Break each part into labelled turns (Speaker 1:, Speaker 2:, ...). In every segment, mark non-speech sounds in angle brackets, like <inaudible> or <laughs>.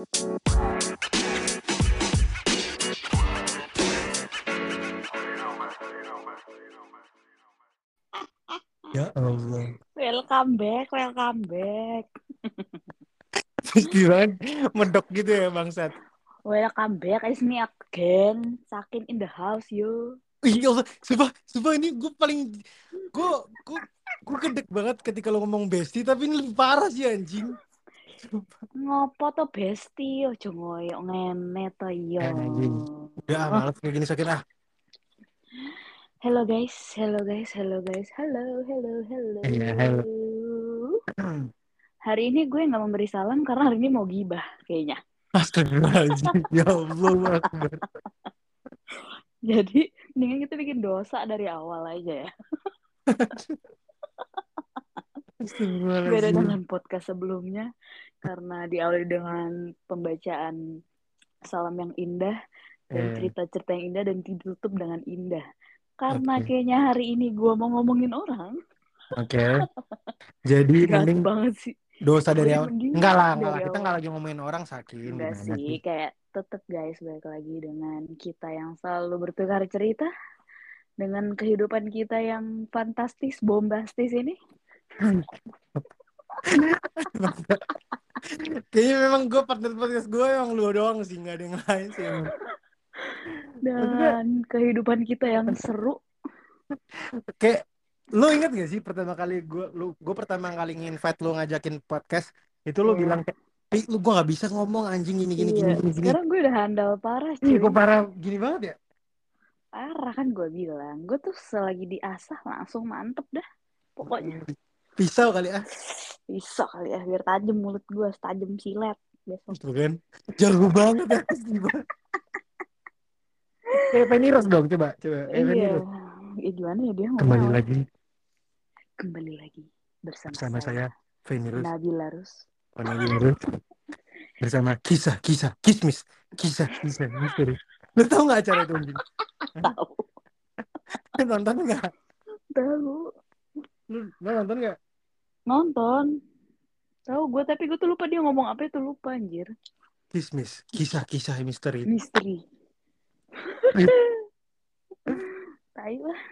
Speaker 1: Ya Allah.
Speaker 2: Welcome back, welcome back.
Speaker 1: Banget medok gitu ya bangsat.
Speaker 2: Welcome back, is me again. Sakin in the house, yo.
Speaker 1: Ih, ya Allah, sumpah, sumpah ini gue paling gue gue gue kedek banget ketika lo ngomong bestie tapi ini lebih parah sih anjing.
Speaker 2: Ngopo to besti, ojo ngoyo ngene to yo.
Speaker 1: Eh, anjing. Udah ah, males kayak gini sakit ah.
Speaker 2: Hello guys, hello guys, hello guys, hello, hello, hello.
Speaker 1: Iya, hello. <clears throat>
Speaker 2: Hari ini gue nggak memberi salam karena hari ini mau gibah kayaknya.
Speaker 1: Astagfirullahaladzim. <laughs> Ya Allah Akbar.
Speaker 2: Jadi mendingan kita bikin dosa dari awal aja ya. <laughs> Beda dengan podcast sebelumnya karena diawali dengan pembacaan salam yang indah dan
Speaker 1: Eh.
Speaker 2: cerita-cerita yang indah dan ditutup dengan indah. Karena
Speaker 1: Oke.
Speaker 2: kayaknya hari ini gue mau ngomongin orang.
Speaker 1: Oke. Jadi <laughs>
Speaker 2: Berat
Speaker 1: mending
Speaker 2: banget sih.
Speaker 1: dosa dari
Speaker 2: Jadi
Speaker 1: awal. Enggak lah, enggak lah. Kita enggak lagi ngomongin orang sakit.
Speaker 2: Enggak sih,
Speaker 1: sih?
Speaker 2: kayak tetep guys balik lagi dengan kita yang selalu bertukar cerita dengan kehidupan kita yang fantastis, bombastis ini.
Speaker 1: Kayaknya memang gue partner podcast gue emang lu doang sih, nggak ada yang lain sih emang.
Speaker 2: Dan kehidupan kita yang seru.
Speaker 1: Kayak lu inget gak sih pertama kali gue lu gue pertama kali nginvite lu ngajakin podcast itu lu
Speaker 2: Iya.
Speaker 1: bilang kayak Pi, lu gue gak bisa ngomong anjing gini gini gini
Speaker 2: Iya,
Speaker 1: gini gini.
Speaker 2: sekarang gue udah handal parah
Speaker 1: Ih,
Speaker 2: cuy.
Speaker 1: gue parah gini banget ya.
Speaker 2: Parah kan gue bilang. Gue tuh selagi diasah langsung mantep dah. Pokoknya
Speaker 1: Pisau kali ah.
Speaker 2: bisa kali ya biar tajam mulut gue, tajam silet besok.
Speaker 1: Tuh kan. Jago banget ya. <laughs> Kayak Penny Rose dong coba coba. Kayak
Speaker 2: Iya.
Speaker 1: Rose.
Speaker 2: Ya gimana ya dia
Speaker 1: Kembali lagi
Speaker 2: Kembali lagi bersama,
Speaker 1: bersama saya Penny Rose.
Speaker 2: Nabila Rus.
Speaker 1: Penny Rose. Bersama kisah-kisah kismis, kisah-kisah misteri. Lu tau gak acara itu? <laughs>
Speaker 2: Tahu,
Speaker 1: Nonton gak?
Speaker 2: tahu.
Speaker 1: Lu, lu nonton gak?
Speaker 2: Nonton. Tahu gue tapi gue tuh lupa dia ngomong apa itu lupa anjir.
Speaker 1: Kismis, kisah-kisah misteri.
Speaker 2: Misteri. <laughs> Tai lah.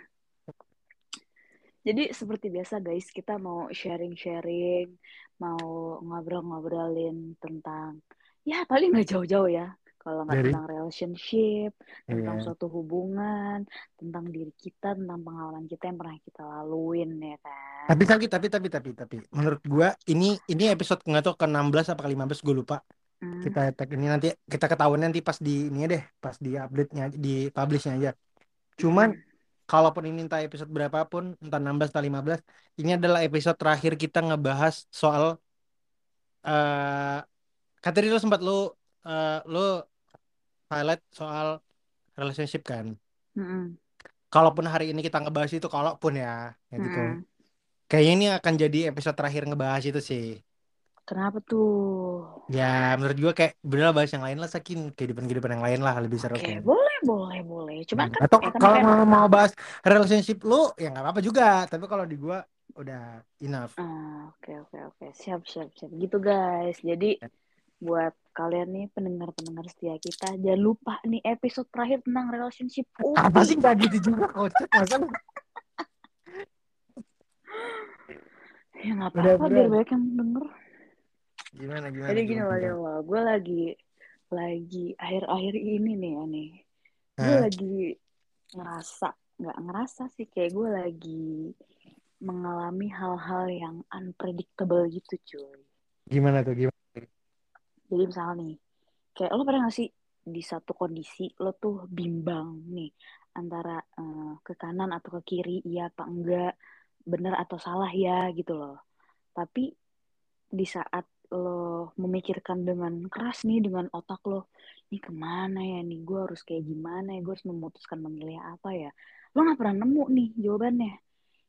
Speaker 2: Jadi seperti biasa guys, kita mau sharing-sharing, mau ngobrol-ngobrolin tentang ya paling nggak jauh-jauh ya. Kalau nggak
Speaker 1: Dari?
Speaker 2: tentang relationship, tentang
Speaker 1: Iya.
Speaker 2: suatu hubungan, tentang diri kita, tentang pengalaman kita yang pernah kita laluin ya kan.
Speaker 1: Tapi tapi tapi tapi tapi tapi menurut gua ini ini episode nggak tahu ke 16 apa ke 15 gue lupa.
Speaker 2: Hmm.
Speaker 1: Kita tag ini nanti kita ketahuan nanti pas di ini deh, pas di update-nya di publish-nya aja. Cuman
Speaker 2: Hmm.
Speaker 1: kalaupun ini entah episode berapapun, entah 16 atau 15, ini adalah episode terakhir kita ngebahas soal eh kan tadi lu sempat lu eh, lu highlight soal relationship kan.
Speaker 2: Mm-mm.
Speaker 1: Kalaupun hari ini kita ngebahas itu kalaupun ya, ya gitu.
Speaker 2: Mm-mm.
Speaker 1: Kayaknya ini akan jadi episode terakhir ngebahas itu sih.
Speaker 2: Kenapa tuh?
Speaker 1: Ya, menurut gua kayak bener bahas yang lain lah saking kehidupan-kehidupan yang lain lah lebih seru
Speaker 2: Oke,
Speaker 1: kan.
Speaker 2: boleh, boleh, boleh. Cuma kan
Speaker 1: Atau
Speaker 2: ya
Speaker 1: kalau mau, mau bahas relationship lu ya nggak apa-apa juga. Tapi kalau di gua udah enough.
Speaker 2: Ah, oke oke oke siap siap siap gitu guys jadi buat kalian nih pendengar-pendengar setia kita jangan lupa nih episode terakhir tentang relationship.
Speaker 1: Apa
Speaker 2: Upi.
Speaker 1: sih nggak gitu juga kocak masa
Speaker 2: ya nggak apa-apa biar banyak yang denger.
Speaker 1: Gimana gimana
Speaker 2: jadi gini loh gue lagi lagi akhir-akhir ini nih ya nih. Gue lagi ngerasa nggak ngerasa sih kayak gue lagi mengalami hal-hal yang unpredictable gitu cuy.
Speaker 1: Gimana tuh gimana?
Speaker 2: Jadi misalnya nih, kayak lo pernah gak sih di satu kondisi lo tuh bimbang nih antara eh, ke kanan atau ke kiri, iya apa enggak, bener atau salah ya gitu loh. Tapi di saat lo memikirkan dengan keras nih dengan otak lo, ini ke mana ya nih, gue harus kayak gimana ya, gue harus memutuskan memilih apa ya. Lo gak pernah nemu nih jawabannya.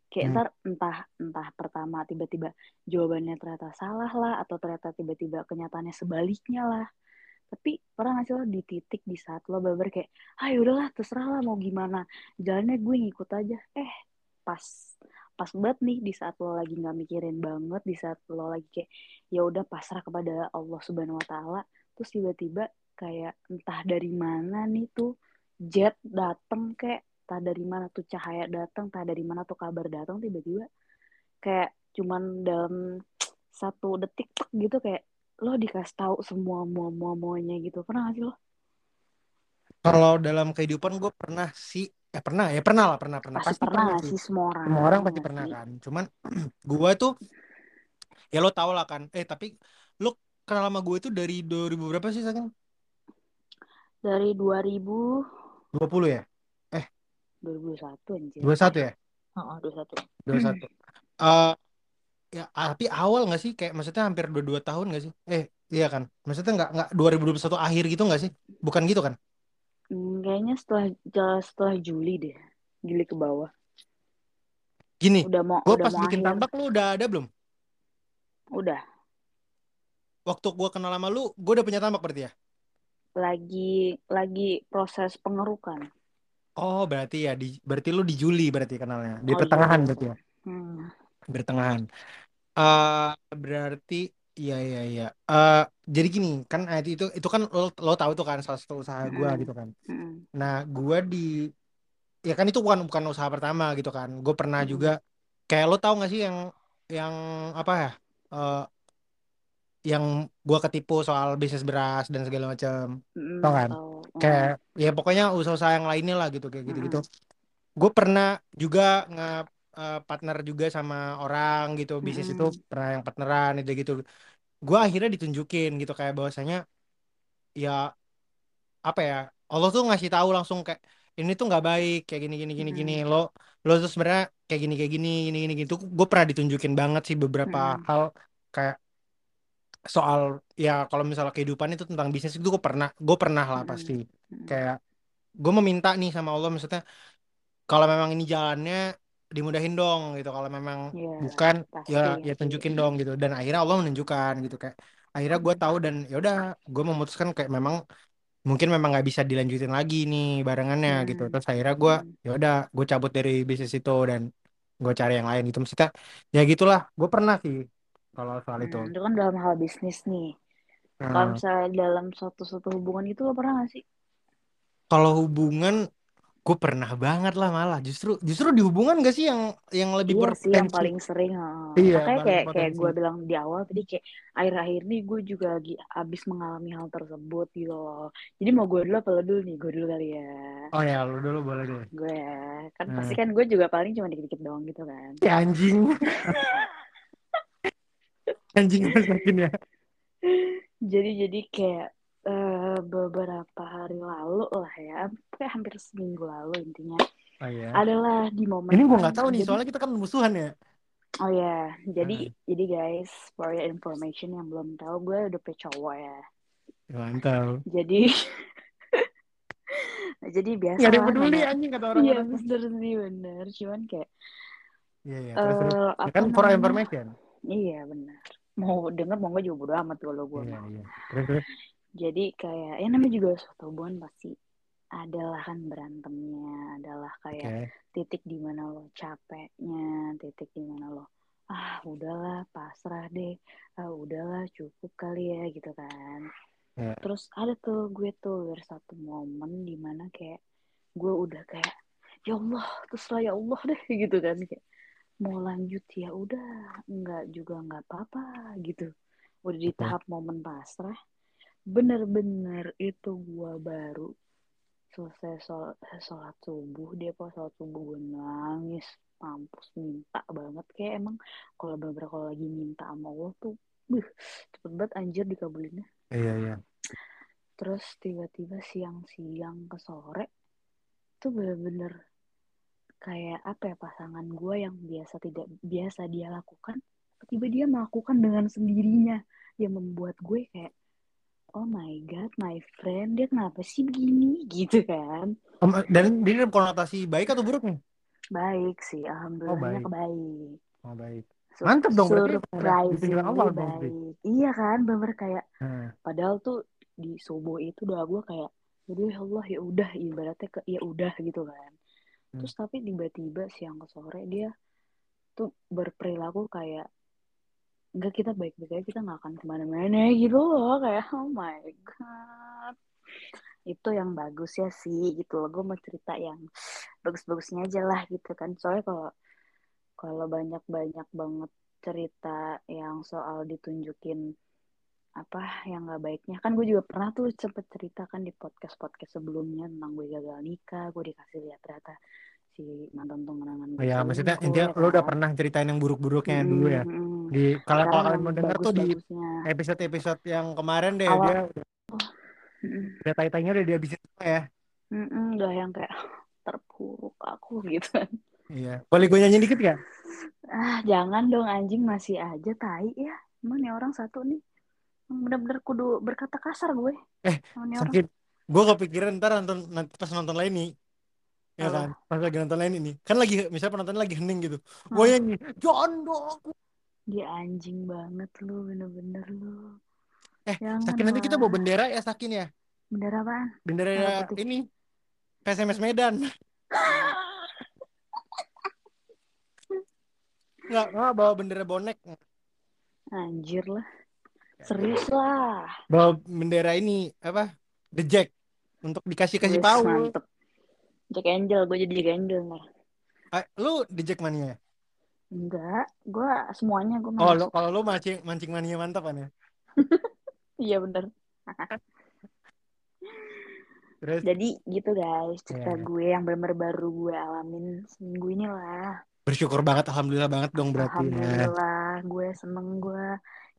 Speaker 2: Kayak
Speaker 1: Hmm.
Speaker 2: ntar entah entah pertama tiba-tiba jawabannya ternyata salah lah atau ternyata tiba-tiba kenyataannya sebaliknya lah. Tapi pernah gak sih lo di titik di saat lo bener kayak, ah udahlah terserah lah mau gimana, jalannya gue ngikut aja. Eh pas pas banget nih di saat lo lagi nggak mikirin banget, di saat lo lagi kayak ya udah pasrah kepada Allah Subhanahu Wa Taala, terus tiba-tiba kayak entah dari mana nih tuh jet dateng kayak entah dari mana tuh cahaya datang entah dari mana tuh kabar datang tiba-tiba kayak cuman dalam satu detik tek gitu kayak lo dikasih tahu semua mua mua muanya gitu pernah gak sih lo
Speaker 1: Kalau dalam kehidupan gue pernah sih, eh pernah ya pernah lah pernah pernah
Speaker 2: pasti
Speaker 1: pasti
Speaker 2: pernah
Speaker 1: pernah sih.
Speaker 2: semua orang
Speaker 1: Semua orang pasti pernah
Speaker 2: sih
Speaker 1: kan. Cuman <clears throat> gue tuh ya lo tau lah kan. Eh tapi lo kenal sama gue itu dari 2000 berapa sih Saking?
Speaker 2: dari 2000
Speaker 1: 20 ya? Eh
Speaker 2: 2021 anjir
Speaker 1: 21 ya?
Speaker 2: oh, 21
Speaker 1: 21. Eh ya tapi awal nggak sih kayak maksudnya hampir dua dua tahun nggak sih? Eh iya kan? Maksudnya nggak nggak 2021 akhir gitu nggak sih? Bukan gitu kan?
Speaker 2: Hmm, kayaknya setelah setelah Juli deh Juli ke bawah
Speaker 1: Gini,
Speaker 2: udah mau
Speaker 1: gue
Speaker 2: udah
Speaker 1: pas
Speaker 2: mau
Speaker 1: bikin
Speaker 2: akhir
Speaker 1: tambak lu udah ada belum?
Speaker 2: udah
Speaker 1: Waktu gue kenal sama lu, gue udah punya tambak berarti ya?
Speaker 2: lagi lagi proses pengerukan
Speaker 1: Oh berarti ya di berarti lu di Juli berarti kenalnya di
Speaker 2: oh
Speaker 1: pertengahan
Speaker 2: Juli
Speaker 1: berarti ya?
Speaker 2: hmm.
Speaker 1: Pertengahan. Eh berarti iya iya iya. Eh jadi gini kan IT itu itu kan lo lo tahu tuh kan salah satu usaha gue
Speaker 2: Mm-mm.
Speaker 1: gitu kan.
Speaker 2: Mm-mm.
Speaker 1: Nah gue di ya kan itu bukan bukan usaha pertama gitu kan. Gue pernah
Speaker 2: Mm-mm.
Speaker 1: juga kayak lo tahu gak sih yang yang apa ya? Eh yang gue ketipu soal bisnis beras dan segala macam.
Speaker 2: Mm-mm,
Speaker 1: Tau kan?
Speaker 2: tahu. Mm.
Speaker 1: Kayak ya pokoknya usaha-usaha yang lainnya lah gitu kayak gitu-gitu.
Speaker 2: Mm-mm.
Speaker 1: Gue pernah juga nge eh, partner juga sama orang gitu bisnis itu
Speaker 2: Mm-mm.
Speaker 1: pernah yang partneran itu gitu. Gue akhirnya ditunjukin gitu kayak bahwasanya ya apa ya Allah tuh ngasih tahu langsung kayak ini tuh nggak baik kayak gini gini gini gini
Speaker 2: Mm-mm.
Speaker 1: lo lo tuh sebenarnya kayak gini kayak gini gini gini gitu gue pernah ditunjukin banget sih beberapa
Speaker 2: Mm-mm.
Speaker 1: hal kayak soal ya kalau misalnya kehidupan itu tentang bisnis itu gue pernah gue pernah lah
Speaker 2: Mm-mm.
Speaker 1: pasti
Speaker 2: Mm-mm.
Speaker 1: kayak gue meminta nih sama Allah maksudnya kalau memang ini jalannya dimudahin dong gitu kalau memang
Speaker 2: Ya,
Speaker 1: bukan
Speaker 2: pasti
Speaker 1: ya ya tunjukin dong gitu dan akhirnya Allah menunjukkan gitu kayak akhirnya gue tahu dan ya udah gue memutuskan kayak memang mungkin memang nggak bisa dilanjutin lagi nih barengannya gitu
Speaker 2: Hmm.
Speaker 1: terus akhirnya gue
Speaker 2: Hmm.
Speaker 1: ya udah gue cabut dari bisnis itu dan gue cari yang lain gitu maksudnya ya gitulah gue pernah sih kalau soal itu
Speaker 2: Hmm, itu kan dalam hal bisnis nih. Kalau
Speaker 1: Nah,
Speaker 2: misalnya dalam suatu suatu hubungan itu lo pernah gak sih?
Speaker 1: kalau hubungan gue pernah banget lah malah justru justru di hubungan gak sih yang yang lebih
Speaker 2: Iya sih yang paling sering. heeh.
Speaker 1: iya
Speaker 2: Makanya
Speaker 1: paling
Speaker 2: kayak kayak gue bilang di awal tadi kayak akhir-akhir ini gue juga lagi abis mengalami hal tersebut gitu loh. Jadi mau gue dulu apa lo dulu nih? Gue dulu kali ya.
Speaker 1: oh ya lu dulu boleh deh
Speaker 2: Gue ya. Kan pasti
Speaker 1: nah.
Speaker 2: kan gue juga paling cuma dikit-dikit doang gitu kan.
Speaker 1: ya anjing <laughs> anjing <laughs> masakin ya.
Speaker 2: Jadi jadi kayak eh, beberapa hari lalu lah ya, kayak hampir seminggu lalu intinya
Speaker 1: oh ya
Speaker 2: adalah di momen
Speaker 1: ini gue nggak tahu nih
Speaker 2: jadi
Speaker 1: soalnya kita kan musuhan ya.
Speaker 2: Oh ya jadi
Speaker 1: Nah,
Speaker 2: jadi guys for your information yang belum tahu gue udah punya cowok ya.
Speaker 1: Mantap.
Speaker 2: Jadi <laughs> jadi biasa
Speaker 1: nggak ada yang peduli anjing kata
Speaker 2: iya
Speaker 1: orang-orang
Speaker 2: bener sih bener. Cuman kayak
Speaker 1: iya iya terus terus
Speaker 2: eh
Speaker 1: ya kan for information.
Speaker 2: Iya bener mau denger mau gue juga bodo amat kalau gue <laughs>
Speaker 1: terus terus?
Speaker 2: Jadi kayak ya namanya juga suatu hubungan pasti adalah kan berantemnya adalah kayak titik di mana lo capeknya titik di mana lo ah udahlah pasrah deh. Ah udahlah cukup kali ya gitu kan.
Speaker 1: Ya.
Speaker 2: Terus ada tuh gue tuh dari satu momen di mana kayak gue udah kayak ya Allah terserah ya Allah deh <laughs> gitu kan kayak mau lanjut ya udah nggak juga nggak apa-apa gitu. Udah di tahap momen pasrah. Bener-bener itu gue baru selesai sholat, sholat subuh dia pas sholat subuh gue nangis mampus minta banget. Kayak emang kalau bener kalau lagi minta sama Allah tuh buh, cepet banget anjir dikabulinnya.
Speaker 1: Iya iya.
Speaker 2: Terus tiba-tiba siang-siang ke sore tuh bener-bener kayak apa ya pasangan gue yang biasa tidak biasa dia lakukan tiba dia melakukan dengan sendirinya. Yang membuat gue kayak oh my god my friend dia kenapa sih begini? Gitu kan.
Speaker 1: Dan dia dalam konotasi baik atau buruk nih?
Speaker 2: Baik sih
Speaker 1: oh
Speaker 2: alhamdulillahnya
Speaker 1: baik.
Speaker 2: baik.
Speaker 1: Oh baik. Mantep dong berarti awal
Speaker 2: baik. Iya kan bener kayak
Speaker 1: Nah,
Speaker 2: padahal tuh di subuh itu doa gue kayak jadi ya Allah ya udah ibaratnya ke ya udah gitu kan.
Speaker 1: hmm.
Speaker 2: Terus tapi tiba-tiba siang ke sore dia tuh berperilaku kayak enggak kita baik-baik aja kita nggak akan ke mana-mana gitu loh. Kayak oh my god. Itu yang bagus ya sih gitu loh. Gue mau cerita yang bagus-bagusnya aja lah gitu kan. Soalnya kalau kalau banyak-banyak banget cerita yang soal ditunjukin apa yang nggak baiknya. Kan gue juga pernah tuh sempet cerita kan di podcast podcast sebelumnya tentang gue gagal nikah gue dikasih lihat ternyata si mantan tunangan
Speaker 1: Oh
Speaker 2: gue
Speaker 1: ya, maksudnya
Speaker 2: selingkuh
Speaker 1: intinya
Speaker 2: ya
Speaker 1: lo udah
Speaker 2: kan?
Speaker 1: pernah ceritain yang buruk-buruknya dulu
Speaker 2: Mm-mm,
Speaker 1: ya. Di kalau kalau kalian mau denger tuh di
Speaker 2: bagus-bagusnya.
Speaker 1: episode-episode yang kemarin deh
Speaker 2: awal
Speaker 1: dia
Speaker 2: Mm-mm,
Speaker 1: udah tai-tainya udah dihabisin semua ya.
Speaker 2: mm-mm, udah yang kayak terpuruk aku <laughs> gitu.
Speaker 1: Iya. Boleh gue nyanyi dikit gak?
Speaker 2: ah jangan dong anjing masih aja tai ya. Emang nih orang satu nih bener-bener kudu berkata kasar gue
Speaker 1: Eh, sakit. Gue kepikiran ntar nonton nanti pas nonton lain nih. Ya
Speaker 2: apa
Speaker 1: kan? Pas lagi nonton lain ini. Kan lagi misalnya penonton lagi hening gitu.
Speaker 2: Hah,
Speaker 1: Gue nyanyi, jondo aku.
Speaker 2: dia anjing banget lu bener-bener lu
Speaker 1: Eh,
Speaker 2: jangan
Speaker 1: Sakin nanti kita bawa bendera ya Sakin ya.
Speaker 2: bendera apaan
Speaker 1: Bendera
Speaker 2: putih
Speaker 1: ini PSMS Medan. <laughs> Nggak, nggak bawa bendera bonek.
Speaker 2: anjir lah serius lah
Speaker 1: Bawa bendera ini apa? The Jack untuk dikasih-kasih Paul.
Speaker 2: mantep Jack Angel gue jadi Jack Angel ntar
Speaker 1: Ah, lu The Jack mania ya?
Speaker 2: enggak gue semuanya gue
Speaker 1: Oh, lo kalau lu mancing mancing mania mantap kan ya? <laughs>
Speaker 2: iya bener <laughs>
Speaker 1: Terus
Speaker 2: jadi gitu guys cerita
Speaker 1: ya
Speaker 2: gue yang bener baru gue alamin seminggu ini lah
Speaker 1: bersyukur banget alhamdulillah banget dong berarti ya.
Speaker 2: alhamdulillah gue seneng gue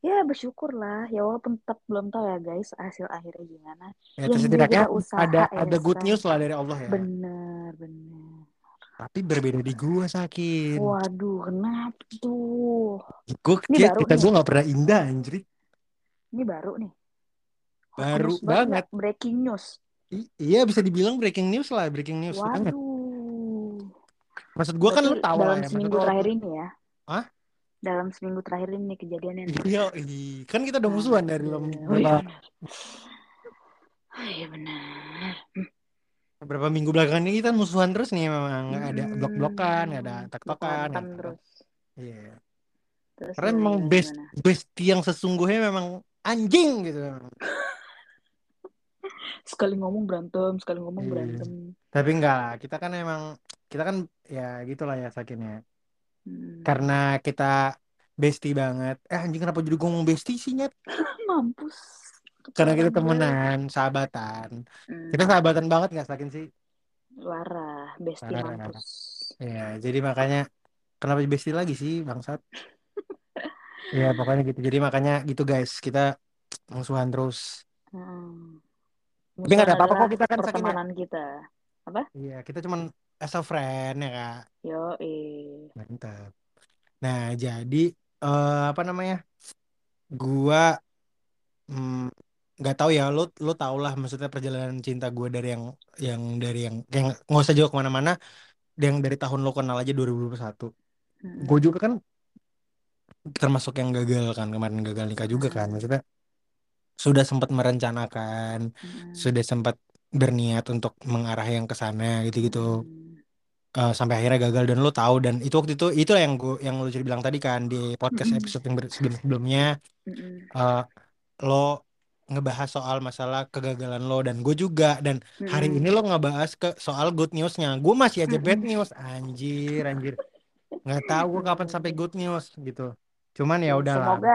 Speaker 2: ya bersyukur lah ya walaupun tetap belum tahu ya guys hasil akhirnya gimana
Speaker 1: Ya
Speaker 2: yang
Speaker 1: setidaknya
Speaker 2: kita usaha
Speaker 1: ada
Speaker 2: ya
Speaker 1: ada good news lah dari Allah ya.
Speaker 2: bener bener
Speaker 1: Tapi berbeda di gua Sakin.
Speaker 2: waduh kenapa tuh
Speaker 1: Gua kita
Speaker 2: nih
Speaker 1: gua nggak pernah indah anjir.
Speaker 2: ini baru nih
Speaker 1: Baru
Speaker 2: news banget
Speaker 1: banget.
Speaker 2: breaking news
Speaker 1: I- iya bisa dibilang breaking news lah, breaking news banget.
Speaker 2: waduh
Speaker 1: Maksud gua kan lu tahu lah
Speaker 2: dalam
Speaker 1: ya, maksud
Speaker 2: seminggu terakhir ini ya
Speaker 1: Hah?
Speaker 2: Dalam seminggu terakhir ini kejadiannya
Speaker 1: Iya, kan kita udah musuhan dari
Speaker 2: Aduh,
Speaker 1: lem-
Speaker 2: oh iya
Speaker 1: berapa <laughs>
Speaker 2: benar. Oh iya benar.
Speaker 1: beberapa minggu belakangan ini kita musuhan terus nih memang nggak ada blok-blokan, nggak ada
Speaker 2: Hmm,
Speaker 1: tektokan,
Speaker 2: blok-blokan
Speaker 1: nggak ada.
Speaker 2: terus.
Speaker 1: Iya.
Speaker 2: Terus
Speaker 1: Karena memang best
Speaker 2: gimana?
Speaker 1: bestie yang sesungguhnya memang anjing gitu.
Speaker 2: Sekali ngomong berantem, sekali ngomong
Speaker 1: Iya.
Speaker 2: berantem.
Speaker 1: Tapi enggak lah, kita kan emang kita kan ya gitulah ya sakinnya.
Speaker 2: Hmm.
Speaker 1: Karena kita bestie banget. Eh anjing kenapa jadi ngomong bestie sih Nyet? <laughs>
Speaker 2: Mampus.
Speaker 1: Karena kita
Speaker 2: gue.
Speaker 1: temenan, sahabatan.
Speaker 2: Hmm.
Speaker 1: Kita sahabatan banget nggak sakin sih?
Speaker 2: Larah, bestie
Speaker 1: Parah.
Speaker 2: mampus.
Speaker 1: Ya, jadi makanya kenapa bestie lagi sih bangsat? <laughs> Ya pokoknya gitu. Jadi makanya gitu guys, kita musuhan terus.
Speaker 2: Hmm.
Speaker 1: Tapi nggak ada apa-apa kok kita kan sakin ya.
Speaker 2: pertemanan kita. Apa?
Speaker 1: Iya, kita cuman as a friend ya kak.
Speaker 2: Yo.
Speaker 1: Mantap. Nah, jadi eh, apa namanya? Gua mm, nggak tahu ya, lo lo tau lah maksudnya perjalanan cinta gue dari yang yang dari yang yang nggak usah jauh ke mana-mana, yang dari tahun lo kenal aja 2021.
Speaker 2: Hmm.
Speaker 1: Gue juga kan termasuk yang gagal kan kemarin gagal nikah juga kan,
Speaker 2: Hmm.
Speaker 1: maksudnya sudah sempat merencanakan,
Speaker 2: Hmm.
Speaker 1: sudah sempat berniat untuk mengarah yang ke sana gitu-gitu.
Speaker 2: Hmm.
Speaker 1: Eh, sampai akhirnya gagal dan lo tahu dan itu waktu itu itu yang gue yang lo cerita bilang tadi kan di podcast episode yang sebelum-sebelumnya
Speaker 2: Mm-mm.
Speaker 1: eh, lo ngebahas soal masalah kegagalan lo dan gue juga dan hari ini lo ngebahas ke soal good newsnya. Gue masih aja bad news. Anjir anjir. Nggak tahu gue kapan sampai good news gitu cuman ya
Speaker 2: Ya,
Speaker 1: udahlah
Speaker 2: semoga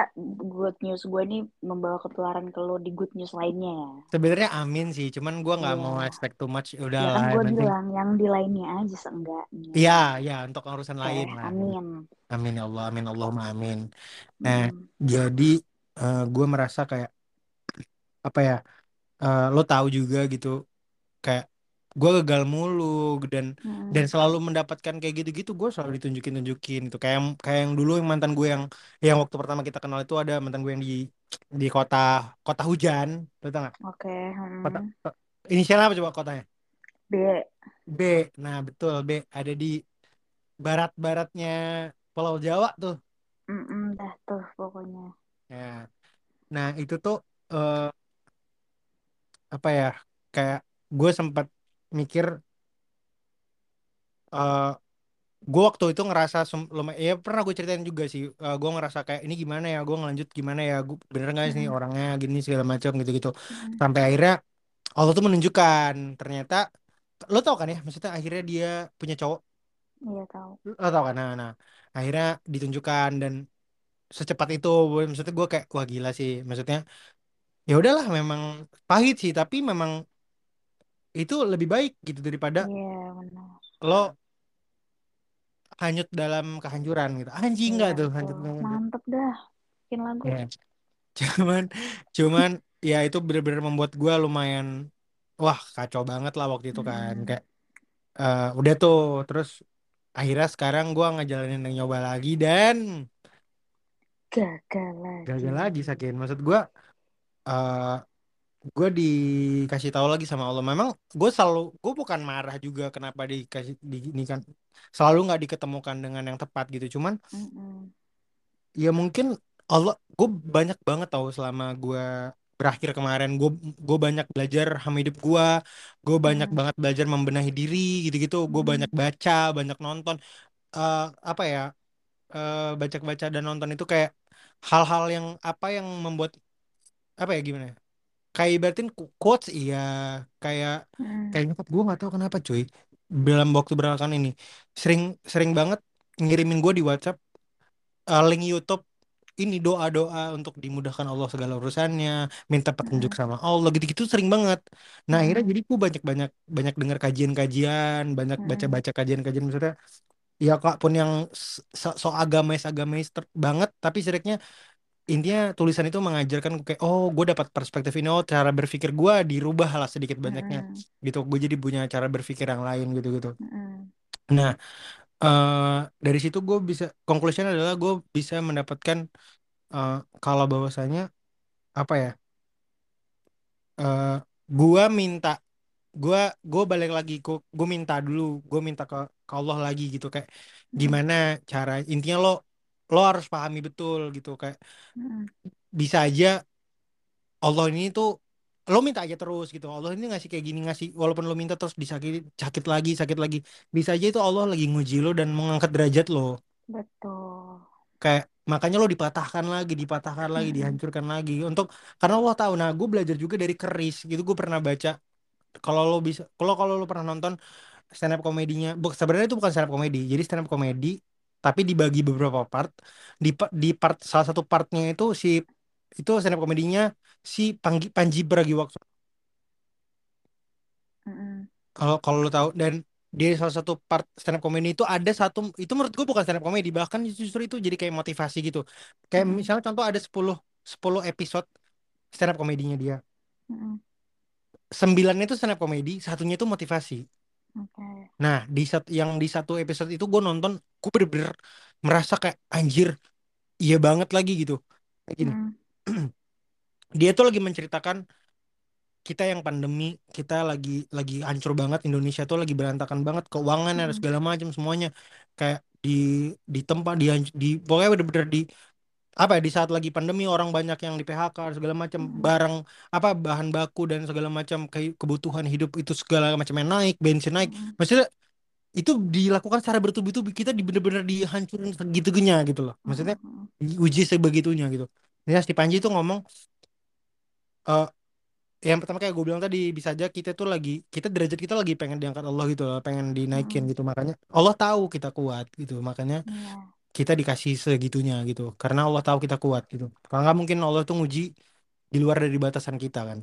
Speaker 2: good news gue ini membawa ketularan ke lo di good news lainnya ya.
Speaker 1: sebenarnya amin sih cuman gue nggak mau
Speaker 2: Iya.
Speaker 1: expect too much
Speaker 2: Ya kan
Speaker 1: udahlah
Speaker 2: gue
Speaker 1: yang penting
Speaker 2: bilang yang di lainnya aja seenggaknya.
Speaker 1: iya ya untuk urusan
Speaker 2: Oke,
Speaker 1: lain lah
Speaker 2: amin.
Speaker 1: amin ya Allah amin Allahumma amin nah
Speaker 2: Mm-mm.
Speaker 1: jadi gue merasa kayak apa ya eh, lo tahu juga gitu kayak gue gagal mulu dan dan
Speaker 2: Mm-mm.
Speaker 1: selalu mendapatkan kayak gitu-gitu gue selalu ditunjukin tunjukin gitu kayak yang kayak yang dulu yang mantan gue yang yang waktu pertama kita kenal itu ada mantan gue yang di di kota kota hujan tau nggak
Speaker 2: Oke,
Speaker 1: kota
Speaker 2: mm.
Speaker 1: inisialnya apa coba kotanya
Speaker 2: B.
Speaker 1: B nah betul B ada di barat-baratnya Pulau Jawa tuh
Speaker 2: Mm-mm, dah tuh pokoknya.
Speaker 1: ya nah itu tuh eh, apa ya kayak gue sempat mikir eh gue waktu itu ngerasa lumayan ya pernah gue ceritain juga sih gue ngerasa kayak ini gimana ya? Gue ngelanjut gimana ya? Gue bener nggak sih orangnya? Gini segala macam gitu-gitu.
Speaker 2: Mm-mm.
Speaker 1: sampai akhirnya Allah tuh menunjukkan ternyata lo tau kan ya maksudnya akhirnya dia punya cowok?
Speaker 2: Iya tahu.
Speaker 1: lo tau kan? Nah, nah akhirnya ditunjukkan dan secepat itu maksudnya gue kayak wah gila sih. Maksudnya ya udahlah memang pahit sih tapi memang itu lebih baik gitu daripada
Speaker 2: Iya benar.
Speaker 1: lo hanyut dalam kehancuran gitu anjing
Speaker 2: Iya
Speaker 1: nggak tuh
Speaker 2: betul.
Speaker 1: hanyut dalam
Speaker 2: Mantep dah. Bikin lagu.
Speaker 1: Ya, cuman cuman ya itu bener-bener membuat gue lumayan wah kacau banget lah waktu itu kan
Speaker 2: Mm-mm.
Speaker 1: kayak eh, udah tuh terus akhirnya sekarang gue ngejalanin yang nyoba lagi dan
Speaker 2: Gagal lagi.
Speaker 1: gagal lagi sakit maksud gue eh gue dikasih tahu lagi sama Allah. Memang gue selalu gue bukan marah juga kenapa dikasih di, ini kan selalu nggak diketemukan dengan yang tepat gitu. Cuman
Speaker 2: Mm-mm.
Speaker 1: ya mungkin Allah gue banyak banget tahu selama gue berakhir kemarin. Gue gue banyak belajar sama hidup gue gue banyak
Speaker 2: Mm-mm.
Speaker 1: banget belajar membenahi diri gitu-gitu. Gue banyak
Speaker 2: Mm-mm.
Speaker 1: baca banyak nonton. Eh, apa ya eh, baca-baca dan nonton itu kayak hal-hal yang apa yang membuat apa ya gimana ya kayak ibaratin qu- quotes iya kayak
Speaker 2: Mm-mm.
Speaker 1: kayak nyokap gue nggak tahu kenapa cuy dalam waktu belakangan ini sering sering banget ngirimin gue di WhatsApp eh, link YouTube ini doa-doa untuk dimudahkan Allah segala urusannya, minta petunjuk
Speaker 2: Mm-mm.
Speaker 1: sama Allah gitu-gitu sering banget. Nah, akhirnya
Speaker 2: Mm-mm.
Speaker 1: jadi aku banyak-banyak banyak dengar kajian-kajian, banyak
Speaker 2: Mm-mm.
Speaker 1: baca-baca kajian-kajian maksudnya ya kak pun yang so, so agamais agamais banget, tapi seringnya intinya tulisan itu mengajarkan kayak oh gue dapat perspektif ini oh cara berpikir gue dirubah lah sedikit banyaknya
Speaker 2: Mm-mm.
Speaker 1: gitu. Gue jadi punya cara berpikir yang lain gitu-gitu.
Speaker 2: Mm-mm.
Speaker 1: Nah, eh dari situ gue bisa conclusion adalah gue bisa mendapatkan eh, kalau bahwasanya apa ya eh gua minta gua gua balik lagi gua minta dulu gua minta ke, ke Allah lagi gitu kayak gimana cara intinya lo lo harus pahami betul gitu kayak
Speaker 2: Mm-mm.
Speaker 1: bisa aja Allah ini tuh lo minta aja terus gitu. Allah ini ngasih kayak gini ngasih walaupun lo minta terus disakit sakit lagi sakit lagi. Bisa aja itu Allah lagi nguji lo dan mengangkat derajat lo.
Speaker 2: Betul.
Speaker 1: kayak makanya lo dipatahkan lagi dipatahkan lagi
Speaker 2: Mm-mm.
Speaker 1: dihancurkan lagi. Untuk karena Allah tahu. Nah gue belajar juga dari keris gitu. Gue pernah baca. Kalau lo bisa kalau kalau lo pernah nonton stand up komedinya sebenarnya itu bukan stand up komedi. Jadi stand up komedi tapi dibagi beberapa part di di part salah satu partnya itu si itu stand up komedinya si Panggi, Panji Pragiwaksono
Speaker 2: Mm-mm.
Speaker 1: kalau kalau lo tahu dan di salah satu part stand up comedy itu ada satu itu menurut gue bukan stand up comedy bahkan justru itu jadi kayak motivasi gitu kayak
Speaker 2: Mm-mm.
Speaker 1: misalnya contoh ada sepuluh 10 episode stand up komedinya dia
Speaker 2: Mm-mm.
Speaker 1: sembilan itu stand up comedy satunya itu motivasi
Speaker 2: Oke.
Speaker 1: Nah, di sat- yang di satu episode itu gue nonton, gue bener-bener merasa kayak anjir, iya banget lagi gitu. Kayak gini,
Speaker 2: Mm-mm. <clears throat>
Speaker 1: dia tuh lagi menceritakan kita yang pandemi, kita lagi lagi hancur banget, Indonesia tuh lagi berantakan banget, keuangan dan
Speaker 2: Mm-mm.
Speaker 1: segala macam semuanya kayak di di tempat di di pokoknya bener-bener di apa ya di saat lagi pandemi orang banyak yang di PHK segala macam
Speaker 2: Mm-mm.
Speaker 1: barang apa bahan baku dan segala macam kebutuhan hidup itu segala macamnya naik, bensin naik.
Speaker 2: Mm-mm.
Speaker 1: Maksudnya itu dilakukan secara bertubi-tubi kita di bener-bener dihancurin segitunya gitu loh maksudnya
Speaker 2: Mm-mm.
Speaker 1: diuji sebegitunya gitu Nah, si Panji itu ngomong eh yang pertama kayak gue bilang tadi bisa aja kita tuh lagi kita derajat kita lagi pengen diangkat Allah gitu loh pengen dinaikin
Speaker 2: Mm-mm.
Speaker 1: gitu makanya Allah tahu kita kuat gitu makanya
Speaker 2: Iya.
Speaker 1: kita dikasih segitunya gitu karena Allah tahu kita kuat gitu kalau nggak mungkin Allah tuh nguji di luar dari batasan kita kan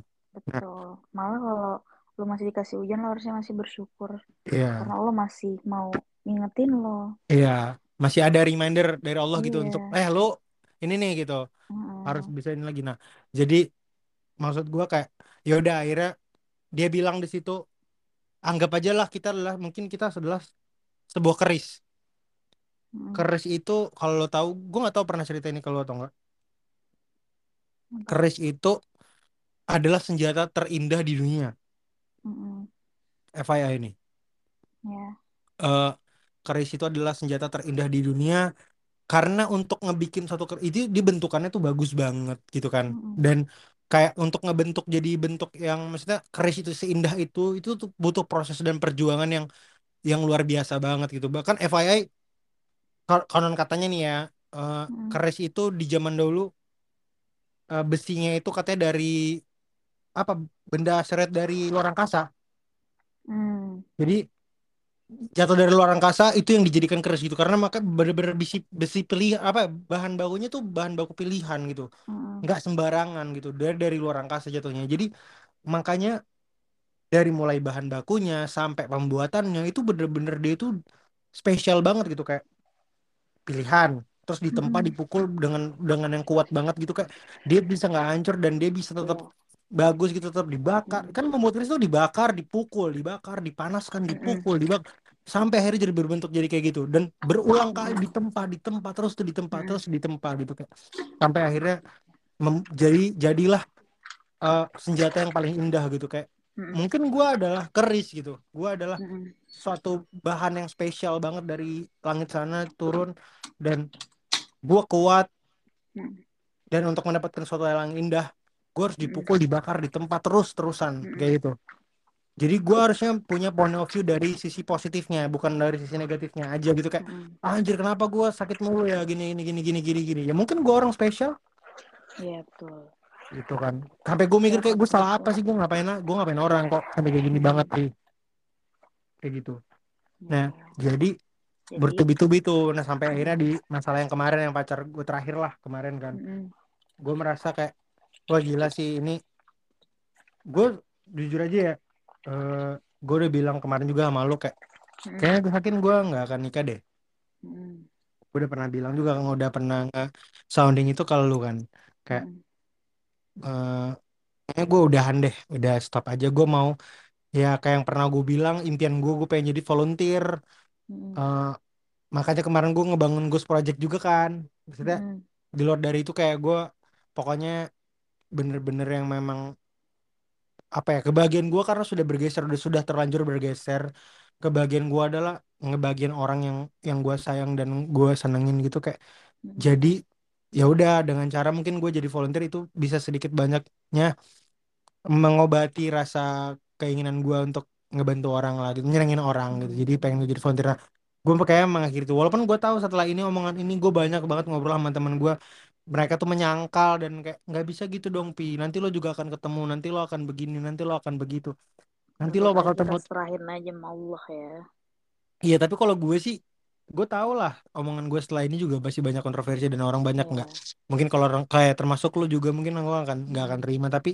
Speaker 1: nah
Speaker 2: Betul. Malah kalau lu masih dikasih hujan lo harusnya masih bersyukur
Speaker 1: iya
Speaker 2: karena Allah masih mau ngingetin lo.
Speaker 1: iya masih ada reminder dari Allah gitu untuk
Speaker 2: Iya.
Speaker 1: eh lo ini nih gitu harus
Speaker 2: Mm-mm.
Speaker 1: bisa ini lagi nah jadi maksud gua kayak ya udah akhirnya dia bilang di situ anggap aja lah kita adalah mungkin kita adalah sebuah keris
Speaker 2: Mm-mm.
Speaker 1: keris itu kalau lo tahu gua nggak tahu pernah cerita ini kalau lo tau nggak
Speaker 2: Apa?
Speaker 1: keris itu adalah senjata terindah di dunia
Speaker 2: Mm-mm.
Speaker 1: FYI ini
Speaker 2: Ya.
Speaker 1: Eh, keris itu adalah senjata terindah di dunia karena untuk ngebikin satu keris itu dibentukannya tuh bagus banget gitu kan
Speaker 2: Mm-mm.
Speaker 1: dan kayak untuk ngebentuk jadi bentuk yang maksudnya keris itu seindah itu itu tuh butuh proses dan perjuangan yang yang luar biasa banget gitu bahkan Ko- konon katanya nih ya eh,
Speaker 2: Mm,
Speaker 1: keris itu di zaman dulu eh, besinya itu katanya dari apa benda seret dari luar angkasa.
Speaker 2: Mm,
Speaker 1: jadi jatuh dari luar angkasa itu yang dijadikan keris gitu. Karena maka bener-bener besi besi pilih apa bahan bakunya tuh bahan baku pilihan gitu.
Speaker 2: Mm,
Speaker 1: nggak sembarangan gitu. Dari dari luar angkasa jatuhnya. Jadi makanya dari mulai bahan bakunya sampai pembuatannya itu bener-bener dia itu spesial banget gitu. Kayak pilihan. Terus ditempa
Speaker 2: mm,
Speaker 1: dipukul dengan dengan yang kuat banget gitu. Kayak dia bisa nggak hancur dan dia bisa tetap
Speaker 2: Iya.
Speaker 1: Bagus gitu tetap dibakar. Kan membuat keris itu dibakar dipukul dibakar dipanaskan dipukul dibakar sampai akhirnya jadi berbentuk jadi kayak gitu. Dan berulang kali ditempa ditempa terus tuh ditempa terus ditempa gitu kayak sampai akhirnya jadi jadilah eh, senjata yang paling indah gitu kayak mungkin gua adalah keris gitu. Gua adalah suatu bahan yang spesial banget dari langit sana turun dan gua kuat
Speaker 2: mm,
Speaker 1: dan untuk mendapatkan suatu hal yang indah gue harus
Speaker 2: mm,
Speaker 1: dipukul dibakar ditempa terus terusan
Speaker 2: mm,
Speaker 1: kayak gitu. Jadi gue harusnya punya point of view dari sisi positifnya bukan dari sisi negatifnya aja gitu kayak. "Ah, anjir kenapa gue sakit mulu ya? Gini gini gini gini gini gini. Ya mungkin gue orang spesial.
Speaker 2: Iya betul.
Speaker 1: gitu kan. Sampai gue mikir
Speaker 2: Ya
Speaker 1: kayak gue salah apa sih? Gue ngapain gue ngapain orang kok sampai kayak gini banget sih? Kayak gitu. Nah
Speaker 2: Ya.
Speaker 1: jadi
Speaker 2: Jadi,
Speaker 1: bertubi-tubi tuh. Nah sampai akhirnya di masalah yang kemarin yang pacar gue terakhir lah kemarin kan.
Speaker 2: Mm,
Speaker 1: gue merasa kayak wah gila sih. Ini gue jujur aja ya eh gue udah bilang kemarin juga sama lu kayak
Speaker 2: mm,
Speaker 1: kayaknya gue yakin gue nggak akan nikah deh.
Speaker 2: Mm,
Speaker 1: gue udah pernah bilang juga kan udah pernah nge- sounding itu kalau lu kan. Kayak
Speaker 2: mm,
Speaker 1: eh kayaknya gue udahan deh udah stop aja. Gue mau ya kayak yang pernah gue bilang impian gue gue pengen jadi volunteer.
Speaker 2: Mm,
Speaker 1: Eh, makanya kemarin gue ngebangun Ghost Project juga kan. Maksudnya
Speaker 2: mm,
Speaker 1: di luar dari itu kayak gue pokoknya bener-bener yang memang apa ya kebahagiaan gue karena sudah bergeser sudah sudah terlanjur bergeser. Kebahagiaan gue adalah ngebagian orang yang yang gue sayang dan gue senengin gitu kayak
Speaker 2: mm,
Speaker 1: jadi ya udah dengan cara mungkin gue jadi volunteer itu bisa sedikit banyaknya mengobati rasa keinginan gue untuk ngebantu orang lah gitu nyenengin orang gitu. Jadi pengen jadi volunteer. Nah, gue kayak mengakhiri itu. Walaupun gue tahu setelah ini omongan ini gue banyak banget ngobrol sama teman gue mereka tuh menyangkal dan kayak nggak bisa gitu dong pi. Nanti lo juga akan ketemu nanti lo akan begini nanti lo akan begitu. Nanti lo bakal
Speaker 2: aja kita
Speaker 1: temu
Speaker 2: serahin aja sama Allah ya.
Speaker 1: iya tapi kalau gue sih gue tahu lah omongan gue setelah ini juga pasti banyak kontroversi dan orang banyak nggak. Mungkin kalau orang kayak termasuk lo juga mungkin gue akan nggak akan terima tapi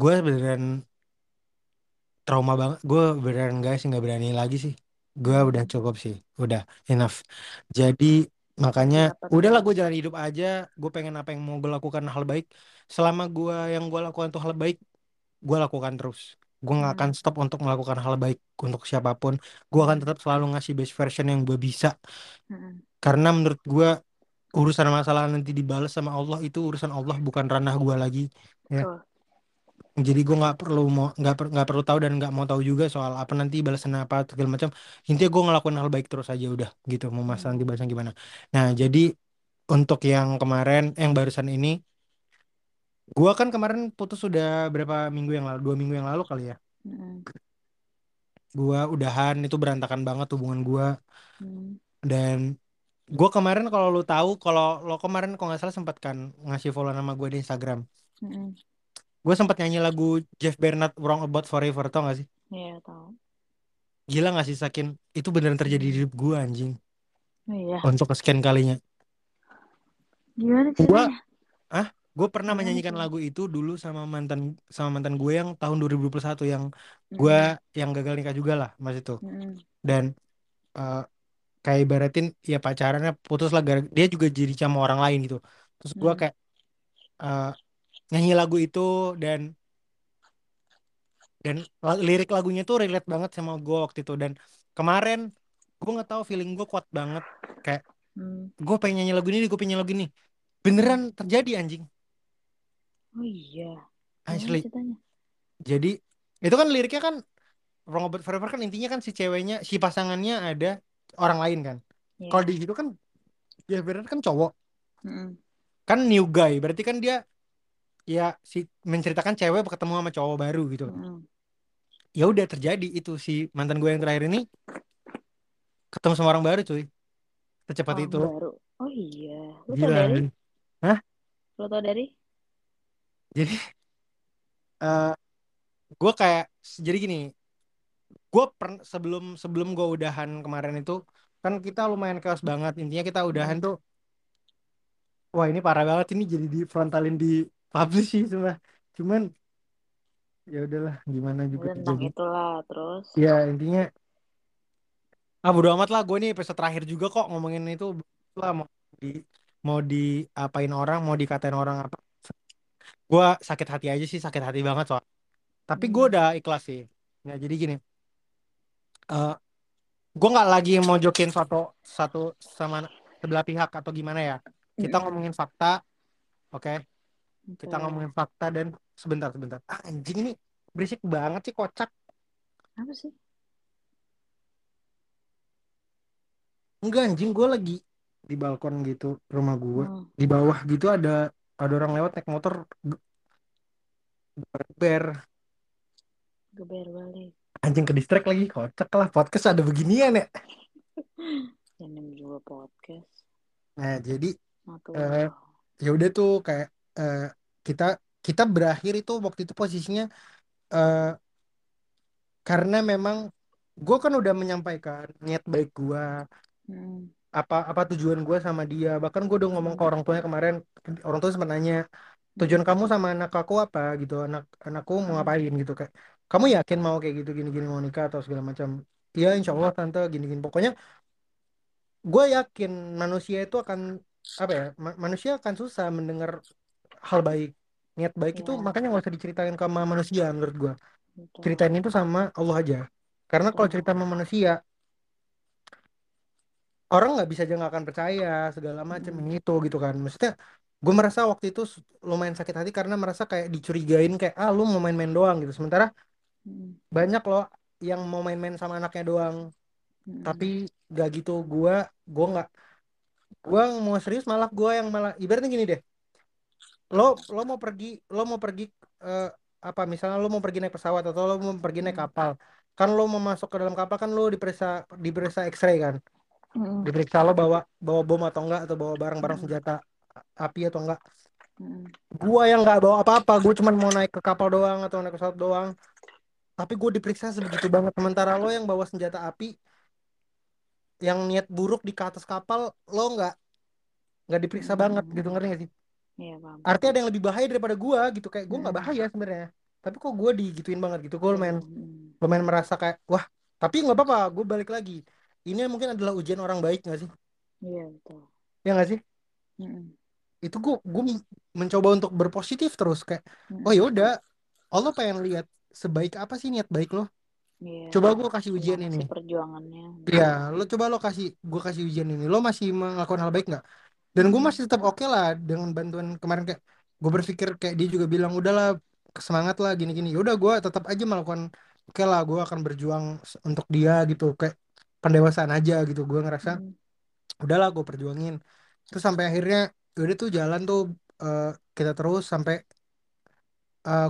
Speaker 1: gue beneran trauma banget. Gue beneran guys nggak berani lagi sih. Gue udah cukup sih. Udah enough. Jadi makanya udahlah gue jalan hidup aja. Gue pengen apa yang mau gue lakukan hal baik. Selama gue yang gue lakukan tuh hal baik gue lakukan terus. Gue nggak akan
Speaker 2: Mm,
Speaker 1: stop untuk melakukan hal baik untuk siapa pun. Gue akan tetap selalu ngasih best version yang gue bisa.
Speaker 2: Mm.
Speaker 1: karena menurut gue urusan masalah nanti dibalas sama Allah itu urusan Allah bukan ranah gue lagi ya.
Speaker 2: Betul.
Speaker 1: Jadi gue nggak perlu mau nggak per- nggak perlu tahu dan nggak mau tahu juga soal apa nanti balasan apa segala macam. Intinya gue ngelakuin hal baik terus aja udah gitu. Mau masalah nanti
Speaker 2: Mm,
Speaker 1: balasan gimana. Nah jadi untuk yang kemarin yang barusan ini gue kan kemarin putus sudah berapa minggu yang lalu dua minggu yang lalu kali ya.
Speaker 2: Mm,
Speaker 1: gue udahan itu berantakan banget hubungan gue
Speaker 2: mm,
Speaker 1: dan gue kemarin kalau lu tahu kalau lo kemarin kalau nggak salah sempat kan ngasih follow nama gue di Instagram.
Speaker 2: Mm.
Speaker 1: Gue sempat nyanyi lagu Jeff Bernard Wrong About Forever tau gak sih
Speaker 2: Iya tahu.
Speaker 1: Gila gak sih Sakin? Itu beneran terjadi di hidup gue anjing.
Speaker 2: Oh iya.
Speaker 1: Untuk kesekian kalinya.
Speaker 2: Gimana
Speaker 1: Gue,
Speaker 2: ceritanya?
Speaker 1: ah, gue pernah
Speaker 2: Gimana
Speaker 1: menyanyikan lagu itu dulu sama mantan sama mantan gue yang tahun 2021 yang gue
Speaker 2: Mm,
Speaker 1: yang gagal nikah juga lah mas itu.
Speaker 2: mm,
Speaker 1: Dan eh, kayak ibaratin ya pacarannya putus lah dia juga jadi sama orang lain gitu. Terus gue kayak eh, nyanyi lagu itu dan dan lirik lagunya tuh relate banget sama gue waktu itu. Dan kemarin gue nggak tahu feeling gue kuat banget. Kayak
Speaker 2: mm,
Speaker 1: gue pengen nyanyi lagu ini gue pengen nyanyi lagu ini. Beneran terjadi anjing.
Speaker 2: Oh iya.
Speaker 1: Asli. jadi itu kan liriknya kan Wrong About Forever kan intinya kan si ceweknya si pasangannya ada orang lain kan. Kalau di situ kan ya bener kan cowok.
Speaker 2: Mm,
Speaker 1: kan new guy berarti kan dia ya si menceritakan cewek ketemu sama cowok baru gitu
Speaker 2: mm,
Speaker 1: ya udah terjadi itu si mantan gue yang terakhir ini ketemu sama orang baru cuy secepat
Speaker 2: Orang
Speaker 1: itu
Speaker 2: baru. Oh iya. Lu tau
Speaker 1: gila
Speaker 2: dari?
Speaker 1: Hah?
Speaker 2: Lu tau dari?
Speaker 1: jadi eh gue kayak jadi gini gue per sebelum sebelum gue udahan kemarin itu kan kita lumayan chaos banget intinya kita udahan
Speaker 2: Hmm.
Speaker 1: tuh wah ini parah banget ini jadi di frontalin di publish sih cuma cuman ya udahlah gimana juga
Speaker 2: tentang
Speaker 1: jadi
Speaker 2: itulah terus.
Speaker 1: ya intinya ah bodo amat lah gue ini episode terakhir juga kok ngomongin itu. Lah mau di mau diapain orang mau dikatain orang apa. Gue sakit hati aja sih sakit hati banget soal. Tapi gue
Speaker 2: Hmm.
Speaker 1: udah ikhlas sih. Ya jadi gini. Eh gue nggak lagi mau jokin satu satu sama sebelah pihak atau gimana ya. Kita
Speaker 2: Mm-mm.
Speaker 1: ngomongin fakta oke kita
Speaker 2: Oke.
Speaker 1: ngomongin fakta dan sebentar sebentar ah, anjing ini berisik banget sih kocak
Speaker 2: Apa sih?
Speaker 1: enggak anjing gue lagi di balkon gitu rumah gue
Speaker 2: Hmm.
Speaker 1: di bawah gitu ada ada orang lewat naik motor ber
Speaker 2: Geber balik.
Speaker 1: anjing ke distract lagi kocak lah podcast ada beginian ya
Speaker 2: Dan ini juga podcast.
Speaker 1: nah jadi eh, ya udah tuh kayak eh, kita kita berakhir itu waktu itu posisinya eh, karena memang gue kan udah menyampaikan niat baik gue
Speaker 2: Hmm.
Speaker 1: apa apa tujuan gue sama dia bahkan gue udah ngomong ke orang tuanya kemarin orang tua sempat nanya tujuan kamu sama anak aku apa gitu anak anakku mau ngapain gitu kayak kamu yakin mau kayak gitu gini gini mau nikah atau segala macam iya insya
Speaker 2: Hmm.
Speaker 1: Allah tante gini gini pokoknya gue yakin manusia itu akan apa ya ma- manusia akan susah mendengar hal baik niat baik itu
Speaker 2: Iya.
Speaker 1: makanya nggak usah diceritain ke sama manusia menurut gue ceritain itu sama Allah aja karena kalau
Speaker 2: Betul.
Speaker 1: cerita sama manusia orang nggak bisa aja nggak akan percaya segala macam
Speaker 2: Hmm.
Speaker 1: ini itu gitu kan maksudnya gue merasa waktu itu lumayan sakit hati karena merasa kayak dicurigain kayak ah lu mau main-main doang gitu sementara
Speaker 2: Hmm.
Speaker 1: banyak loh yang mau main-main sama anaknya doang
Speaker 2: Hmm.
Speaker 1: tapi gak gitu gue gue nggak gue mau serius malah gue yang malah ibaratnya gini deh lo lo mau pergi lo mau pergi eh, apa misalnya lo mau pergi naik pesawat atau lo mau pergi naik
Speaker 2: Hmm.
Speaker 1: kapal kan lo mau masuk ke dalam kapal kan lo diperiksa diperiksa X-ray kan
Speaker 2: Hmm.
Speaker 1: diperiksa lo bawa bawa bom atau enggak atau bawa barang-barang
Speaker 2: Hmm.
Speaker 1: senjata api atau enggak
Speaker 2: Hmm.
Speaker 1: gua yang nggak bawa apa-apa gue cuma mau naik ke kapal doang atau naik pesawat doang tapi gue diperiksa sebegitu banget sementara lo yang bawa senjata api yang niat buruk di ke atas kapal lo nggak nggak diperiksa
Speaker 2: Hmm.
Speaker 1: banget gitu ngerti gak sih
Speaker 2: Iya paham.
Speaker 1: artinya ada yang lebih bahaya daripada gua gitu kayak gue nggak
Speaker 2: Hmm.
Speaker 1: bahaya sebenarnya tapi kok gue digituin banget gitu gue
Speaker 2: Iya.
Speaker 1: lumayan
Speaker 2: Hmm.
Speaker 1: lumayan merasa kayak wah tapi nggak apa-apa gue balik lagi ini mungkin adalah ujian orang baik nggak sih
Speaker 2: Iya betul.
Speaker 1: ya nggak sih
Speaker 2: Hmm.
Speaker 1: itu gue gue mencoba untuk berpositif terus kayak
Speaker 2: Hmm.
Speaker 1: oh ya udah Allah pengen lihat sebaik apa sih niat baik lo
Speaker 2: Iya.
Speaker 1: coba gue kasih ujian
Speaker 2: Gimana
Speaker 1: ini
Speaker 2: perjuangannya?
Speaker 1: ya lo coba lo kasih gue kasih ujian ini lo masih melakukan hal baik nggak dan gue masih tetap oke lah dengan bantuan kemarin kayak gue berpikir kayak dia juga bilang udahlah semangat lah gini-gini. Ya udah gue tetap aja melakukan oke lah gue akan berjuang untuk dia gitu. Kayak pendewasaan aja gitu. Gue ngerasa
Speaker 2: Hmm.
Speaker 1: udahlah gue perjuangin. Terus sampai akhirnya udah tuh jalan tuh eh, kita terus sampai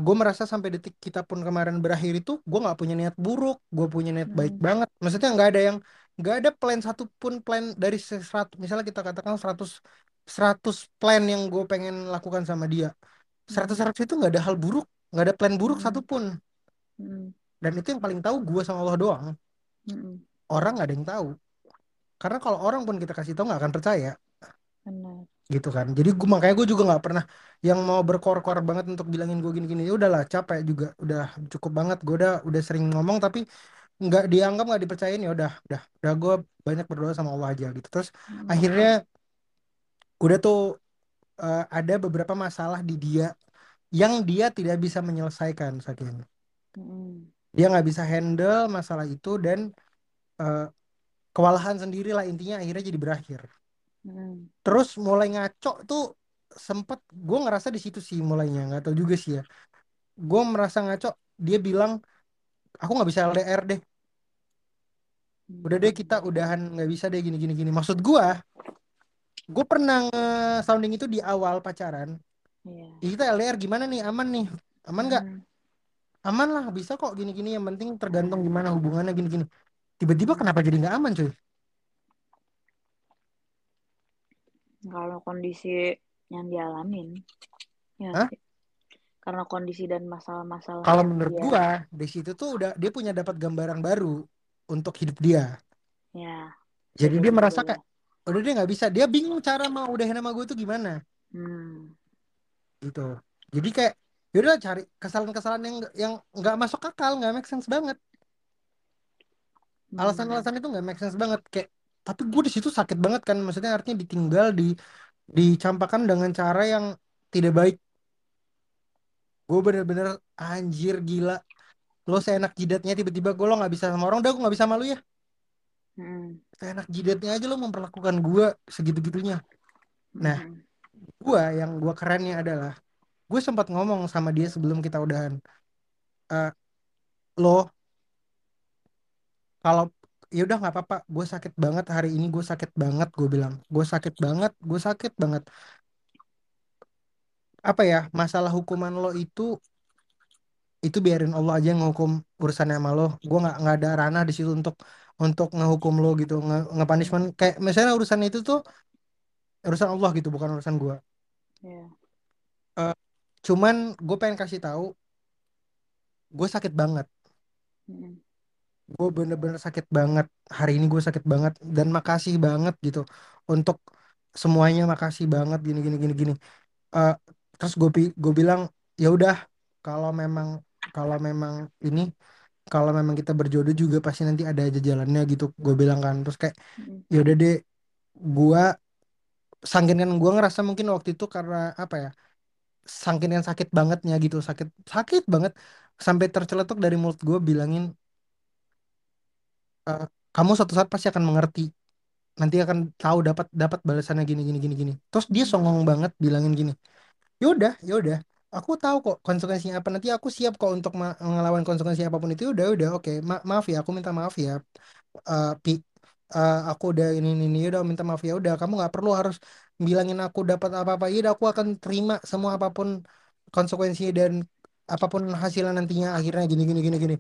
Speaker 1: gue merasa sampai detik kita pun kemarin berakhir itu gue nggak punya niat buruk gue punya niat baik
Speaker 2: Hmm.
Speaker 1: banget. Maksudnya nggak ada yang nggak ada plan satupun plan dari 100 misalnya kita katakan 100 100 plan yang gue pengen lakukan sama dia 100
Speaker 2: Hmm.
Speaker 1: 100 itu nggak ada hal buruk nggak ada plan buruk
Speaker 2: Hmm.
Speaker 1: satupun
Speaker 2: Hmm.
Speaker 1: dan itu yang paling tahu gue sama Allah doang
Speaker 2: Hmm.
Speaker 1: orang nggak ada yang tahu karena kalau orang pun kita kasih tahu nggak akan percaya
Speaker 2: Benar.
Speaker 1: gitu kan jadi gue makanya gue juga nggak pernah yang mau berkor-kor banget untuk bilangin gue gini-gini ya udahlah capek juga udah cukup banget gue udah udah sering ngomong tapi nggak dianggap nggak dipercayain ya udah udah udah gue banyak berdoa sama Allah aja gitu terus
Speaker 2: Hmm.
Speaker 1: akhirnya udah tuh eh, ada beberapa masalah di dia yang dia tidak bisa menyelesaikan saking
Speaker 2: Hmm.
Speaker 1: dia nggak bisa handle masalah itu dan eh, kewalahan sendiri lah intinya akhirnya jadi berakhir
Speaker 2: Hmm.
Speaker 1: terus mulai ngaco tuh sempet gue ngerasa di situ sih mulainya nggak tahu juga sih ya gue merasa ngaco dia bilang aku nggak bisa LDR deh udah deh kita udahan nggak bisa deh gini gini gini. Maksud gue gue pernah sounding itu di awal pacaran. Yeah. kita LDR gimana nih? Aman nih? Aman nggak?
Speaker 2: Mm.
Speaker 1: aman lah bisa kok gini gini. Yang penting tergantung gimana hubungannya gini gini. Tiba-tiba kenapa jadi nggak aman cuy?
Speaker 2: Kalau kondisi yang dialamin ya
Speaker 1: Hah?
Speaker 2: karena kondisi dan masalah-masalah
Speaker 1: kalau menurut
Speaker 2: dia...
Speaker 1: gua di situ tuh udah dia punya dapat gambaran baru untuk hidup dia.
Speaker 2: ya,
Speaker 1: Jadi dia merasa kayak udah dia nggak bisa. Dia bingung cara mau udahin sama gue tuh gimana
Speaker 2: Hmm,
Speaker 1: gitu. Jadi kayak yaudah cari kesalahan-kesalahan yang yang nggak masuk akal, nggak make sense banget. Alasan-alasan itu nggak make sense banget kayak. Tapi gue di situ sakit banget kan. Maksudnya artinya ditinggal di dicampakkan dengan cara yang tidak baik. Gue bener-bener anjir gila. Lo seenak jidatnya tiba-tiba gue lo nggak bisa sama orang, udah gue nggak bisa sama lu ya.
Speaker 2: hmm,
Speaker 1: Seenak jidatnya aja lo memperlakukan gue segitu-gitunya. Nah,
Speaker 2: hmm,
Speaker 1: gue yang gue kerennya adalah gue sempat ngomong sama dia sebelum kita udahan. Eh, lo kalau ya udah nggak apa-apa, gue sakit banget hari ini, gue sakit banget, gue bilang, gue sakit banget, gue sakit banget. Apa ya masalah hukuman lo itu itu biarin Allah aja yang ngehukum urusannya sama lo. Gue nggak nggak ada ranah di situ untuk untuk ngehukum lo gitu, nge, nge-punishment.
Speaker 2: hmm,
Speaker 1: Kayak misalnya urusan itu tuh urusan Allah gitu, bukan urusan gue.
Speaker 2: ya,
Speaker 1: Cuman gue pengen kasih tahu, gue sakit banget.
Speaker 2: hmm,
Speaker 1: gue bener-bener sakit banget hari ini gue sakit banget dan makasih banget gitu untuk semuanya makasih banget gini gini gini gini Eh, terus gue gue bilang ya udah kalau memang kalau memang ini kalau memang kita berjodoh juga pasti nanti ada aja jalannya gitu gue bilang kan. Terus kayak
Speaker 2: hmm,
Speaker 1: ya udah deh gue sangkin kan gue ngerasa mungkin waktu itu karena apa ya sangkin yang sakit bangetnya gitu sakit sakit banget. Sampai terceletuk dari mulut gue bilangin "Eh, kamu suatu saat pasti akan mengerti. Nanti akan tahu dapat dapat balasannya gini gini gini gini. Terus dia songong banget bilangin gini yaudah yaudah aku tahu kok konsekuensinya apa. Nanti aku siap kok untuk ngelawan konsekuensi apa pun itu. Udah udah oke. Ma- maaf ya aku minta maaf ya. Eh, pi Eh, aku udah ini ini ini udah minta maaf ya. Udah kamu nggak perlu harus bilangin aku dapat apa-apa. Ya udah aku akan terima semua apa pun konsekuensinya dan apa pun hasilnya nantinya. Akhirnya gini gini gini gini.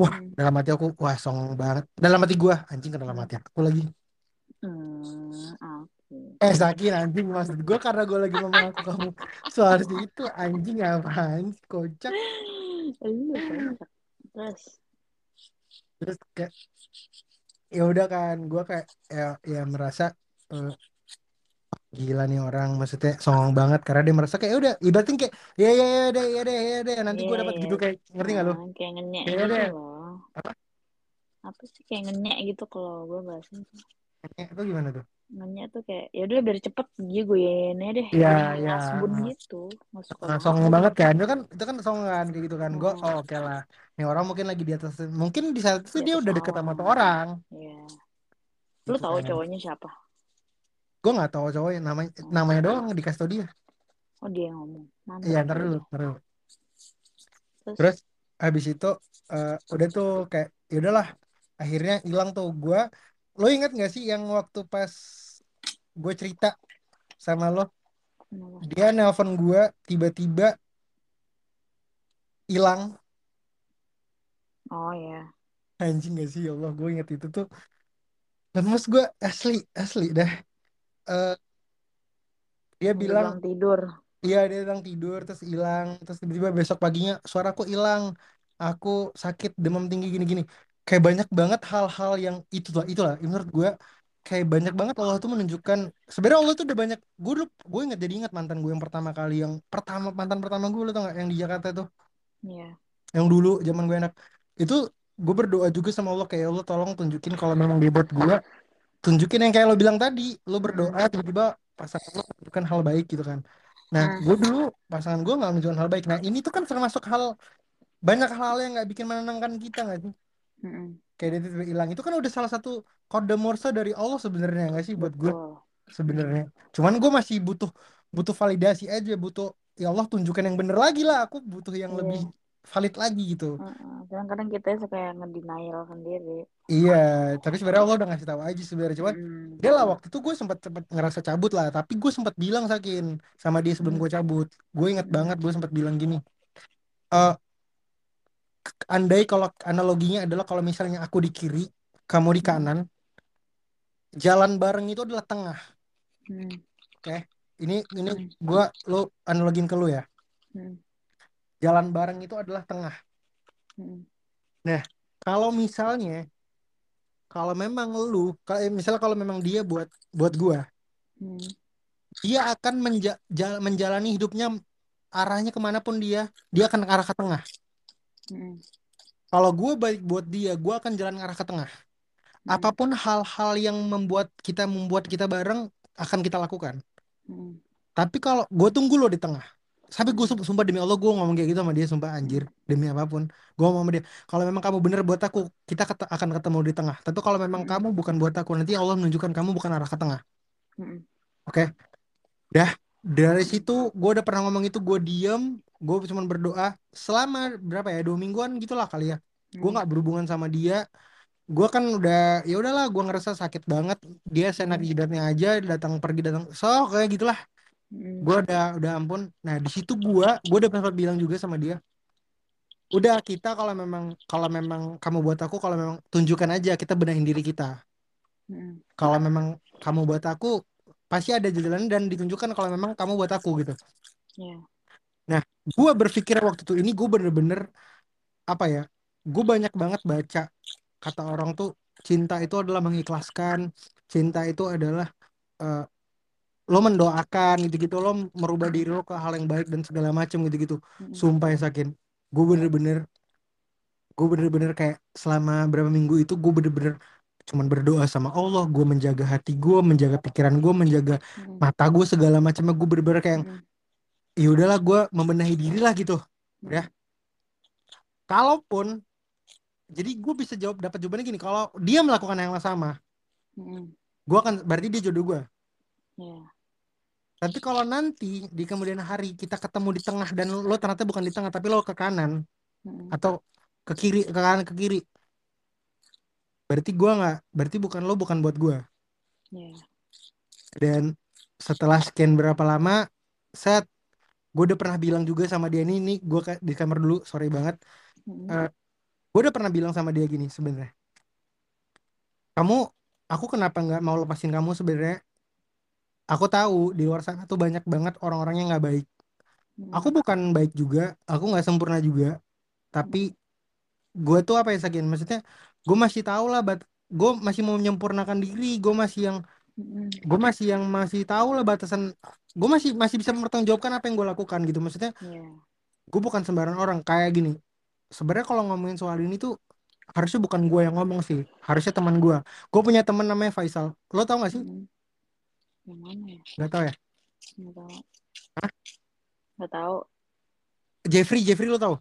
Speaker 1: Wah
Speaker 2: hmm,
Speaker 1: dalam hati aku wah songong banget. Dalam hati gua anjing ke dalam hati aku lagi.
Speaker 2: Hmm, oke.
Speaker 1: Eh Zaki anjing maksud gue karena gue lagi ngomong aku kamu soal itu anjing apaan sih kocak.
Speaker 2: Terus,
Speaker 1: terus kayak ya udah kan gue kayak ya, ya merasa eh, gila nih orang maksudnya songong banget. Karena dia merasa kayak "Ya udah ibaratnya kayak ya ya ya deh ya deh ya deh nanti
Speaker 2: iya,
Speaker 1: gue dapat
Speaker 2: iya,
Speaker 1: gitu kayak ngerti gak lu?
Speaker 2: Ah, kayak ngenyek
Speaker 1: ya
Speaker 2: gitu loh.
Speaker 1: apa?
Speaker 2: Apa sih kayak ngenyek gitu kalau gue bahasnya.
Speaker 1: Eh, itu gimana tuh
Speaker 2: Ngenyek tuh kayak, ya udah biar cepet dia gue ya deh.
Speaker 1: ya ya
Speaker 2: ngasbun gitu. Nggak suka
Speaker 1: Nah,
Speaker 2: banget
Speaker 1: kan. Itu kan itu kan songan kayak gitu kan. Gue
Speaker 2: Mm-mm.
Speaker 1: oh oke lah. Nih orang mungkin lagi di atas mungkin di saat itu
Speaker 2: Di
Speaker 1: dia udah deket sama tuh orang.
Speaker 2: Iya. Lu
Speaker 1: gitu
Speaker 2: tahu
Speaker 1: kan.
Speaker 2: cowoknya siapa?
Speaker 1: gue nggak tahu cowoknya. Namanya
Speaker 2: Oh,
Speaker 1: namanya doang dikasih tau dia.
Speaker 2: Oh dia yang ngomong.
Speaker 1: Iya ntar dulu ntar dulu.
Speaker 2: Terus,
Speaker 1: terus habis itu eh, udah tuh kayak ya udahlah. Akhirnya hilang tuh. Gue lo inget gak sih yang waktu pas gue cerita sama lo. Dia nelpon gue tiba-tiba hilang.
Speaker 2: Oh ya.
Speaker 1: anjing gak sih? Ya Allah gue inget itu tuh. Lemes gue asli asli dah. Eh, dia bilang
Speaker 2: tidur.
Speaker 1: iya dia bilang tidur terus hilang. Terus tiba-tiba besok paginya suaraku hilang. Aku sakit demam tinggi gini-gini. Kayak banyak banget hal-hal yang itu lah itulah menurut gue kayak banyak banget Allah tuh menunjukkan sebenarnya Allah tuh udah banyak gue dulu gue inget jadi ingat mantan gue yang pertama kali yang pertama mantan pertama gue lo tau gak yang di Jakarta tuh
Speaker 2: Iya.
Speaker 1: yang dulu zaman gue enak itu gue berdoa juga sama Allah kayak "Ya Allah tolong tunjukin kalau memang dia buat gue tunjukin yang kayak lo bilang tadi lo berdoa
Speaker 2: Mm-mm.
Speaker 1: tiba-tiba pasangan lo menunjukkan hal baik gitu kan nah
Speaker 2: Mm.
Speaker 1: gue dulu pasangan gue nggak menunjukkan hal baik nah ini tuh kan termasuk hal banyak hal yang nggak bikin menenangkan kita nggak sih
Speaker 2: Mm-mm.
Speaker 1: kayak dia tiba-tiba hilang itu kan udah salah satu kode Morse dari Allah sebenarnya nggak sih buat gue sebenarnya cuman gue masih butuh butuh validasi aja butuh ya Allah tunjukkan yang bener lagi lah aku butuh yang
Speaker 2: Iya.
Speaker 1: lebih valid lagi gitu.
Speaker 2: Kadang-kadang kita suka yang ngedenial sendiri.
Speaker 1: Iya, tapi sebenarnya Allah udah ngasih tahu aja sebenarnya cuman
Speaker 2: Mm.
Speaker 1: dia lah waktu itu gue sempat sempat ngerasa cabut lah, tapi gue sempat bilang sakin sama dia sebelum gue cabut, gue ingat
Speaker 2: Mm.
Speaker 1: banget gue sempat bilang gini, eh andai kalau analoginya adalah kalau misalnya aku di kiri, kamu di kanan, jalan bareng itu adalah tengah.
Speaker 2: Mm.
Speaker 1: Oke, ini ini
Speaker 2: Hmm.
Speaker 1: gua lu analogin ke lu ya.
Speaker 2: Hmm.
Speaker 1: Jalan bareng itu adalah tengah.
Speaker 2: Hmm.
Speaker 1: Nah, kalau misalnya kalau memang lu kalau eh, misalnya kalau memang dia buat buat gua,
Speaker 2: Hmm.
Speaker 1: dia akan menja- jal- menjalani hidupnya arahnya ke mana pun dia, dia akan arah ke tengah.
Speaker 2: Hmm.
Speaker 1: Kalau gue baik buat dia, gue akan jalan arah ke tengah.
Speaker 2: Hmm.
Speaker 1: Apa pun hal-hal yang membuat kita membuat kita bareng akan kita lakukan.
Speaker 2: Hmm.
Speaker 1: Tapi kalau gue tunggu lo di tengah. Sampai gue sumpah demi Allah gue ngomong kayak gitu sama dia sumpah anjir demi apa pun. Gue ngomong sama dia kalau memang kamu bener buat aku kita ket- akan ketemu di tengah. Tapi kalau memang
Speaker 2: Hmm.
Speaker 1: kamu bukan buat aku nanti Allah menunjukkan kamu bukan arah ke tengah.
Speaker 2: Hmm.
Speaker 1: Oke? Dah dari situ gue udah pernah ngomong itu gue diem gue cuma berdoa selama berapa ya dua mingguan gitulah kali ya. Gue
Speaker 2: Hmm.
Speaker 1: nggak berhubungan sama dia. Gue kan udah ya udahlah gue ngerasa sakit banget. Dia seenak
Speaker 2: Hmm.
Speaker 1: jidatnya aja datang pergi datang so kayak gitulah.
Speaker 2: Hmm.
Speaker 1: gue udah udah ampun nah di situ gue gue udah sempat bilang juga sama dia udah kita kalau memang kalau memang kamu buat aku kalau memang tunjukkan aja kita benahin diri kita
Speaker 2: Hmm.
Speaker 1: kalau memang kamu buat aku pasti ada jalan dan ditunjukkan kalau memang kamu buat aku gitu
Speaker 2: Ya.
Speaker 1: Gue berpikir waktu itu ini gue bener-bener apa ya gue banyak banget baca kata orang tuh cinta itu adalah mengikhlaskan cinta itu adalah eh, lo mendoakan gitu-gitu lo merubah diri lo ke hal yang baik dan segala macam gitu-gitu. Sumpah ya Sakin gue bener-bener gue bener-bener kayak selama berapa minggu itu gue bener-bener cuman berdoa sama Allah gue menjaga hati gue menjaga pikiran gue menjaga mata gue segala macamnya gue bener-bener kayak. Ya udahlah gue membenahi diri lah gitu ya kalaupun jadi gue bisa jawab dapat jawabannya gini kalau dia melakukan yang sama
Speaker 2: Hmm.
Speaker 1: gue akan berarti dia jodoh gue
Speaker 2: Ya.
Speaker 1: Tapi kalau nanti di kemudian hari kita ketemu di tengah dan lo ternyata bukan di tengah tapi lo ke kanan
Speaker 2: Hmm.
Speaker 1: atau ke kiri ke kanan ke kiri, berarti gua nggak, berarti bukan lo bukan buat gua.
Speaker 2: Ya.
Speaker 1: Dan setelah sekian berapa lama, set gue udah pernah bilang juga sama dia ini, nih gue di kamar dulu, sorry banget.
Speaker 2: Hmm.
Speaker 1: Eh, gue udah pernah bilang sama dia gini sebenarnya, kamu, aku kenapa nggak mau lepasin kamu sebenarnya? Aku tahu di luar sana tuh banyak banget orang-orang yang nggak baik.
Speaker 2: Hmm.
Speaker 1: Aku bukan baik juga, aku nggak sempurna juga, tapi gue tuh apa ya Sakin maksudnya gue masih tahu lah bat gue masih mau menyempurnakan diri gue masih yang
Speaker 2: Hmm.
Speaker 1: gue masih yang masih tahu lah batasan gue masih masih bisa mempertanggungjawabkan apa yang gue lakukan gitu maksudnya
Speaker 2: Ya.
Speaker 1: gue bukan sembarang orang kayak gini sebenarnya kalau ngomongin soal ini tuh harusnya bukan gue yang ngomong sih harusnya teman gue gue punya teman namanya Faisal lo tau gak sih
Speaker 2: Hmm. Yang mana ya?
Speaker 1: nggak tau ya
Speaker 2: Nggak tahu.
Speaker 1: Hah?
Speaker 2: Nggak tahu.
Speaker 1: Jeffrey Jeffrey lo tau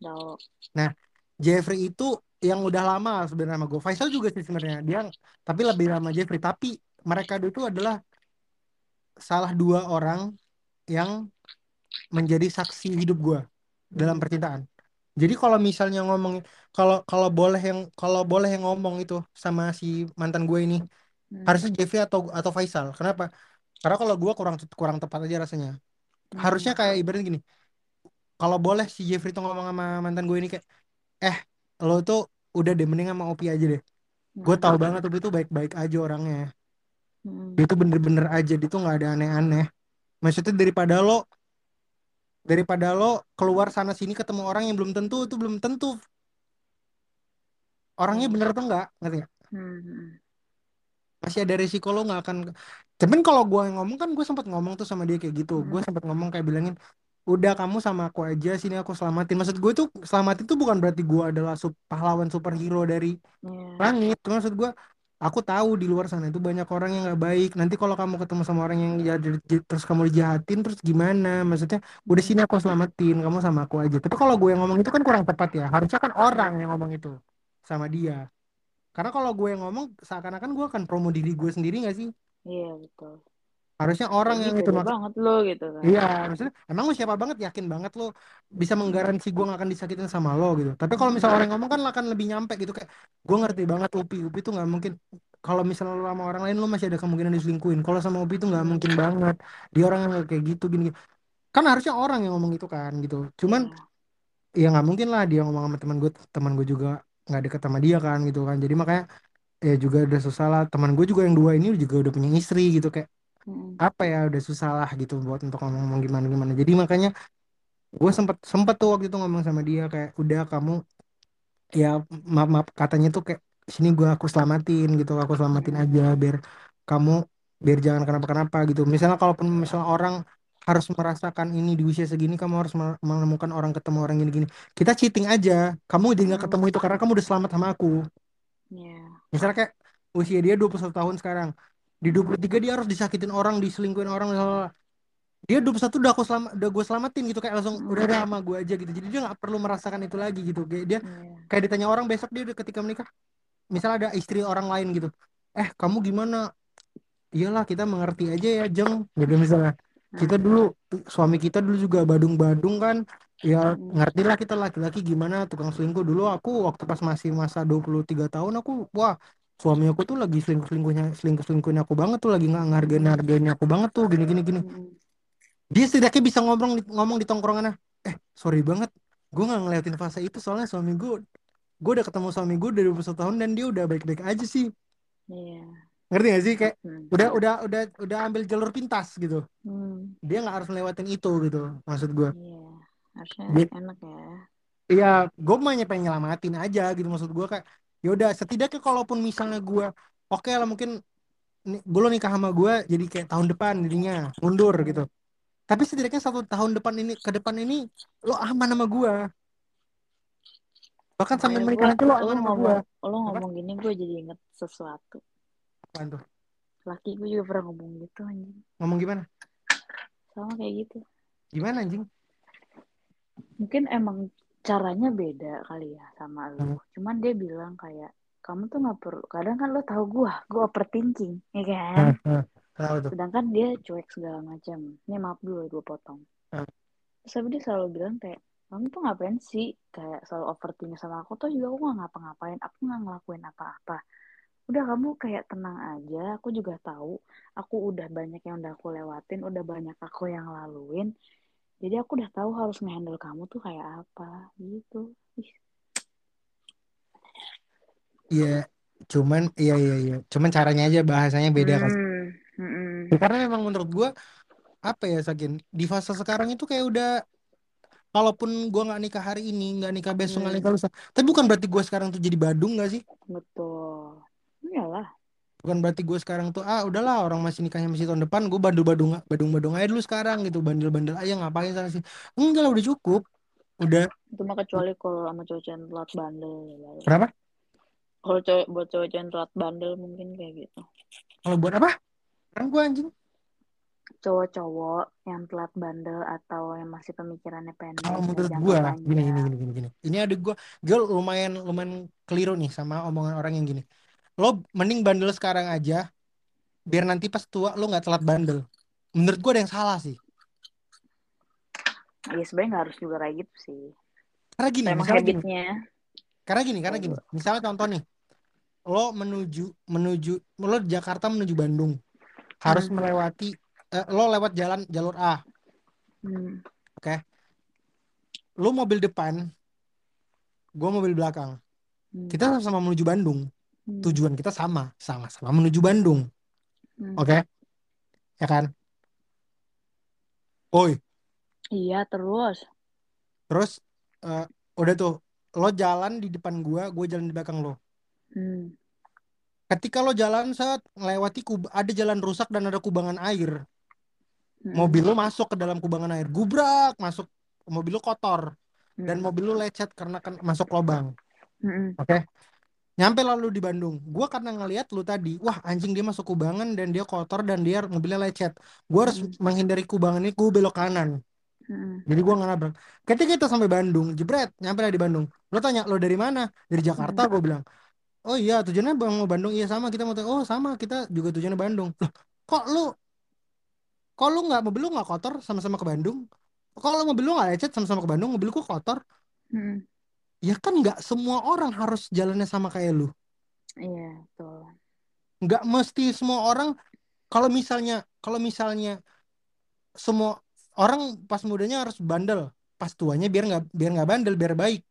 Speaker 2: Tahu.
Speaker 1: nah Jeffrey itu yang udah lama sebenarnya sama gue Faisal juga sih sebenarnya dia tapi lebih lama Jeffrey tapi mereka itu adalah salah dua orang yang menjadi saksi hidup gue dalam percintaan. Jadi kalau misalnya ngomong kalau kalau boleh yang kalau boleh yang ngomong itu sama si mantan gue ini
Speaker 2: Hmm.
Speaker 1: harusnya Jeffrey atau atau Faisal. Kenapa? Karena kalau gue kurang kurang tepat aja rasanya.
Speaker 2: Hmm.
Speaker 1: Harusnya kayak ibaratnya gini. Kalau boleh si Jeffrey tuh ngomong sama mantan gue ini kayak eh lo tuh udah deh mending sama Opi aja deh. Gue
Speaker 2: Hmm.
Speaker 1: tahu banget Opi tuh baik-baik aja orangnya.
Speaker 2: Hmm.
Speaker 1: Dia tuh bener-bener aja, dia tuh nggak ada aneh-aneh. Maksudnya daripada lo daripada lo keluar sana sini ketemu orang yang belum tentu itu belum tentu orangnya
Speaker 2: Ya.
Speaker 1: bener atau enggak ngerti nggak?
Speaker 2: Hmm.
Speaker 1: Masih ada resiko lo nggak akan cuman kalau gue ngomong kan gue sempat ngomong tuh sama dia kayak gitu gue
Speaker 2: Hmm.
Speaker 1: sempat ngomong kayak bilangin udah kamu sama aku aja sini aku selamatin maksud gue tuh selamatin tuh bukan berarti gue adalah pahlawan superhero dari
Speaker 2: Ya.
Speaker 1: langit maksud gue aku tahu di luar sana itu banyak orang yang nggak baik. Nanti kalau kamu ketemu sama orang yang ya, terus kamu dijahatin terus gimana? Maksudnya udah sini aku selamatin kamu sama aku aja. Tapi kalau gue yang ngomong itu kan kurang tepat ya. Harusnya kan orang yang ngomong itu sama dia. Karena kalau gue yang ngomong seakan-akan gue akan promo diri gue sendiri nggak sih?
Speaker 2: Iya betul.
Speaker 1: Harusnya orang yang itu
Speaker 2: banget lo gitu kan.
Speaker 1: iya maksudnya emang lu siapa banget yakin banget lo bisa menggaransi gue gak akan disakitin sama lo gitu. Tapi kalau misalnya orang ngomong kan akan lebih nyampe gitu kayak gue ngerti banget Upi Upi tuh nggak mungkin. Kalau misalnya lo sama orang lain lo masih ada kemungkinan diselingkuhin. Kalau sama Upi tuh nggak
Speaker 2: Hmm.
Speaker 1: mungkin banget. Dia orang yang kayak gitu gini, gini. Kan harusnya orang yang ngomong itu kan gitu. Cuman
Speaker 2: Ya.
Speaker 1: ya nggak mungkin lah dia ngomong sama teman gue teman gue juga nggak deket sama dia kan gitu kan. Jadi makanya ya juga udah susah lah. Teman gue juga yang dua ini juga udah punya istri gitu. Kayak
Speaker 2: Mm-mm.
Speaker 1: apa ya udah susah lah gitu buat untuk ngomong gimana gimana jadi makanya gue sempet sempet tuh waktu itu ngomong sama dia kayak udah kamu ya maaf, maaf katanya tuh kayak sini gua aku selamatin gitu aku selamatin aja biar kamu biar jangan kenapa-kenapa gitu. Misalnya kalaupun misalnya orang harus merasakan ini di usia segini kamu harus me- menemukan orang ketemu orang gini-gini. Kita cheating aja kamu jadi nggak ketemu itu karena kamu udah selamat sama aku.
Speaker 2: Yeah.
Speaker 1: misalnya kayak usia dia 21 tahun sekarang di 23 dia harus disakitin orang diselingkuhin orang misalnya dia 21 udah aku selama udah gue selamatin gitu kayak langsung udah ada sama gue aja gitu. Jadi dia nggak perlu merasakan itu lagi gitu. Kayak dia
Speaker 2: Yeah.
Speaker 1: kayak ditanya orang besok dia udah ketika menikah misalnya ada istri orang lain gitu. Eh kamu gimana? Iyalah kita mengerti aja ya Jeng. Gitu misalnya kita
Speaker 2: Mm.
Speaker 1: dulu suami kita dulu juga badung-badung kan. Ya
Speaker 2: Mm.
Speaker 1: ngerti lah kita laki-laki gimana tukang selingkuh. Dulu aku waktu pas masih masa 23 tahun aku wah suami aku tuh lagi selingkuh-selingkuhnya selingkuh-selingkuhnya aku banget tuh lagi nggak ngargain hargain aku banget tuh gini gini gini
Speaker 2: Mm.
Speaker 1: dia setidaknya bisa ngomong di, ngomong di tongkrongannya eh sorry banget gue nggak ngeliatin fase itu soalnya suami gue gue udah ketemu suami gue dari 21 tahun dan dia udah baik-baik aja sih
Speaker 2: Yeah.
Speaker 1: ngerti gak sih kayak
Speaker 2: Mm.
Speaker 1: udah udah udah udah ambil jalur pintas gitu
Speaker 2: Mm.
Speaker 1: dia nggak harus lewatin itu gitu maksud gue
Speaker 2: Iya. Harusnya
Speaker 1: Dia-
Speaker 2: enak ya.
Speaker 1: iya gue mah pengen nyelamatin aja gitu maksud gue kayak yaudah setidaknya kalaupun misalnya gue oke lah mungkin gue lo nikah sama gue jadi kayak tahun depan jadinya mundur gitu. Tapi setidaknya satu tahun depan ini ke depan ini lo aman sama gue bahkan sampai menikah nanti lo aman sama gue
Speaker 2: lo ngomong gini gue jadi inget sesuatu.
Speaker 1: Apaan tuh?
Speaker 2: Laki gue juga pernah ngomong gitu anjing.
Speaker 1: ngomong gimana?
Speaker 2: Sama kayak gitu.
Speaker 1: gimana anjing?
Speaker 2: Mungkin emang caranya beda kali ya sama
Speaker 1: Hmm.
Speaker 2: lo. Cuman dia bilang kayak kamu tuh nggak perlu. Kadang kan lo tahu gue, gue overthinking, ya kan?
Speaker 1: Tahu tuh
Speaker 2: Sedangkan dia cuek segala macam. Ini maaf dulu gue potong.
Speaker 1: Hmm.
Speaker 2: Terus habis dia selalu bilang kayak kamu tuh ngapain sih kayak selalu overthinking sama aku tuh juga aku nggak ngapa-ngapain aku nggak ngelakuin apa-apa udah kamu kayak tenang aja aku juga tahu aku udah banyak yang udah aku lewatin udah banyak aku yang laluin jadi aku udah tahu harus ngehandle kamu tuh kayak apa gitu
Speaker 1: Iya, cuman iya iya iya. Cuman caranya aja bahasanya beda kan.
Speaker 2: hmm, mm-mm.
Speaker 1: Ya, karena memang menurut gua apa ya Sakin di fase sekarang itu kayak udah kalaupun gua nggak nikah hari ini nggak nikah besok nggak
Speaker 2: Hmm.
Speaker 1: nikah lusa tapi bukan berarti gua sekarang tuh jadi badung nggak sih
Speaker 2: betul iyalah
Speaker 1: bukan berarti gua sekarang tuh ah udahlah orang masih nikahnya masih tahun depan gua bandel badung badung badung aja dulu sekarang gitu bandel bandel aja ngapain sana sih? Enggak lah udah cukup. Udah.
Speaker 2: Itu mah kecuali kalau sama cowok yang telat bandel. Ya ya.
Speaker 1: berapa
Speaker 2: kalau cowok buat cowok yang telat bandel mungkin kayak gitu.
Speaker 1: Kalau buat apa? Sekarang gua anjing.
Speaker 2: Cowok-cowok yang telat bandel atau yang masih pemikirannya pendek
Speaker 1: kalau
Speaker 2: dan
Speaker 1: menurut gua gini gini gini gini gini. Ini ada gua gue lumayan lumayan keliru nih sama omongan orang yang gini lo mending bandel sekarang aja biar nanti pas tua lo nggak telat bandel. Menurut gua ada yang salah sih.
Speaker 2: Ya sebenarnya nggak harus juga kayak gitu sih.
Speaker 1: Karena gini misalnya gini. karena gini karena gini. Misalnya contoh nih lo menuju menuju lo di Jakarta menuju Bandung. Harus
Speaker 2: Hmm.
Speaker 1: melewati eh, lo lewat jalan jalur A.
Speaker 2: Hmm.
Speaker 1: lo mobil depan gua mobil belakang.
Speaker 2: Hmm.
Speaker 1: kita sama-sama menuju Bandung
Speaker 2: Hmm.
Speaker 1: tujuan kita sama sama-sama menuju Bandung
Speaker 2: Hmm.
Speaker 1: oke ya kan Oi
Speaker 2: iya terus
Speaker 1: terus eh, udah tuh lo jalan di depan gua gua jalan di belakang lo
Speaker 2: hmm.
Speaker 1: ketika lo jalan saat melewati kub ada jalan rusak dan ada kubangan air
Speaker 2: Hmm.
Speaker 1: mobil lo masuk ke dalam kubangan air gubrak masuk mobil lo kotor dan
Speaker 2: Hmm.
Speaker 1: mobil lo lecet karena kan masuk lubang
Speaker 2: Hmm.
Speaker 1: oke nyampe lalu di Bandung. Gua karena ngelihat lu tadi wah anjing dia masuk kubangan dan dia kotor dan dia mobilnya lecet. Gua harus
Speaker 2: Hmm.
Speaker 1: menghindari kubangan ini gua belok kanan.
Speaker 2: Hmm.
Speaker 1: jadi gua nggak nabrak ketika kita sampai Bandung jebret nyampe lah di Bandung. Lo tanya lo dari mana? Dari Jakarta gua bilang. Oh iya tujuannya bang mau Bandung. Iya sama. Kita mau oh sama kita juga tujuannya Bandung. Loh kok lu kok lu nggak mobil lu nggak kotor sama-sama ke Bandung? Kalau mobil lu nggak lecet sama-sama ke Bandung? Mobil gua kotor?
Speaker 2: Hmm.
Speaker 1: Ya kan nggak semua orang harus jalannya sama kayak lu.
Speaker 2: Iya betul.
Speaker 1: Nggak mesti semua orang kalau misalnya kalau misalnya semua orang pas mudanya harus bandel. Pas tuanya biar nggak biar nggak bandel biar baik.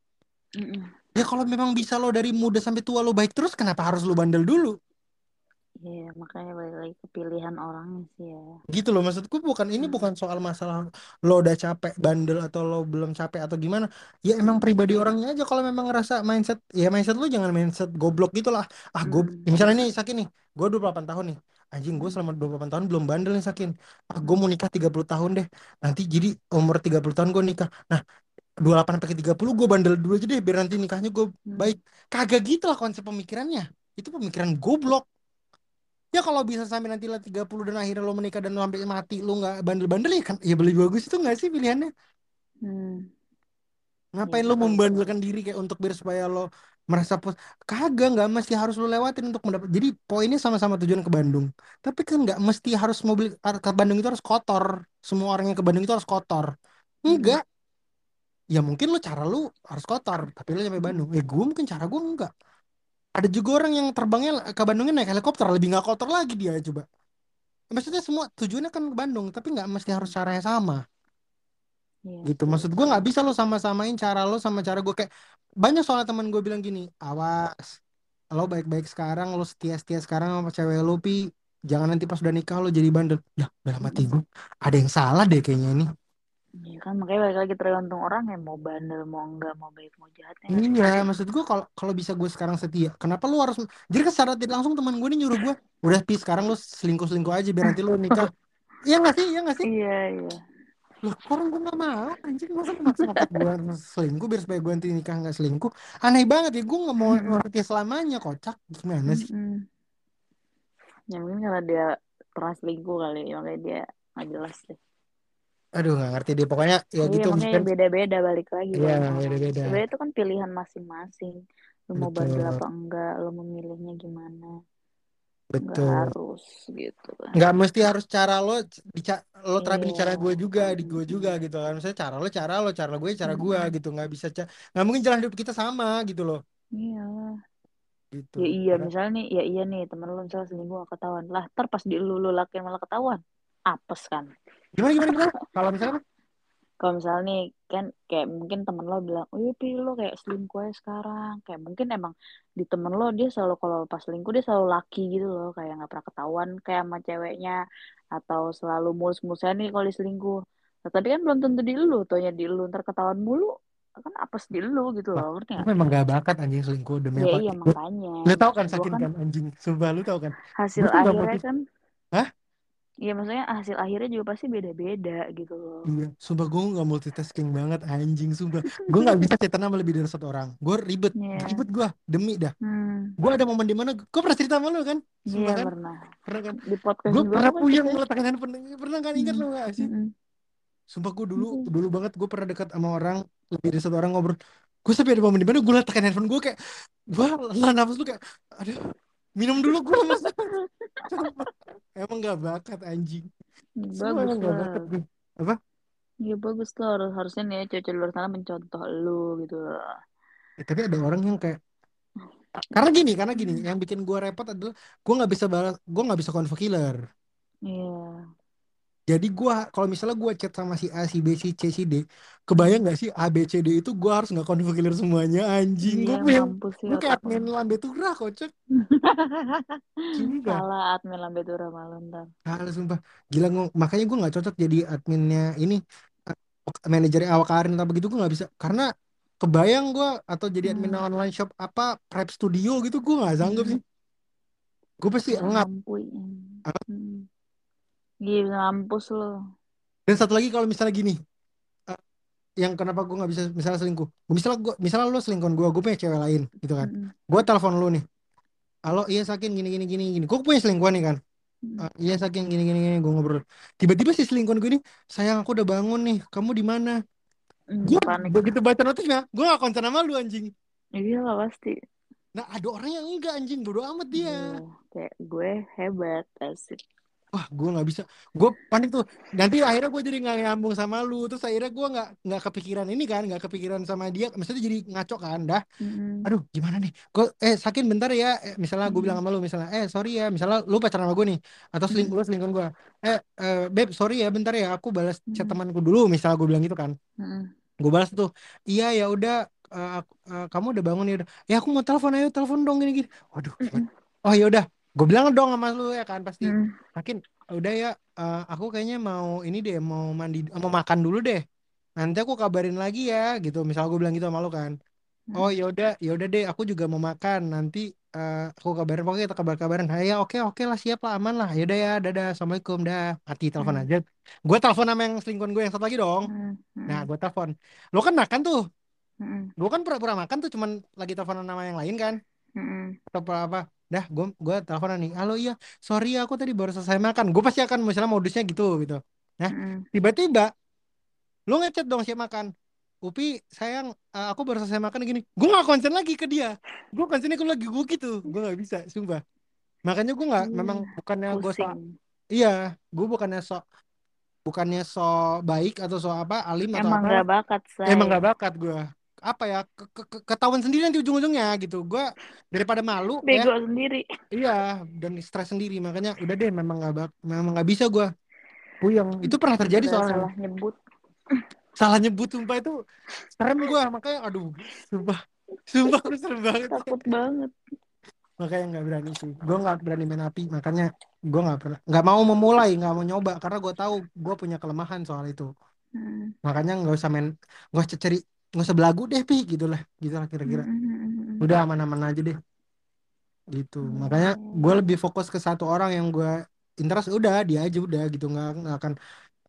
Speaker 2: Hmm.
Speaker 1: ya kalau memang bisa lo dari muda sampai tua lo baik terus kenapa harus lo bandel dulu
Speaker 2: Iya, makanya balik lagi ke pilihan orangnya sih ya.
Speaker 1: gitu loh maksudku bukan ini bukan soal masalah lo udah capek bandel atau lo belum capek atau gimana. Ya emang pribadi orangnya aja kalau memang ngerasa mindset ya mindset lo jangan mindset goblok gitu lah. Ah gue
Speaker 2: mm,
Speaker 1: misalnya nih Sakin nih gue 28 tahun nih. Anjing gue selama 28 tahun belum bandel nih Sakin. Ah gue mau nikah 30 tahun deh. Nanti jadi umur 30 tahun gue nikah. Nah 28 sampai ke 30 gue bandel dulu aja deh biar nanti nikahnya gue baik. Kagak gitu lah konsep pemikirannya. Itu pemikiran goblok Ya kalau bisa sampai nanti lah 30 dan akhirnya lo menikah dan lo sampai mati lo nggak bandel-bandel ya kan? Ya lebih bagus itu nggak sih pilihannya?
Speaker 2: Mm. Ya
Speaker 1: ngapain lo
Speaker 2: betul sih.
Speaker 1: membandelkan diri kayak untuk biar supaya lo merasa puas kagak nggak mesti harus lo lewatin untuk mendapat. Jadi poinnya sama-sama tujuan ke Bandung. Tapi kan nggak mesti harus mobil ke Bandung itu harus kotor. Semua orang yang ke Bandung itu harus kotor. Enggak ya mungkin lo cara lo harus kotor tapi lo sampai
Speaker 2: mm,
Speaker 1: Bandung. Eh gue mungkin cara gue enggak ada juga orang yang terbangnya ke Bandungnya naik helikopter lebih nggak kotor lagi dia coba. Maksudnya semua tujuannya kan ke Bandung tapi nggak mesti harus caranya sama.
Speaker 2: Iya
Speaker 1: gitu. maksud gue nggak bisa lo sama-samain cara lo sama cara gue kayak banyak soalnya teman gue bilang gini awas lo baik-baik sekarang lo setia-setia sekarang sama cewek lo pi. Jangan nanti pas udah nikah lo jadi bandel. Lah dalam hati
Speaker 2: Mm,
Speaker 1: gue ada yang salah deh kayaknya ini
Speaker 2: Iya kan makanya balik lagi tergantung orang ya mau bandel mau enggak mau baik mau jahatnya kan.
Speaker 1: iya maksud gue kalau kalau bisa gue sekarang setia kenapa lo harus jadi kan secara tidak langsung teman gue ini nyuruh gue udah pi sekarang lo selingkuh-selingkuh aja biar nanti lo nikah <laughs> iya nggak sih iya nggak sih
Speaker 2: Iya iya.
Speaker 1: Loh, orang gue gak mau anjing masa maksa nyokap gue selingkuh biar supaya gue nanti nikah gak selingkuh aneh banget ya gue gak mau ngerti selamanya kocak gimana sih
Speaker 2: Mm-mm. Ya mungkin karena dia pernah selingkuh kali ya, makanya dia nggak jelas deh.
Speaker 1: Aduh gak ngerti deh pokoknya ya
Speaker 2: Iya
Speaker 1: gitu
Speaker 2: makanya
Speaker 1: mungkin
Speaker 2: beda-beda balik lagi
Speaker 1: ya
Speaker 2: kan
Speaker 1: beda-beda
Speaker 2: Sebenarnya itu kan pilihan masing-masing. Lu mau bandel apa enggak, lu memilihnya gimana. Nggak
Speaker 1: betul
Speaker 2: harus gitu kan.
Speaker 1: nggak mesti harus cara lo dica lo terapin di
Speaker 2: Iya.
Speaker 1: cara gue juga di gue juga gitu kan misalnya cara lo cara lo cara gue cara gue
Speaker 2: Mm-mm.
Speaker 1: gitu nggak bisa nggak mungkin jalan hidup kita sama gitu loh
Speaker 2: Iya.
Speaker 1: gitu
Speaker 2: Ya iya
Speaker 1: karena
Speaker 2: misalnya nih, ya iya nih temen lu misalnya selingkuh gak ketahuan. Lah ntar pas di lu, lu laki malah ketahuan. Apes kan.
Speaker 1: Gimana gimana gimana kalau misalnya
Speaker 2: Kalau misalnya nih kan kayak mungkin temen lo bilang, oh iya Pi lo kayak selingkuh aja sekarang. Kayak mungkin emang di temen lo dia selalu kalau pas selingkuh dia selalu laki gitu loh. Kayak gak pernah ketahuan kayak sama ceweknya. Atau selalu mulus-mulusnya nih kalau diselingkuh. Nah, tapi kan belum tentu di lu. Taunya di lu ntar ketahuan mulu. Kan apes di lu gitu loh. Ngerti gak?
Speaker 1: memang gak bakat anjing selingkuh demi
Speaker 2: Ya
Speaker 1: apa
Speaker 2: iya makanya.
Speaker 1: lu tau kan
Speaker 2: Gue
Speaker 1: sakin
Speaker 2: kan
Speaker 1: kan anjing sumpah lu tau kan
Speaker 2: hasil akhirnya kan
Speaker 1: Hah?
Speaker 2: Iya maksudnya hasil akhirnya juga pasti beda-beda gitu loh.
Speaker 1: Iya, sumpah gue gak multitasking banget anjing, sumpah. Gue gak bisa chatan sama lebih dari satu orang. Gue ribet,
Speaker 2: Iya.
Speaker 1: ribet gue, demi dah.
Speaker 2: Hmm.
Speaker 1: Gue ada momen di mana, gue pernah cerita sama lu kan?
Speaker 2: Iya
Speaker 1: kan?
Speaker 2: pernah.
Speaker 1: Pernah kan?
Speaker 2: Di podcast
Speaker 1: Gue pernah puyeng meletakkan handphone, pernah kan ingat
Speaker 2: Hmm.
Speaker 1: lu gak sih?
Speaker 2: Mm-mm.
Speaker 1: Sumpah gue dulu,
Speaker 2: Iya.
Speaker 1: dulu banget gue pernah dekat sama orang, lebih dari satu orang ngobrol. Gue sampai ada momen di mana gue letakkan handphone gue kayak, gue lah nafas lu kayak, aduh, minum dulu gue mas. <laughs> <laughs> Emang gak bakat anjing. Sumpah
Speaker 2: Bagus
Speaker 1: emang gak bakat
Speaker 2: lah.
Speaker 1: gue. Apa?
Speaker 2: Ya bagus lah harus harusnya nih cewek luar sana mencontoh lu gitu loh.
Speaker 1: Ya, tapi ada orang yang kayak karena gini karena gini yang bikin gue repot adalah gue nggak bisa balas gue nggak bisa convo killer
Speaker 2: Iya.
Speaker 1: Jadi gue kalau misalnya gue chat sama si A si B si C si D kebayang nggak sih A B C D itu gue harus nggak killer semuanya anjing gue
Speaker 2: Iya sih
Speaker 1: gue kayak admin lambe turah kocak <laughs>
Speaker 2: Salah admin lambe turah malu ntar.
Speaker 1: Salah, sumpah gila makanya gue nggak cocok jadi adminnya ini manajernya awak Karin atau begitu gue nggak bisa karena kebayang gue atau jadi admin
Speaker 2: Hmm.
Speaker 1: online shop apa prep studio gitu gue nggak sanggup sih
Speaker 2: Hmm.
Speaker 1: gue pasti
Speaker 2: Nggak
Speaker 1: ngap
Speaker 2: mampu. Hmm. Bisa mampus lo.
Speaker 1: dan satu lagi kalau misalnya gini eh, yang kenapa gue nggak bisa misalnya selingkuh misalnya gue misalnya lo selingkuh gue gue punya cewek lain gitu kan
Speaker 2: Hmm.
Speaker 1: gue telepon lo nih halo iya sakin gini gini gini gini gue punya selingkuhan nih kan. "Eh, iya sakin gini gini gini gue ngobrol tiba-tiba si selingkuhan gue ini sayang aku udah bangun nih kamu di mana
Speaker 2: Hmm,
Speaker 1: gue begitu baca notifnya gue gak konsen sama lu anjing
Speaker 2: Iya lah pasti.
Speaker 1: nah ada orang yang enggak anjing bodo amat dia.
Speaker 2: Kayak gue hebat asik.
Speaker 1: Wah gue nggak bisa. Gue panik tuh. Nanti akhirnya gue jadi nggak nyambung sama lu. Terus akhirnya gue nggak nggak kepikiran ini kan nggak kepikiran sama dia. Maksudnya jadi ngaco kan dah.
Speaker 2: Hmm.
Speaker 1: aduh gimana nih? Gue eh sakin bentar ya. Eh, misalnya gue bilang
Speaker 2: Hmm.
Speaker 1: sama lu misalnya eh sorry ya. Misalnya lu pacaran sama gue nih atau seling
Speaker 2: Hmm.
Speaker 1: lu selingkuhan gue eh eh beb sorry ya bentar ya. Aku balas chat
Speaker 2: Hmm.
Speaker 1: temanku dulu misalnya gue bilang gitu kan.
Speaker 2: Hmm.
Speaker 1: gue balas tuh iya ya udah aku- eh, kamu udah bangun ya udah. Ya aku mau telepon ayo telepon dong gini gini waduh.
Speaker 2: Hmm.
Speaker 1: oh ya udah gue bilang dong sama lu ya kan pasti
Speaker 2: Hmm.
Speaker 1: makin udah ya eh, aku kayaknya mau ini deh mau mandi mau makan dulu deh nanti aku kabarin lagi ya gitu misal gue bilang gitu sama lu kan oh
Speaker 2: Hmm.
Speaker 1: ya udah ya udah deh aku juga mau makan nanti eh, aku kabarin pokoknya kita kabar kabaran ya oke oke lah siap lah aman lah ya udah ya dadah assalamualaikum dah mati telepon
Speaker 2: Hmm.
Speaker 1: aja gue telepon sama yang selingkuhan gue yang satu lagi dong
Speaker 2: Hmm.
Speaker 1: nah
Speaker 2: Hmm.
Speaker 1: gue telepon lo kan makan tuh
Speaker 2: Hmm.
Speaker 1: gue kan pura-pura makan tuh cuman lagi telepon sama yang lain kan
Speaker 2: Hmm.
Speaker 1: atau apa dah gue gue teleponan nih halo iya sorry aku tadi baru selesai makan gue pasti akan misalnya modusnya gitu gitu nah
Speaker 2: Hmm.
Speaker 1: tiba-tiba lu ngechat dong siap makan Upi sayang eh, aku baru selesai makan gini gue gak konsen lagi ke dia gue konsennya ke lagi gue gitu gue nggak bisa sumpah makanya gue nggak
Speaker 2: Iya.
Speaker 1: memang bukannya gue so iya gue bukannya so bukannya so baik atau so apa alim atau
Speaker 2: Emang
Speaker 1: apa
Speaker 2: gak bakat, say.
Speaker 1: emang gak bakat gue apa ya ke- ke- ke- ketahuan sendiri nanti ujung-ujungnya gitu gue daripada malu ya
Speaker 2: Bego sendiri.
Speaker 1: Iya, dan stres sendiri makanya udah deh memang nggak bak memang nggak bisa gua puyeng. Itu pernah terjadi
Speaker 2: Udah
Speaker 1: soalnya.
Speaker 2: salah nyebut. <laughs>
Speaker 1: Salah nyebut sumpah itu serem gua makanya aduh sumpah sumpah lu serem banget.
Speaker 2: Takut banget.
Speaker 1: Makanya nggak berani sih. Gua nggak berani main api makanya gua nggak pernah nggak mau memulai nggak mau nyoba karena gua tahu gua punya kelemahan soal itu.
Speaker 2: Hmm.
Speaker 1: Makanya nggak usah main usah cari nggak usah belagu deh pi. Gitulah gitulah kira-kira.
Speaker 2: Hmm, hmm, hmm, hmm.
Speaker 1: Udah aman-aman aja deh. Gitu.
Speaker 2: Iya,
Speaker 1: Makanya gue lebih fokus ke satu orang yang gue interest udah dia aja udah gitu. Nggak nggak akan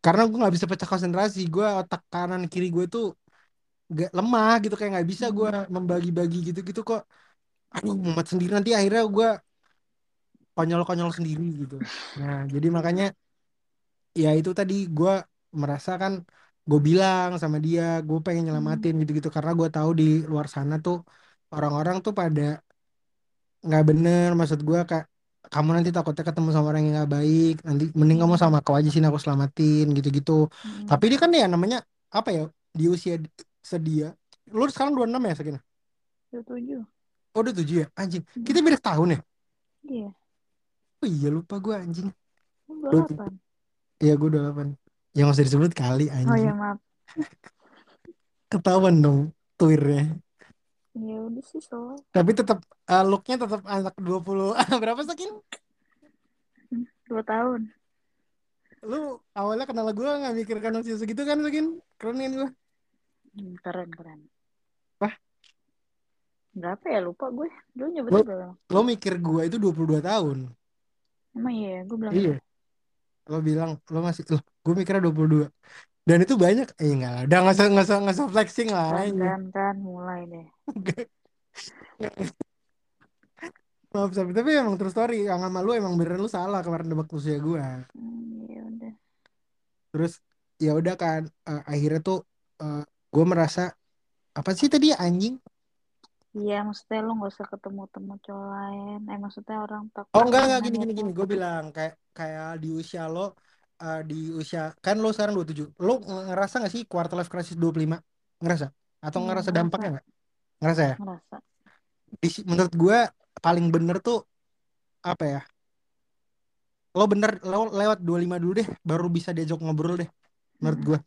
Speaker 1: karena gue nggak bisa pecah konsentrasi. Gue otak kanan kiri gue tuh gak lemah gitu. Kayak nggak bisa gue
Speaker 2: Hmm.
Speaker 1: membagi-bagi gitu-gitu kok. Aduh mumet sendiri. Nanti akhirnya gue konyol-konyol sendiri gitu. Nah jadi makanya ya itu tadi. Gue merasa kan gue bilang sama dia gue pengen
Speaker 2: Hmm.
Speaker 1: nyelamatin gitu-gitu karena gue tahu di luar sana tuh orang-orang tuh pada nggak bener maksud gue kak kamu nanti takutnya ketemu sama orang yang nggak baik nanti mending kamu
Speaker 2: Hmm.
Speaker 1: sama aku aja sini aku selamatin gitu-gitu
Speaker 2: Hmm.
Speaker 1: tapi ini kan ya namanya apa ya di usia sedia lu sekarang 26 ya Sakina?
Speaker 2: Setuju.
Speaker 1: oh udah 7 ya anjing
Speaker 2: Hmm.
Speaker 1: kita beda tahun ya
Speaker 2: Iya.
Speaker 1: oh iya lupa gue anjing
Speaker 2: Lu
Speaker 1: Dua
Speaker 2: 28.
Speaker 1: Iya gue 28 yang usah disebut kali
Speaker 2: Oh
Speaker 1: anjing
Speaker 2: ya maaf. <laughs>
Speaker 1: ketahuan dong tuirnya
Speaker 2: Ya udah sih soal.
Speaker 1: tapi tetap eh, looknya tetap anak 20 <laughs> berapa Sakin?
Speaker 2: Dua tahun.
Speaker 1: lu awalnya kenal gue nggak mikirkan usia segitu kan Sakin? keren kan gue
Speaker 2: Hmm, keren keren.
Speaker 1: Wah.
Speaker 2: Berapa ya lupa gue. Dulu
Speaker 1: Lu-
Speaker 2: nyebutnya berapa?
Speaker 1: lo mikir gue itu 22 tahun
Speaker 2: Emang iya, gue bilang
Speaker 1: Iya. Lo bilang lo masih lo gue mikirnya 22. Dan itu banyak. Eh enggak lah. Udah nggak usah nggak usah nggak usah flexing lah.
Speaker 2: kan kan kan mulai deh. <laughs>
Speaker 1: Maaf tapi tapi emang terus story. Yang sama lu emang bener lu salah kemarin nebak usia gue.
Speaker 2: Hmm, ya udah.
Speaker 1: Terus ya udah kan eh, akhirnya tuh gue merasa apa sih tadi anjing?
Speaker 2: Iya, maksudnya lu gak usah ketemu temu cowok lain. Eh, maksudnya orang takut
Speaker 1: Oh enggak enggak gini gini gini. Gue bilang kayak kayak di usia lo eh, di usia kan lo sekarang 27. Lo ngerasa gak sih quarter life crisis 25? Ngerasa? Atau
Speaker 2: Iya,
Speaker 1: ngerasa dampaknya nggak? Ngerasa ya?
Speaker 2: Ngerasa.
Speaker 1: di, menurut gue paling bener tuh apa ya lo bener lo lewat 25 dulu deh baru bisa diajak ngobrol deh menurut gue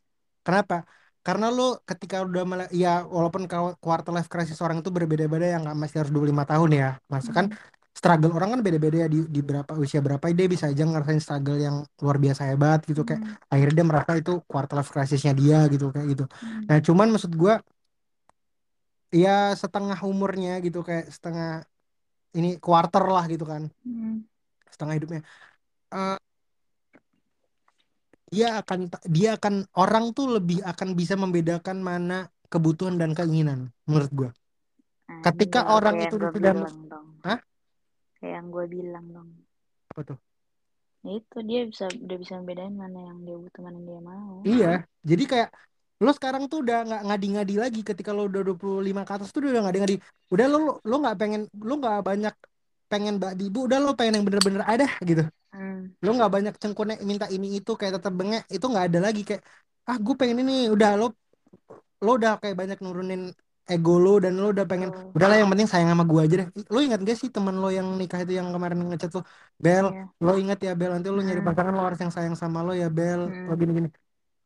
Speaker 1: kenapa karena lo ketika udah ya walaupun quarter life crisis orang itu berbeda-beda yang nggak mesti harus 25 tahun ya masa kan
Speaker 2: Mm.
Speaker 1: struggle orang kan beda-beda ya di, di berapa usia berapa dia bisa aja ngerasain struggle yang luar biasa hebat gitu kayak
Speaker 2: Mm.
Speaker 1: akhirnya dia merasa itu quarter life crisisnya dia gitu kayak gitu
Speaker 2: Mm.
Speaker 1: nah cuman maksud gue ya setengah umurnya gitu kayak setengah ini quarter lah gitu kan
Speaker 2: Mm.
Speaker 1: setengah hidupnya Eh, dia akan dia akan orang tuh lebih akan bisa membedakan mana kebutuhan dan keinginan menurut gua
Speaker 2: Nah,
Speaker 1: ketika
Speaker 2: bener,
Speaker 1: orang itu
Speaker 2: gue dong.
Speaker 1: Hah?
Speaker 2: Kayak yang gue bilang dong.
Speaker 1: apa tuh
Speaker 2: Ya itu dia bisa udah bisa membedain mana yang dia butuh, mana yang dia mau.
Speaker 1: iya jadi kayak lo sekarang tuh udah nggak ngadi-ngadi lagi ketika lo udah 25 ke atas tuh udah ngadi-ngadi udah lo lo lo nggak pengen lo nggak banyak pengen mbak ibu udah lo pengen yang bener-bener ada gitu
Speaker 2: Hmm.
Speaker 1: lo nggak banyak cengkune minta ini itu kayak tetap bengek itu nggak ada lagi kayak ah gue pengen ini udah lo lo udah kayak banyak nurunin ego lo dan lo udah pengen
Speaker 2: Betul.
Speaker 1: udahlah yang penting sayang sama gue aja deh lo ingat gak sih teman lo yang nikah itu yang kemarin ngechat tuh Bel
Speaker 2: Iya.
Speaker 1: lo ingat ya Bel nanti lo nyari
Speaker 2: Hmm.
Speaker 1: pasangan lo harus yang sayang sama lo ya Bel lo
Speaker 2: Hmm.
Speaker 1: gini gini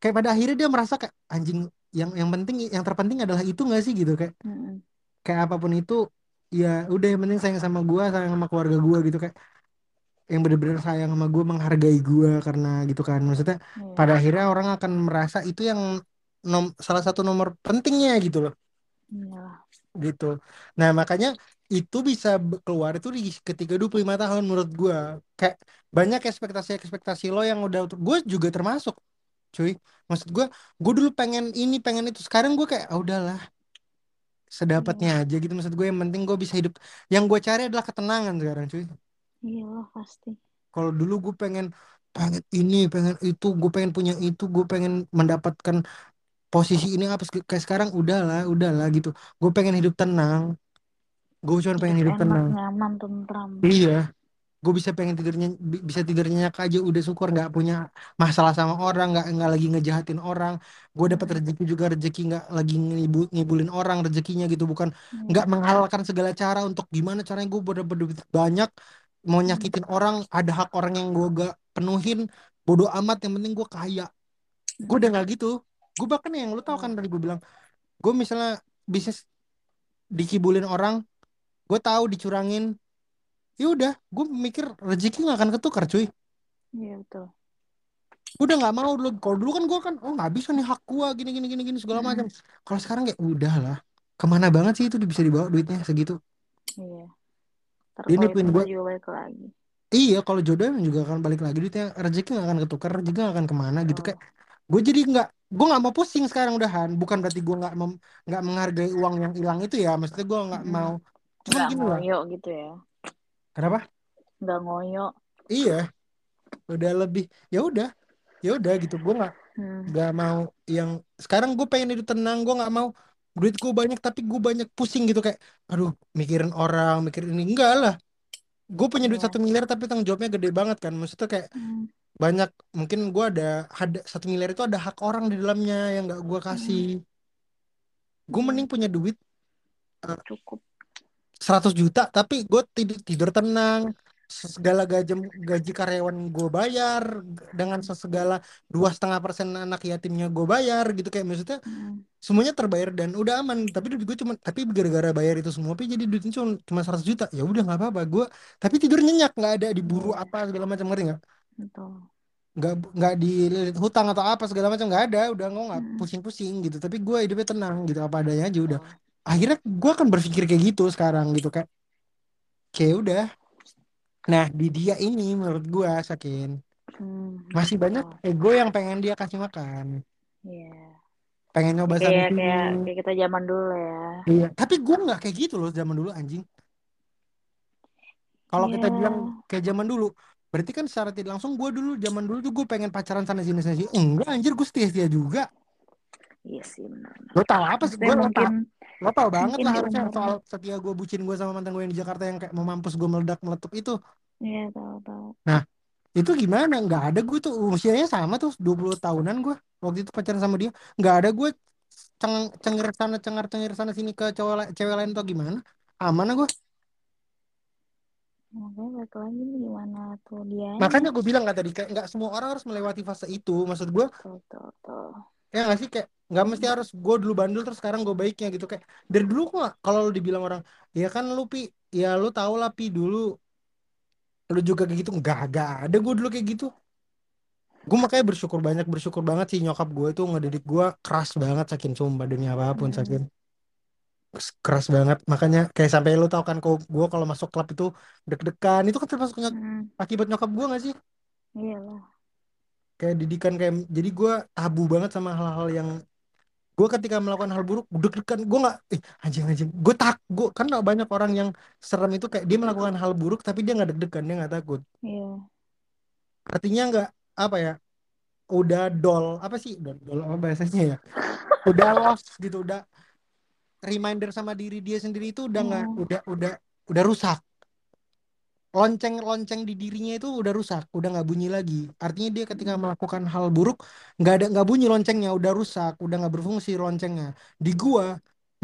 Speaker 1: kayak pada akhirnya dia merasa kayak anjing yang yang penting yang terpenting adalah itu gak sih gitu kayak
Speaker 2: Mm-mm.
Speaker 1: kayak apa pun itu ya udah yang penting sayang sama gue sayang sama keluarga gue gitu kayak yang bener-bener sayang sama gue menghargai gue karena gitu kan. Maksudnya pada
Speaker 2: Iya,
Speaker 1: akhirnya orang akan merasa itu yang nom salah satu nomor pentingnya gitu loh.
Speaker 2: Iyalah.
Speaker 1: gitu. Nah makanya itu bisa keluar itu di ketika 25 tahun menurut gue kayak banyak ekspektasi-ekspektasi lo yang udah gue juga termasuk cuy. Maksud gue gue dulu pengen ini pengen itu. Sekarang gue kayak ah, udahlah sedapatnya
Speaker 2: Iya,
Speaker 1: aja gitu. Maksud gue yang penting gue bisa hidup. Yang gue cari adalah ketenangan sekarang cuy
Speaker 2: iyalah pasti.
Speaker 1: kalau dulu gue pengen pengen ini pengen itu gue pengen punya itu gue pengen mendapatkan posisi ini apa kayak sekarang udahlah udahlah gitu. Gue pengen hidup tenang. Gue cuma pengen
Speaker 2: Hidup
Speaker 1: hidup
Speaker 2: enak,
Speaker 1: tenang.
Speaker 2: nyaman, tentram.
Speaker 1: iya. Gue bisa pengen tidurnya bi- bisa tidur nyenyak aja udah syukur nggak punya masalah sama orang nggak nggak lagi ngejahatin orang. Gue dapat
Speaker 2: Hmm,
Speaker 1: rezeki juga rezeki nggak lagi ngibu, ngibulin orang rezekinya gitu. Bukan nggak
Speaker 2: iya.
Speaker 1: menghalalkan segala cara untuk gimana caranya gue udah berduit banyak mau nyakitin orang ada hak orang yang gue gak penuhin bodoh amat yang penting gue kaya. Gue udah nggak gitu. Gue bahkan yang lu tau kan tadi gue bilang gue misalnya bisnis dikibulin orang gue tahu dicurangin ya udah gue mikir rezeki nggak akan ketukar cuy.
Speaker 2: Iya, betul.
Speaker 1: gue udah nggak mau dulu. Kalau dulu kan gue kan oh nggak bisa nih hak gue gini gini gini gini segala macam.
Speaker 2: Hmm,
Speaker 1: kalau sekarang kayak udah lah. Ke mana banget sih itu bisa dibawa duitnya segitu?
Speaker 2: Iya. Kalau
Speaker 1: nipuin
Speaker 2: itu
Speaker 1: gue
Speaker 2: juga balik lagi.
Speaker 1: iya kalau jodoh emang juga akan balik lagi. Duitnya rezeki nggak akan ketukar rezeki nggak akan ke mana gitu
Speaker 2: Betul.
Speaker 1: kayak gue jadi nggak gue nggak mau pusing sekarang udahan. Bukan berarti gue nggak nggak menghargai uang yang hilang itu ya. Maksudnya gue nggak
Speaker 2: Hmm,
Speaker 1: mau. Cuman
Speaker 2: nggak
Speaker 1: gini lah
Speaker 2: ngoyo gitu ya.
Speaker 1: kenapa?
Speaker 2: Nggak ngoyo.
Speaker 1: iya. Udah lebih ya udah ya udah gitu. Gue nggak
Speaker 2: Hmm,
Speaker 1: nggak mau yang sekarang gue pengen hidup tenang. Gue nggak mau duit gue banyak tapi gue banyak pusing gitu kayak aduh mikirin orang mikirin ini. Enggak lah. Gue punya duit
Speaker 2: iya.
Speaker 1: satu miliar tapi tanggung jawabnya gede banget kan. Maksudnya kayak
Speaker 2: Hmm,
Speaker 1: banyak mungkin gue ada ada satu miliar itu ada hak orang di dalamnya yang nggak gue kasih.
Speaker 2: Hmm,
Speaker 1: gue mending punya duit eh,
Speaker 2: Cukup.
Speaker 1: 100 juta tapi gue tidur, tidur tenang segala gaji gaji karyawan gue bayar dengan segala dua setengah persen anak yatimnya gue bayar gitu. Kayak maksudnya
Speaker 2: Hmm,
Speaker 1: semuanya terbayar dan udah aman. Tapi duit gue cuma tapi gara-gara bayar itu semua tapi jadi duitnya cuma cuma 100 juta. Ya udah nggak apa-apa. Gue tapi tidur nyenyak nggak ada diburu
Speaker 2: iya.
Speaker 1: apa segala macam ngerti nggak? Nggak nggak dililit hutang atau apa segala macam nggak ada. Udah nggak nggak
Speaker 2: Hmm,
Speaker 1: pusing-pusing gitu. Tapi gue hidupnya tenang gitu apa adanya aja udah. Akhirnya gue akan berpikir kayak gitu sekarang gitu kayak kayak udah nah di dia ini menurut gue Sakin
Speaker 2: Hmm,
Speaker 1: masih banyak ego yang pengen dia kasih makan
Speaker 2: Iya.
Speaker 1: pengen nyoba sana
Speaker 2: Kayak kayak kayak kita zaman dulu ya.
Speaker 1: iya tapi gue nggak kayak gitu loh zaman dulu anjing kalau kita
Speaker 2: Iya.
Speaker 1: bilang kayak zaman dulu berarti kan secara tidak langsung gue dulu zaman dulu tuh gue pengen pacaran sana sini sana sini enggak anjir gue setia setia juga
Speaker 2: Iya sih benar.
Speaker 1: lo tau apa sih gue
Speaker 2: mungkin
Speaker 1: lo tau banget lah harusnya. soal setia gue bucin gue sama mantan gue yang di Jakarta yang kayak mau mampus gue meledak meletup itu.
Speaker 2: Iya tahu-tahu.
Speaker 1: nah itu gimana? Nggak ada gue tuh usianya sama tuh 20 tahunan gue waktu itu pacaran sama dia. Nggak ada gue ceng cengir sana cengar cengir sana sini ke cowok cewek lain tuh gimana. Aman gue
Speaker 2: Makanya balik lagi nih gimana tuh dianya.
Speaker 1: makanya gue bilang kan tadi nggak semua orang harus melewati fase itu. Maksud gue
Speaker 2: Tuh tuh tuh.
Speaker 1: Ya nggak sih? Kayak nggak mesti harus gue dulu bandel terus sekarang gue baiknya gitu. Kayak dari dulu kok kalau lu dibilang orang ya kan lu pi ya lu tau lah pi dulu lu juga kayak gitu. Nggak nggak ada gue dulu kayak gitu. Gue makanya bersyukur banyak bersyukur banget sih nyokap gue itu ngedidik gue keras banget saking sumpah demi apa pun
Speaker 2: Hmm,
Speaker 1: saking keras banget. Makanya kayak sampai lu tau kan kok gue kalau masuk klub itu deg-degan. Itu kan termasuk
Speaker 2: hmm,
Speaker 1: akibat nyokap gue gak sih?
Speaker 2: Iyalah.
Speaker 1: Kayak didikan kayak jadi gue tabu banget sama hal-hal yang gue ketika melakukan hal buruk deg-degan gue nggak eh anjing anjing. Gue tak gue kan banyak orang yang serem itu kayak dia melakukan hal buruk tapi dia nggak deg-degan dia nggak takut.
Speaker 2: Iya.
Speaker 1: artinya nggak apa ya udah dol apa sih? Udah dol apa bahasanya ya? Udah lost gitu udah reminder sama diri dia sendiri itu udah nggak
Speaker 2: Hmm,
Speaker 1: udah udah udah rusak lonceng lonceng di dirinya itu udah rusak udah nggak bunyi lagi. Artinya dia ketika melakukan hal buruk nggak ada nggak bunyi loncengnya udah rusak udah nggak berfungsi loncengnya. Di gua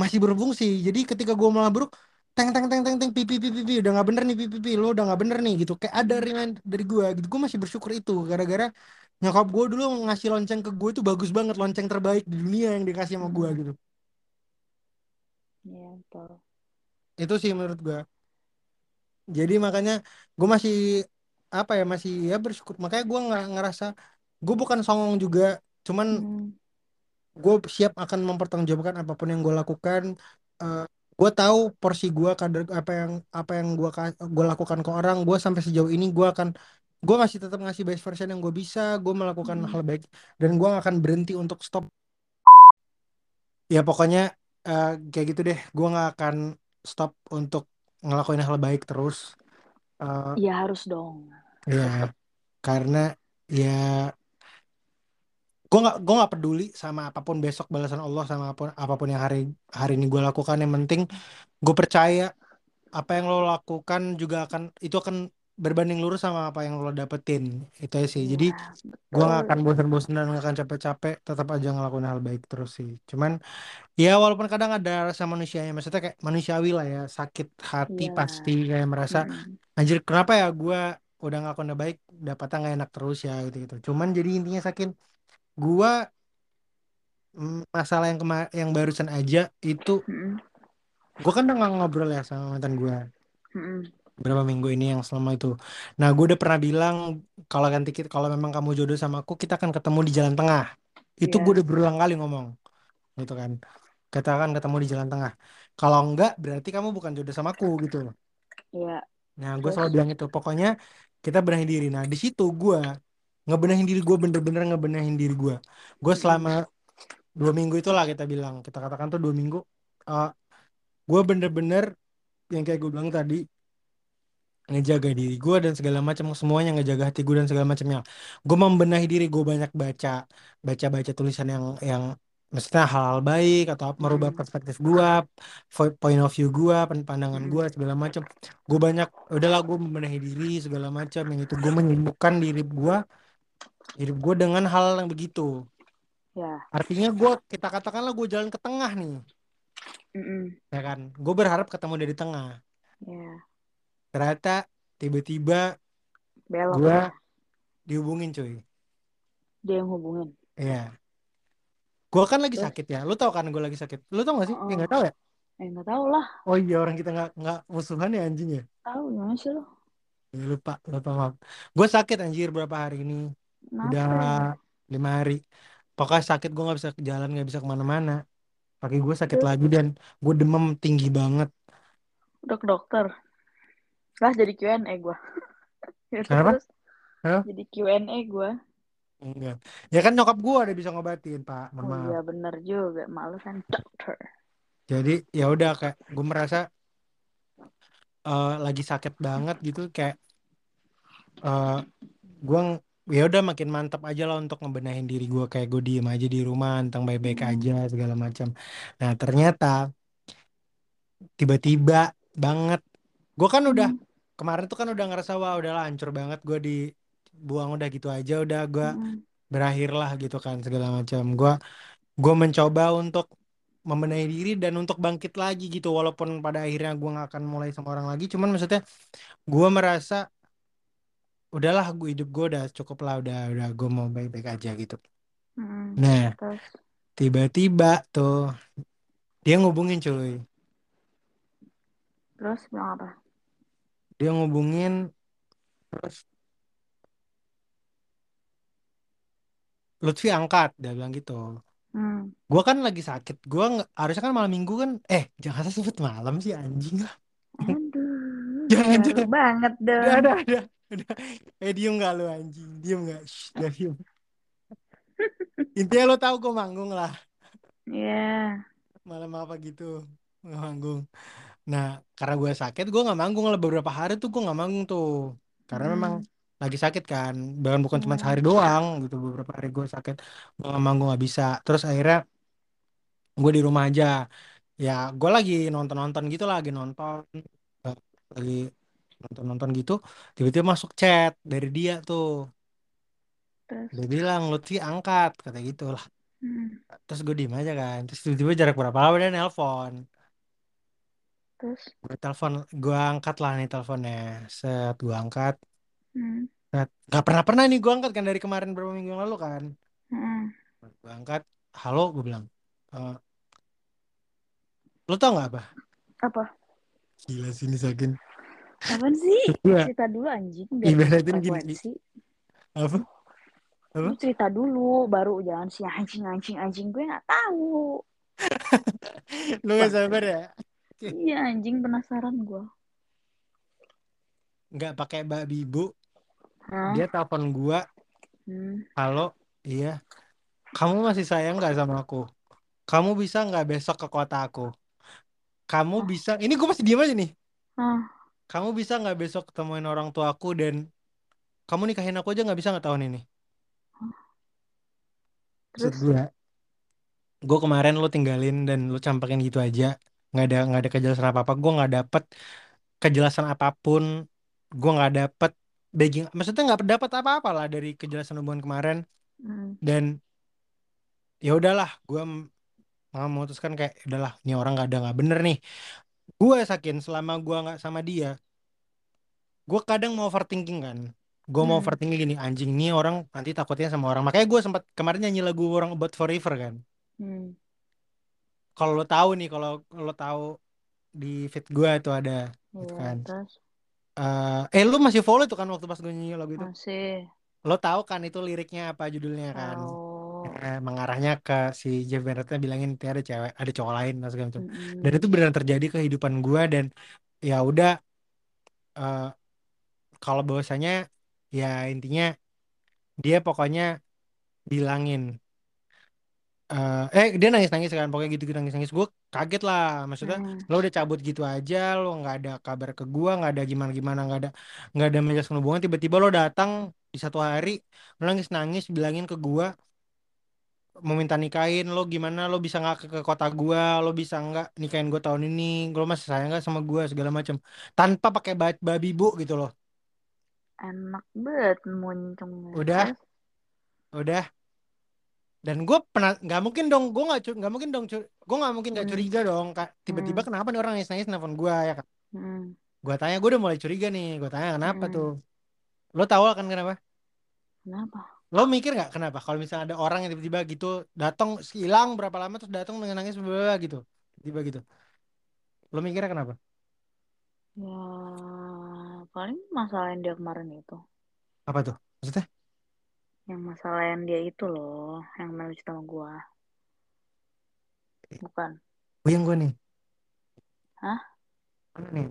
Speaker 1: masih berfungsi. Jadi ketika gua malah buruk teng teng teng teng teng pipi pipi pipi udah nggak bener nih pipi pipi lo udah nggak bener nih gitu. Kayak ada remind dari gua gitu. Gua masih bersyukur itu gara-gara nyokap gua dulu ngasih lonceng ke gua itu bagus banget lonceng terbaik di dunia yang dikasih sama gua gitu.
Speaker 2: Iya betul.
Speaker 1: itu sih menurut gua jadi makanya gue masih apa ya masih ya bersyukur. Makanya gue nggak ngerasa gue bukan songong juga. Cuman
Speaker 2: Hmm.
Speaker 1: gue siap akan mempertanggungjawabkan apa pun yang gue lakukan. Eh gue tahu porsi gue kadar apa yang apa yang gue gue lakukan ke orang. Gue sampai sejauh ini gue akan gue masih tetap ngasih best version yang gue bisa. Gue melakukan
Speaker 2: Hmm.
Speaker 1: hal baik dan gue gak akan berhenti untuk stop. Ya pokoknya eh, kayak gitu deh. Gue nggak akan stop untuk ngelakuin hal baik terus Eh,
Speaker 2: Iya harus dong.
Speaker 1: ya karena ya gue nggak gue nggak peduli sama apa pun besok balasan Allah sama apa pun apa pun yang hari hari ini gue lakukan yang penting gue percaya apa yang lo lakukan juga akan itu akan berbanding lurus sama apa yang lo dapetin itu aja sih jadi
Speaker 2: Iya,
Speaker 1: gue
Speaker 2: betul.
Speaker 1: akan bosan-bosan dan nggak akan capek-capek tetap aja ngelakuin hal baik terus sih cuman ya walaupun kadang ada rasa manusianya maksudnya kayak manusiawi lah ya sakit hati
Speaker 2: Iya.
Speaker 1: pasti kayak merasa
Speaker 2: Mm-mm.
Speaker 1: anjir kenapa ya gue udah ngelakuin hal baik dapatnya nggak enak terus ya gitu gitu cuman jadi intinya sakit gue masalah yang kema yang barusan aja itu
Speaker 2: Mm-mm.
Speaker 1: gue kan udah ngobrol ya sama mantan gue
Speaker 2: Mm-mm.
Speaker 1: Berapa minggu ini yang selama itu. Nah gue udah pernah bilang kalau ganti kita kalau memang kamu jodoh sama aku kita akan ketemu di jalan tengah. Itu
Speaker 2: Iya.
Speaker 1: gue udah berulang kali ngomong gitu kan. Kita akan ketemu di jalan tengah. Kalau enggak berarti kamu bukan jodoh sama aku gitu.
Speaker 2: Iya.
Speaker 1: nah gue
Speaker 2: Terus?
Speaker 1: selalu bilang itu pokoknya kita benahi diri. Nah di situ gue ngebenahin diri gue bener-bener ngebenahin diri gue gue selama dua minggu itulah kita bilang kita katakan tuh dua minggu eh gue bener-bener yang kayak gue bilang tadi ngejaga diri gue dan segala macam semuanya ngejaga hati gue dan segala macamnya gue membenahi diri gue banyak baca baca baca tulisan yang yang maksudnya hal-hal baik atau merubah
Speaker 2: Mm-mm.
Speaker 1: perspektif gue po- point of view gue pandangan
Speaker 2: Mm-mm.
Speaker 1: gue segala macam gue banyak udahlah gue membenahi diri segala macam yang itu gue menyibukkan diri gue diri gue dengan hal yang begitu
Speaker 2: Ya.
Speaker 1: artinya gue kita katakanlah gue jalan ke tengah nih
Speaker 2: Mm-mm.
Speaker 1: ya kan gue berharap ketemu dari tengah
Speaker 2: Ya.
Speaker 1: Ternyata tiba-tiba gue
Speaker 2: ya.
Speaker 1: dihubungin cuy
Speaker 2: Dia yang hubungin.
Speaker 1: Iya. Gue kan lagi sakit ya. Lu tau kan gue lagi sakit. Lu tau gak sih? Ya
Speaker 2: Oh.
Speaker 1: nggak tahu ya.
Speaker 2: Eh nggak tahu lah.
Speaker 1: Oh iya orang kita nggak nggak musuhan ya anjing ya.
Speaker 2: Tahu gimana sih lo?
Speaker 1: Ya, lupa lupa maaf. Gue sakit anjir berapa hari ini. Udah
Speaker 2: Kenapa? ya?
Speaker 1: lima hari. Pokoknya sakit gue nggak bisa ke jalan nggak bisa ke mana-mana. Kaki gue sakit lagi dan gue demam tinggi banget.
Speaker 2: Udah ke dokter. Lah jadi Q&A gue. <laughs> Ya,
Speaker 1: Kenapa?
Speaker 2: terus
Speaker 1: Halo?
Speaker 2: jadi Q&A gue.
Speaker 1: Enggak. Ya kan nyokap gue udah bisa ngobatin pak. Mohon
Speaker 2: Oh
Speaker 1: maaf.
Speaker 2: iya bener juga. Malu kan dokter.
Speaker 1: Jadi ya udah kayak gue merasa eh, lagi sakit banget gitu kayak eh gue ya udah makin mantap aja lah untuk ngebenahin diri gue kayak gue diem aja di rumah tentang baik-baik
Speaker 2: Hmm.
Speaker 1: aja segala macam nah ternyata tiba-tiba banget gue kan udah
Speaker 2: Hmm.
Speaker 1: Kemarin tuh kan udah ngerasa wah udahlah hancur banget gue dibuang udah gitu aja udah gue
Speaker 2: Hmm.
Speaker 1: berakhir lah gitu kan segala macam gue gue mencoba untuk membenahi diri dan untuk bangkit lagi gitu walaupun pada akhirnya gue nggak akan mulai sama orang lagi cuman maksudnya gue merasa udahlah gue hidup gue udah cukup lah udah udah gue mau baik-baik aja gitu
Speaker 2: Hmm.
Speaker 1: nah tiba-tiba tuh dia ngubungin cuy
Speaker 2: terus bilang apa?
Speaker 1: Dia ngubungin terus Lutfi angkat dia bilang gitu
Speaker 2: Hmm.
Speaker 1: gue kan lagi sakit gue harusnya kan malam minggu kan eh jangan sebut malam sih anjing lah
Speaker 2: Aduh, <laughs>
Speaker 1: Jangan, jangan. <laughs>
Speaker 2: banget dong.
Speaker 1: ada ada udah eh diem gak lu anjing diem gak Shh, <laughs> udah diem intinya lo tahu gue manggung lah
Speaker 2: Iya.
Speaker 1: malam apa gitu manggung nah karena gue sakit gue nggak manggung lah. Beberapa hari tuh gue nggak manggung tuh. Karena memang
Speaker 2: Hmm.
Speaker 1: lagi sakit kan. Bahkan bukan cuma sehari doang gitu beberapa hari gue sakit. Gue nggak manggung nggak bisa. Terus akhirnya gue di rumah aja. Ya gue lagi nonton nonton gitu lah, lagi nonton eh, lagi nonton nonton gitu. Tiba-tiba masuk chat dari dia tuh.
Speaker 2: Terus.
Speaker 1: dia bilang Lutfi angkat kata gitu lah.
Speaker 2: Hmm.
Speaker 1: terus gue diem aja kan. Terus tiba-tiba jarak berapa lama dia nelpon
Speaker 2: Terus.
Speaker 1: gue telepon gue angkat lah nih teleponnya set gue angkat
Speaker 2: Hmm.
Speaker 1: set nggak pernah pernah nih gue angkat kan dari kemarin beberapa minggu yang lalu kan
Speaker 2: Hmm.
Speaker 1: gue angkat halo gue bilang "Eh, lo tau nggak apa
Speaker 2: Apa?
Speaker 1: gila sini Sakin
Speaker 2: Apaan sih?
Speaker 1: Gua <laughs>
Speaker 2: Cerita dulu anjing biar
Speaker 1: ibaratin gini i-
Speaker 2: sefrekuensi.
Speaker 1: apa apa
Speaker 2: Lu cerita dulu baru jangan si anjing anjing anjing gue nggak tahu. <laughs>
Speaker 1: lu gak sabar ya
Speaker 2: Iya anjing penasaran gue.
Speaker 1: nggak pakai babi bu
Speaker 2: Hah?
Speaker 1: dia telepon gua
Speaker 2: Hmm.
Speaker 1: halo iya kamu masih sayang nggak sama aku kamu bisa nggak besok ke kota aku kamu
Speaker 2: Oh.
Speaker 1: bisa ini gue masih diem aja nih
Speaker 2: Ah.
Speaker 1: kamu bisa nggak besok ketemuin orang tua aku dan kamu nikahin aku aja nggak bisa nggak tahun ini
Speaker 2: Terus?
Speaker 1: gue gue kemarin lu tinggalin dan lu campakin gitu aja nggak ada nggak ada kejelasan apa apa gue nggak dapet kejelasan apa pun. Gue nggak dapet begging maksudnya nggak dapat apa-apa lah dari kejelasan hubungan kemarin.
Speaker 2: Hmm.
Speaker 1: dan ya udahlah gue memutuskan kayak "Ya udahlah ini orang nggak ada nggak bener nih. Gue yakin selama gue nggak sama dia gue kadang mau overthinking kan. Gue mau
Speaker 2: Hmm.
Speaker 1: overthinking gini anjing nih orang nanti takutnya sama orang. Makanya gue sempat kemarin nyanyi lagu orang about forever kan.
Speaker 2: Hmm.
Speaker 1: Kalau lo tahu nih kalau lo tahu di feed gue itu ada gitu
Speaker 2: Iya,
Speaker 1: kan.
Speaker 2: terus?
Speaker 1: Eh, eh lu masih follow itu kan waktu pas gue nyanyi lagu itu?
Speaker 2: Masih.
Speaker 1: Lo tahu kan itu liriknya apa judulnya kan. Eh, mengarahnya ke si Jeff Bennettnya bilangin "Nanti ada cewek ada cowok lain dan segala macam.
Speaker 2: Mm-mm.
Speaker 1: dan itu beneran terjadi kehidupan gue dan ya udah eh, kalau bahwasanya ya intinya dia pokoknya bilangin eh eh dia nangis nangis kan pokoknya gitu gitu nangis nangis gue kaget lah maksudnya
Speaker 2: Hmm.
Speaker 1: lo udah cabut gitu aja lo nggak ada kabar ke gue nggak ada gimana gimana nggak ada nggak ada menjelaskan hubungan tiba-tiba lo datang di satu hari lo nangis nangis bilangin ke gue mau minta nikahin lo gimana? Lo bisa nggak ke, ke kota gue lo bisa nggak nikahin gue tahun ini? Lo masih sayang nggak sama gue segala macam tanpa pakai ba- babi bu gitu loh.
Speaker 2: Enak banget muncungnya.
Speaker 1: Udah. Udah dan gue pernah nggak mungkin dong gue nggak nggak mungkin dong gue nggak mungkin nggak
Speaker 2: Hmm.
Speaker 1: curiga dong kak tiba-tiba
Speaker 2: Hmm.
Speaker 1: kenapa nih orang nangis nangis nelfon gue ya kan
Speaker 2: Hmm.
Speaker 1: gue tanya gue udah mulai curiga nih gue tanya kenapa
Speaker 2: Hmm.
Speaker 1: tuh lo tahu kan kenapa
Speaker 2: Kenapa?
Speaker 1: lo mikir nggak kenapa kalau misalnya ada orang yang tiba-tiba gitu datang hilang berapa lama terus datang dengan nangis bla gitu tiba gitu lo mikirnya kenapa
Speaker 2: Ya paling masalah yang dia kemarin itu.
Speaker 1: apa tuh maksudnya
Speaker 2: Yang masalah yang dia itu loh, yang cerita sama gua. Bukan.
Speaker 1: puyeng gue nih
Speaker 2: Hah?
Speaker 1: Mana nih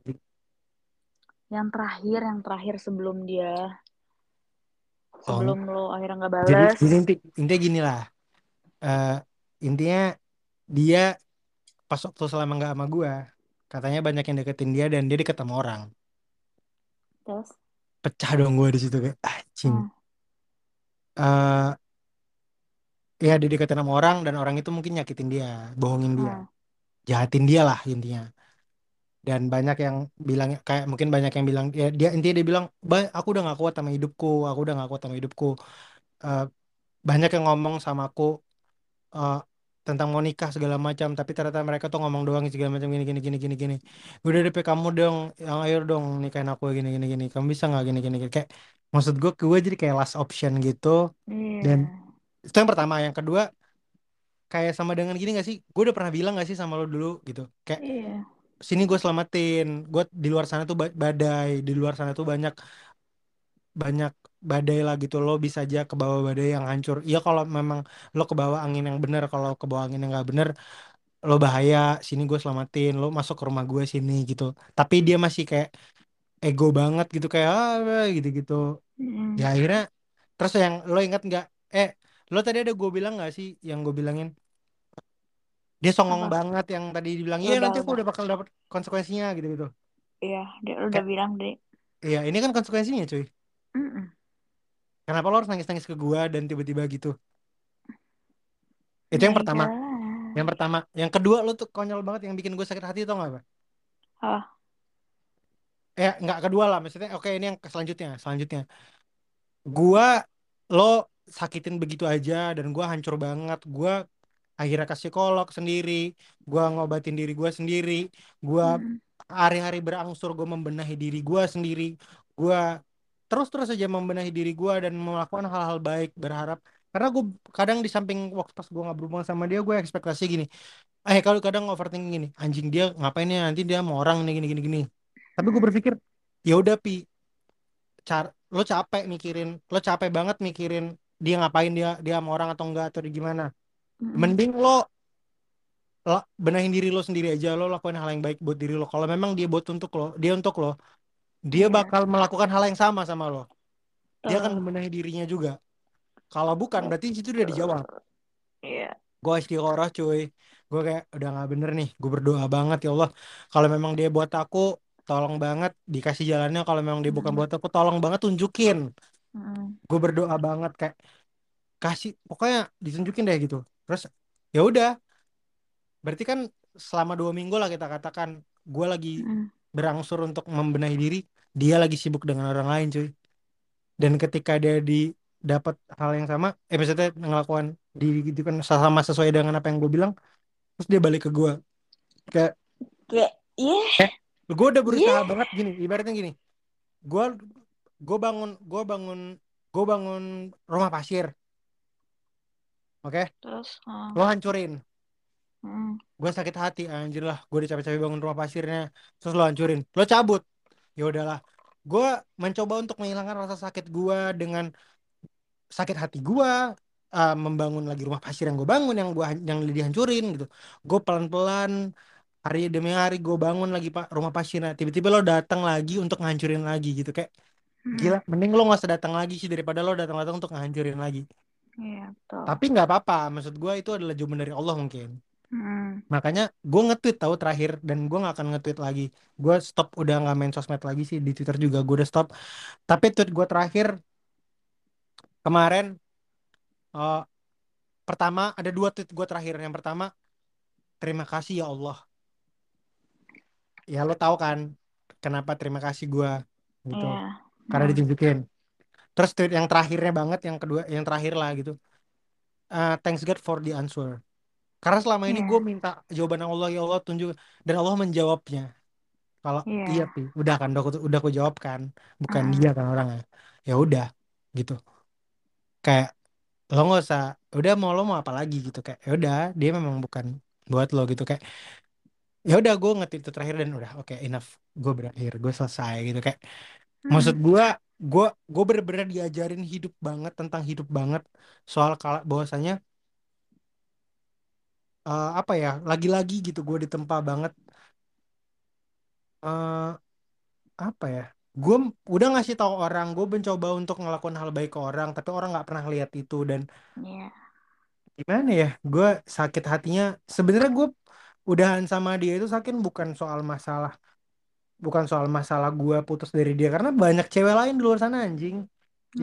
Speaker 2: Yang terakhir, yang terakhir sebelum dia sebelum lo akhirnya nggak
Speaker 1: Oh. jadi
Speaker 2: balas.
Speaker 1: jadi inti, intinya gini lah Eh, intinya dia pas waktu selama nggak sama gue katanya banyak yang deketin dia dan dia deket sama orang
Speaker 2: Terus?
Speaker 1: pecah dong gue di situ kayak anjing
Speaker 2: Hmm.
Speaker 1: Eh, ya dia deketin sama orang dan orang itu mungkin nyakitin dia bohongin dia.
Speaker 2: Hmm.
Speaker 1: jahatin dia lah intinya. Dan banyak yang bilang kayak mungkin banyak yang bilang ya dia intinya dia bilang "Ba, aku udah gak kuat sama hidupku aku udah gak kuat sama hidupku. Eh, banyak yang ngomong sama aku eh, tentang mau nikah segala macam tapi ternyata mereka tuh ngomong doang segala macam gini gini gini gini gini. Udah deh kamu dong yang ayo dong nikahin aku gini gini gini. Kamu bisa nggak? Gini gini gini. Kayak maksud gue gue jadi kayak last option gitu.
Speaker 2: Iya.
Speaker 1: dan itu yang pertama. Yang kedua kayak sama dengan gini gak sih? Gue udah pernah bilang gak sih sama lo dulu gitu? Kayak
Speaker 2: Iya.
Speaker 1: sini gue selamatin. Gue di luar sana tuh ba- badai. Di luar sana tuh banyak banyak badai lah gitu. Lo bisa aja ke bawah badai yang hancur. Iya kalau memang lo ke bawah angin yang bener. Kalau ke bawah angin yang nggak bener lo bahaya. Sini gue selamatin. Lo masuk ke rumah gue sini gitu. Tapi dia masih kayak ego banget gitu kayak ah gitu gitu
Speaker 2: Mm-mm.
Speaker 1: ya akhirnya terus yang lo ingat nggak eh lo tadi ada gue bilang nggak sih yang gue bilangin dia songong
Speaker 2: Apa?
Speaker 1: banget yang tadi dibilang iya
Speaker 2: Udah,
Speaker 1: nanti aku
Speaker 2: udah.
Speaker 1: udah bakal dapat konsekuensinya gitu gitu
Speaker 2: Iya, dia udah bilang deh.
Speaker 1: iya ini kan konsekuensinya cuy
Speaker 2: Mm-mm.
Speaker 1: kenapa lo harus nangis nangis ke gue dan tiba-tiba gitu itu yang
Speaker 2: Nggak
Speaker 1: pertama yang pertama yang kedua lo tuh konyol banget yang bikin gue sakit hati tau gak apa
Speaker 2: Apa?
Speaker 1: Eh nggak kedua lah maksudnya oke ini yang selanjutnya selanjutnya. Gua lo sakitin begitu aja dan gua hancur banget. Gua akhirnya ke psikolog sendiri gua ngobatin diri gua sendiri gua
Speaker 2: Mm-mm.
Speaker 1: hari-hari berangsur gua membenahi diri gua sendiri. Gua terus-terus aja membenahi diri gua dan melakukan hal-hal baik berharap. Karena gue kadang di samping waktu pas gue nggak berhubungan sama dia gue ekspektasi gini eh kalau kadang overthinking gini anjing dia ngapain ya? Nanti dia mau orang nih gini gini gini tapi gue berpikir ya udah pi. Car lo capek mikirin lo capek banget mikirin dia ngapain dia dia sama orang atau enggak atau gimana. Mending lo la- benahin diri lo sendiri aja lo lakuin hal yang baik buat diri lo. Kalau memang dia buat untuk lo dia untuk lo dia
Speaker 2: Iya,
Speaker 1: bakal melakukan hal yang sama sama lo. Dia akan
Speaker 2: betul.
Speaker 1: membenahi dirinya juga. Kalau bukan berarti situ udah dijawab.
Speaker 2: Iya.
Speaker 1: gue istiqoroh cuy. Gue kayak udah nggak bener nih gue berdoa banget ya Allah. Kalau memang dia buat aku tolong banget dikasih jalannya. Kalau memang dia bukan
Speaker 2: Mm-mm.
Speaker 1: buat aku tolong banget tunjukin.
Speaker 2: Mm-mm.
Speaker 1: gue berdoa banget kayak kasih pokoknya ditunjukin deh gitu. Terus ya udah. Berarti kan selama dua minggu lah kita katakan gue lagi
Speaker 2: Mm-mm.
Speaker 1: berangsur untuk membenahi diri dia lagi sibuk dengan orang lain cuy. Dan ketika dia di dapat hal yang sama eh maksudnya ngelakuin di gitu kan sama sesuai dengan apa yang gue bilang terus dia balik ke gue. Kayak
Speaker 2: Kayak, iya,
Speaker 1: gue udah berusaha
Speaker 2: iya.
Speaker 1: banget gini ibaratnya gini. Gue gue bangun gue bangun gue bangun rumah pasir. Oke?
Speaker 2: Terus, ah,
Speaker 1: lo hancurin.
Speaker 2: Mm,
Speaker 1: gue sakit hati anjir lah. Gue udah capek-capek bangun rumah pasirnya terus lo hancurin. Lo cabut. Ya udahlah. Gue mencoba untuk menghilangkan rasa sakit gue dengan sakit hati gue uh, membangun lagi rumah pasir yang gue bangun yang gue yang dihancurin gitu. Gue pelan-pelan hari demi hari gue bangun lagi pak rumah pasirnya tiba-tiba lo datang lagi untuk ngancurin lagi gitu. Kayak
Speaker 2: mm,
Speaker 1: gila mending lo nggak usah datang lagi sih daripada lo datang-datang untuk ngancurin lagi.
Speaker 2: Iya, betul.
Speaker 1: tapi nggak apa-apa. Maksud gue itu adalah jawaban dari Allah mungkin.
Speaker 2: Mm,
Speaker 1: makanya gue nge-tweet tahu terakhir dan gue nggak akan nge-tweet lagi. Gue stop udah nggak main sosmed lagi sih di Twitter juga. Gue udah stop. Tapi tweet gue terakhir kemarin eh, pertama ada dua tweet gue terakhir. Yang pertama terima kasih ya Allah ya lo tahu kan kenapa terima kasih gue gitu.
Speaker 2: Iya.
Speaker 1: karena
Speaker 2: Mm,
Speaker 1: ditunjukin. Terus tweet yang terakhirnya banget yang kedua yang terakhir lah gitu. Eh, thanks God for the answer. Karena selama ini
Speaker 2: iya,
Speaker 1: gue minta jawaban Allah ya Allah tunjuk dan Allah menjawabnya. Kalau
Speaker 2: iya.
Speaker 1: iya pi udah kan udah aku udah aku jawab kan. Bukan
Speaker 2: Mm,
Speaker 1: dia kan orangnya. Ya udah gitu. Kayak lo nggak usah udah mau lo mau apa lagi? Gitu. Kayak ya udah dia memang bukan buat lo gitu. Kayak ya udah gue ngetik itu terakhir dan udah oke enough. Gue berakhir gue selesai gitu kayak maksud
Speaker 2: mm,
Speaker 1: gue gue gue bener-bener diajarin hidup banget tentang hidup banget soal kalau bahwasanya eh, apa ya lagi-lagi gitu gue ditempa banget. Eh apa ya gue udah ngasih tahu orang gue mencoba untuk ngelakuin hal baik ke orang tapi orang nggak pernah lihat itu dan
Speaker 2: iya.
Speaker 1: gimana ya gue sakit hatinya. Sebenarnya gue udahan sama dia itu sakit bukan soal masalah bukan soal masalah gue putus dari dia. Karena banyak cewek lain di luar sana anjing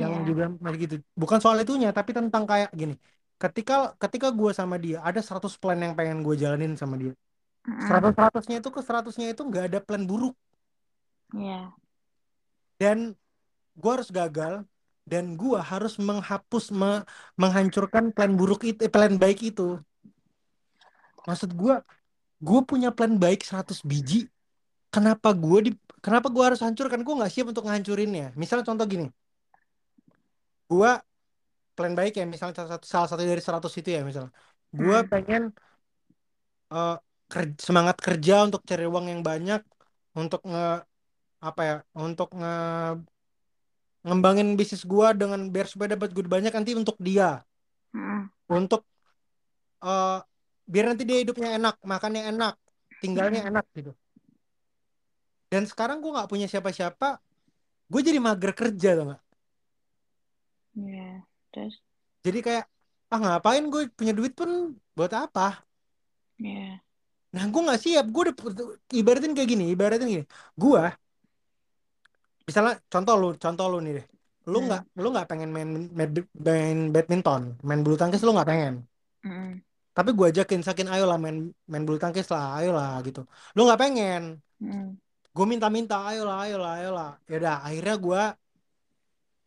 Speaker 1: yang
Speaker 2: Iya.
Speaker 1: juga masih gitu. Bukan soal itunya tapi tentang kayak gini. Ketika ketika gue sama dia ada 100 plan yang pengen gue jalanin sama dia. Seratus seratusnya itu ke seratusnya itu nggak ada plan buruk.
Speaker 2: Iya.
Speaker 1: dan gue harus gagal dan gue harus menghapus me- menghancurkan plan buruk itu eh, plan baik itu. Maksud gue gue punya plan baik 100 biji kenapa gue di kenapa gue harus hancurkan? Gue nggak siap untuk ngancurinnya. Misalnya contoh gini. Gue plan baik ya misalnya salah satu, salah satu dari 100 itu ya misalnya gue
Speaker 2: Mm,
Speaker 1: pengen eh, ker- semangat kerja untuk cari uang yang banyak untuk nge apa ya untuk nge ngembangin bisnis gua dengan biar supaya dapat duit banyak nanti untuk dia.
Speaker 2: Mm,
Speaker 1: untuk eh biar nanti dia hidupnya enak makannya enak tinggalnya enak gitu. Dan sekarang gua nggak punya siapa-siapa gue jadi mager kerja tuh nggak?
Speaker 2: Iya. Terus,
Speaker 1: jadi kayak ah ngapain gue punya duit pun buat apa?
Speaker 2: Iya.
Speaker 1: nah gue nggak siap. Gue udah ibaratin kayak gini ibaratin gini. Gua misalnya contoh lu contoh lu nih deh. Lu
Speaker 2: Mm,
Speaker 1: nggak lu nggak pengen main, main main badminton main bulu tangkis lu nggak pengen?
Speaker 2: Mm,
Speaker 1: tapi gue ajakin sakin ayo lah main main bulu tangkis lah ayo lah gitu. Lu nggak pengen?
Speaker 2: Mm,
Speaker 1: gue minta-minta ayo lah ayo lah ayo lah. Ya udah akhirnya gue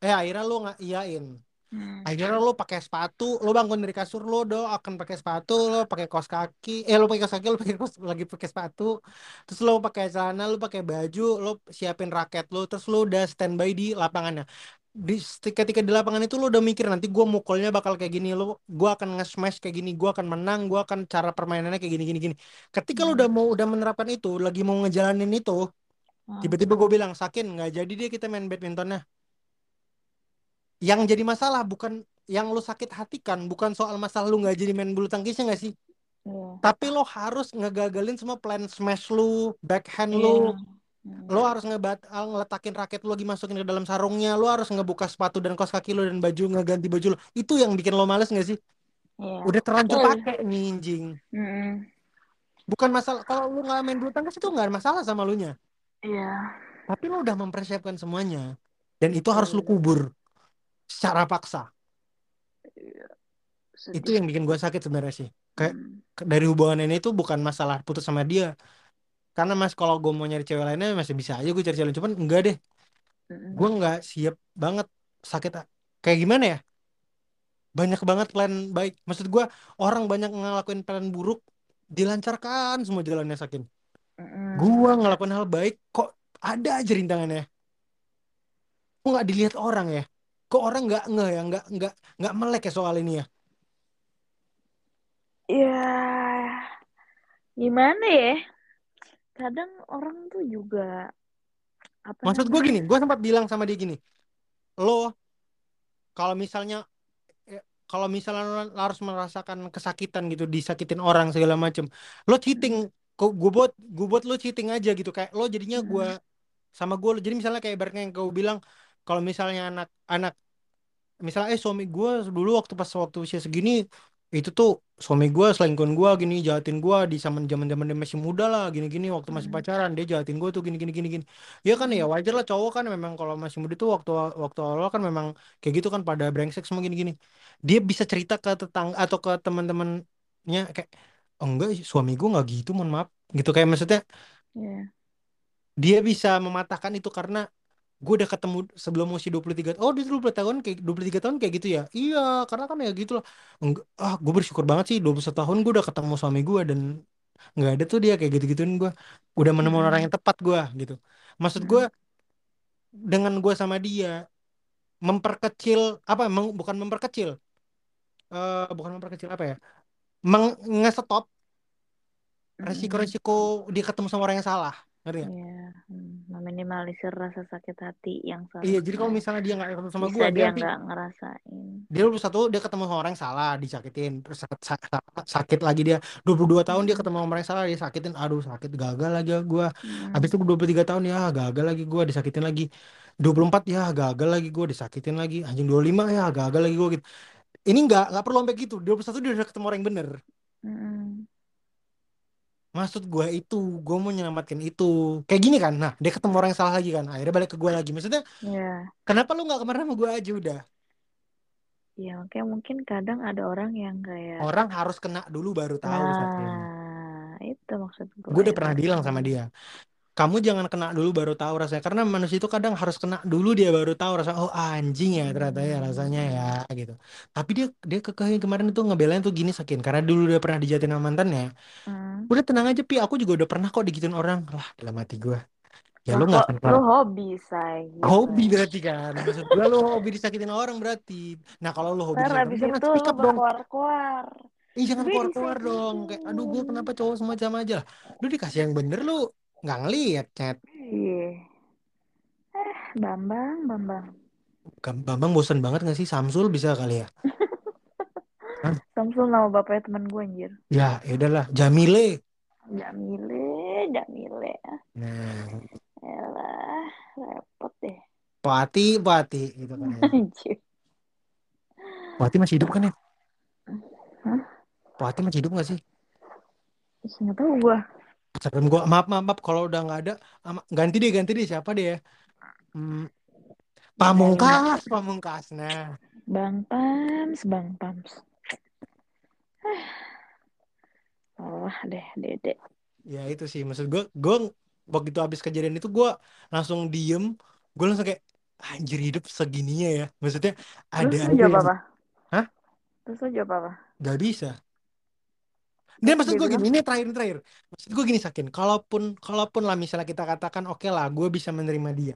Speaker 1: eh akhirnya lu nggak iyain.
Speaker 2: Mm,
Speaker 1: akhirnya lu pakai sepatu lu bangun dari kasur lu do akan pakai sepatu lu pakai kaos kaki. Eh lu pakai kaos kaki lu pakai kaos lagi pakai sepatu. Terus lu pakai celana lu pakai baju lu siapin raket lu. Terus lu udah standby di lapangannya di ketika di lapangan itu lu udah mikir nanti gua mukulnya bakal kayak gini lu gua akan nge-smash kayak gini gua akan menang gua akan cara permainannya kayak gini gini gini ketika lu
Speaker 2: mm,
Speaker 1: udah mau udah menerapkan itu lagi mau ngejalanin itu
Speaker 2: Hmm.
Speaker 1: tiba-tiba gue bilang Sakin nggak jadi deh kita main badmintonnya yang jadi masalah bukan yang lu sakit hatikan bukan soal masalah lu nggak jadi main bulu tangkisnya nggak sih
Speaker 2: Iya.
Speaker 1: tapi lo harus ngegagalin semua plan smash lu backhand lu
Speaker 2: Hmm.
Speaker 1: Lo harus ngebat ngeletakin raket lu lagi masukin ke dalam sarungnya. Lo harus ngebuka sepatu dan kaos kaki lo dan baju ngeganti baju lo itu yang bikin lo males nggak sih?
Speaker 2: Iya.
Speaker 1: udah terlanjur pakai nih anjing.
Speaker 2: Hmm.
Speaker 1: bukan masalah kalau lu nggak main bulu tangkis itu nggak masalah sama lu nya.
Speaker 2: Iya.
Speaker 1: tapi lo udah mempersiapkan semuanya dan itu harus lu
Speaker 2: Betul.
Speaker 1: kubur secara paksa.
Speaker 2: Iya.
Speaker 1: itu yang bikin gue sakit sebenarnya sih. Kayak ke- dari hubungan ini itu bukan masalah putus sama dia karena mas kalau gue mau nyari cewek lainnya masih bisa aja gue cari cewek lain. Cuman enggak deh. Gue nggak siap banget. Sakit kayak gimana ya? Banyak banget plan baik. Maksud gue orang banyak ngelakuin plan buruk dilancarkan semua jalannya sakin.
Speaker 2: Hmm.
Speaker 1: gue ngelakuin hal baik kok ada aja rintangannya? Kok nggak dilihat orang ya? Kok orang nggak nge ya? Nggak nggak nggak melek ya soal ini ya?
Speaker 2: Ya, gimana ya? Kadang orang tuh juga apa
Speaker 1: maksud gue gini gue sempat bilang sama dia gini lo kalau misalnya eh, kalau misalnya lo harus merasakan kesakitan gitu disakitin orang segala macem lo cheating kok gue buat gue buat lo cheating aja gitu kayak lo jadinya gue
Speaker 2: Hmm.
Speaker 1: sama gue jadi misalnya kayak ibaratnya yang kau bilang kalau misalnya anak anak misalnya eh suami gue dulu waktu pas waktu usia segini itu tuh suami gue selingkuhin gue gini jahatin gue di zaman zaman zaman dia masih muda lah gini gini waktu masih
Speaker 2: Hmm.
Speaker 1: pacaran dia jahatin gue tuh gini gini gini gini ya kan ya wajar lah cowok kan memang kalau masih muda tuh waktu waktu awal kan memang kayak gitu kan pada brengsek semua gini gini dia bisa cerita ke tetangga atau ke teman-temannya kayak oh, enggak suami gue nggak gitu mohon maaf gitu kayak maksudnya
Speaker 2: Ya.
Speaker 1: dia bisa mematahkan itu karena gue udah ketemu sebelum usia 23 oh dia 20 tahun kayak 23 tahun kayak gitu ya iya karena kan ya gitu lah Enggak, ah gue bersyukur banget sih 21 tahun gue udah ketemu suami gue dan nggak ada tuh dia kayak gitu-gituin gue udah menemukan orang
Speaker 2: Hmm.
Speaker 1: yang tepat gue gitu maksud gue
Speaker 2: Hmm.
Speaker 1: dengan gue sama dia memperkecil apa meng- bukan memperkecil eh bukan memperkecil apa ya meng nge-stop
Speaker 2: Hmm.
Speaker 1: resiko-resiko dia ketemu sama orang yang salah ngerti nggak?
Speaker 2: Ya. Hmm. Meminimalisir rasa sakit hati yang
Speaker 1: Iya, jadi kalau misalnya dia nggak ketemu sama gue, dia
Speaker 2: nggak ngerasain.
Speaker 1: dia 21 dia ketemu sama orang yang salah disakitin terus sakit, sakit, sakit lagi dia 22 tahun dia ketemu sama orang yang salah dia sakitin aduh sakit gagal lagi gua habis
Speaker 2: Hmm.
Speaker 1: itu 23 tahun ya gagal lagi gua disakitin lagi 24 ya gagal lagi gua disakitin lagi anjing 25 ya gagal lagi gua gitu ini nggak nggak perlu sampai gitu 21 dia udah ketemu orang yang bener
Speaker 2: Hmm.
Speaker 1: Maksud gua itu gua mau nyelamatkan itu kayak gini kan nah dia ketemu orang yang salah lagi kan akhirnya balik ke gua lagi maksudnya
Speaker 2: Ya.
Speaker 1: kenapa lu nggak kemarin sama gua aja udah
Speaker 2: Ya, makanya mungkin kadang ada orang yang kayak
Speaker 1: orang harus kena dulu baru tahu.
Speaker 2: Nah, itu maksud gue
Speaker 1: gue udah pernah bilang sama dia kamu jangan kena dulu baru tahu rasanya. Karena manusia itu kadang harus kena dulu dia baru tahu rasa oh anjing ya ternyata ya rasanya ya gitu. Tapi dia dia kekeh kemarin itu ngebelain tuh gini sakin. Karena dulu dia pernah dijatin sama mantannya
Speaker 2: Hmm.
Speaker 1: udah tenang aja pi. Aku juga udah pernah kok digituin orang. Lah dalam hati gue ya
Speaker 2: Lah
Speaker 1: lu nggak akan
Speaker 2: lu
Speaker 1: pernah.
Speaker 2: hobi, say, gitu.
Speaker 1: hobi berarti kan. Maksud gue lu hobi disakitin orang berarti. Nah kalau lu hobi
Speaker 2: Ntar
Speaker 1: disakitin
Speaker 2: abis
Speaker 1: jangan speak up dong.
Speaker 2: berkuar-kuar.
Speaker 1: Ih jangan keluar-keluar dong. Kayak aduh gue kenapa cowok semua sama aja lu dikasih yang bener lu nggak ngeliat chat
Speaker 2: Iya. Eh, Bambang, Bambang.
Speaker 1: Bambang bosan banget gak sih Samsul bisa kali ya Hah? <laughs>
Speaker 2: Samsul nama bapaknya teman gue anjir.
Speaker 1: Ya, ya udahlah. Jamile.
Speaker 2: Jamile, Jamile.
Speaker 1: Nah,
Speaker 2: Elah, repot deh.
Speaker 1: Pati, Pati gitu kan ya. Pati masih hidup kan ya?
Speaker 2: Hah?
Speaker 1: Pati masih hidup gak sih?
Speaker 2: Ih, Nggak tahu gue.
Speaker 1: Instagram gua maaf maaf, maaf kalau udah nggak ada ama- ganti deh ganti deh siapa deh ya? Hmm, Pamungkas, Pamungkas. Nah,
Speaker 2: Bang Pams, Bang Pams. <sighs> Oh deh, Dede.
Speaker 1: ya itu sih maksud gua gua begitu habis kejadian itu gua langsung diem, gua langsung kayak anjir hidup segininya ya. Maksudnya ada
Speaker 2: Terus lu
Speaker 1: aja
Speaker 2: jawab
Speaker 1: yang
Speaker 2: apa?
Speaker 1: Hah?
Speaker 2: Terus lu jawab apa?
Speaker 1: nggak bisa. Dan
Speaker 2: Terus
Speaker 1: maksud
Speaker 2: dia
Speaker 1: gue gini, ini terakhir terakhir. Maksud gue gini Sakin, kalaupun kalaupun lah misalnya kita katakan oke lah, gue bisa menerima dia.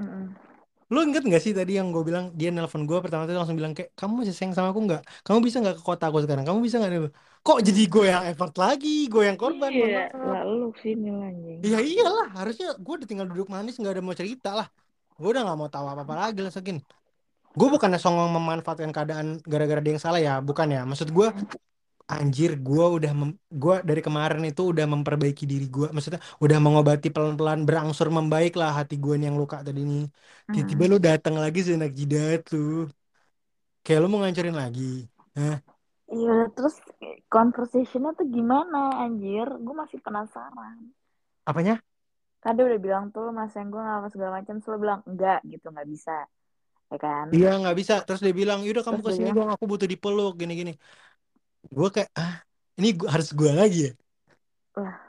Speaker 2: "Mm-mm."
Speaker 1: Lu inget gak sih tadi yang gue bilang dia nelpon gue pertama tuh langsung bilang kayak kamu masih sayang sama aku nggak? Kamu bisa nggak ke kota aku sekarang? Kamu bisa nggak? Kok jadi gue yang effort lagi? Gue yang korban,
Speaker 2: Iya,
Speaker 1: maaf.
Speaker 2: lah lu sini lah anjing.
Speaker 1: Ya iyalah, harusnya gue udah tinggal duduk manis nggak ada mau cerita lah. Gue udah nggak mau tahu apa-apa lagi lah Sakin. Gue bukannya songong memanfaatkan keadaan gara-gara dia yang salah ya, bukan ya. Maksud gue anjir gue udah gue dari kemarin itu udah memperbaiki diri gue maksudnya udah mengobati pelan-pelan berangsur membaik lah hati gue yang luka tadi nih tiba-tiba
Speaker 2: Hmm.
Speaker 1: lu datang lagi senak jidat tuh kayak lu mau ngancurin lagi Hah?
Speaker 2: Iya, terus conversationnya tuh gimana anjir? Gue masih penasaran.
Speaker 1: apanya
Speaker 2: dia udah bilang tuh mas yang gue gak apa segala macam, lo bilang enggak gitu nggak bisa, ya kan?
Speaker 1: dia nggak bisa terus dia bilang yaudah kamu
Speaker 2: Terus ke
Speaker 1: sini
Speaker 2: bilang,
Speaker 1: dong aku butuh dipeluk gini-gini gue kayak ah ini gua, harus gue lagi ya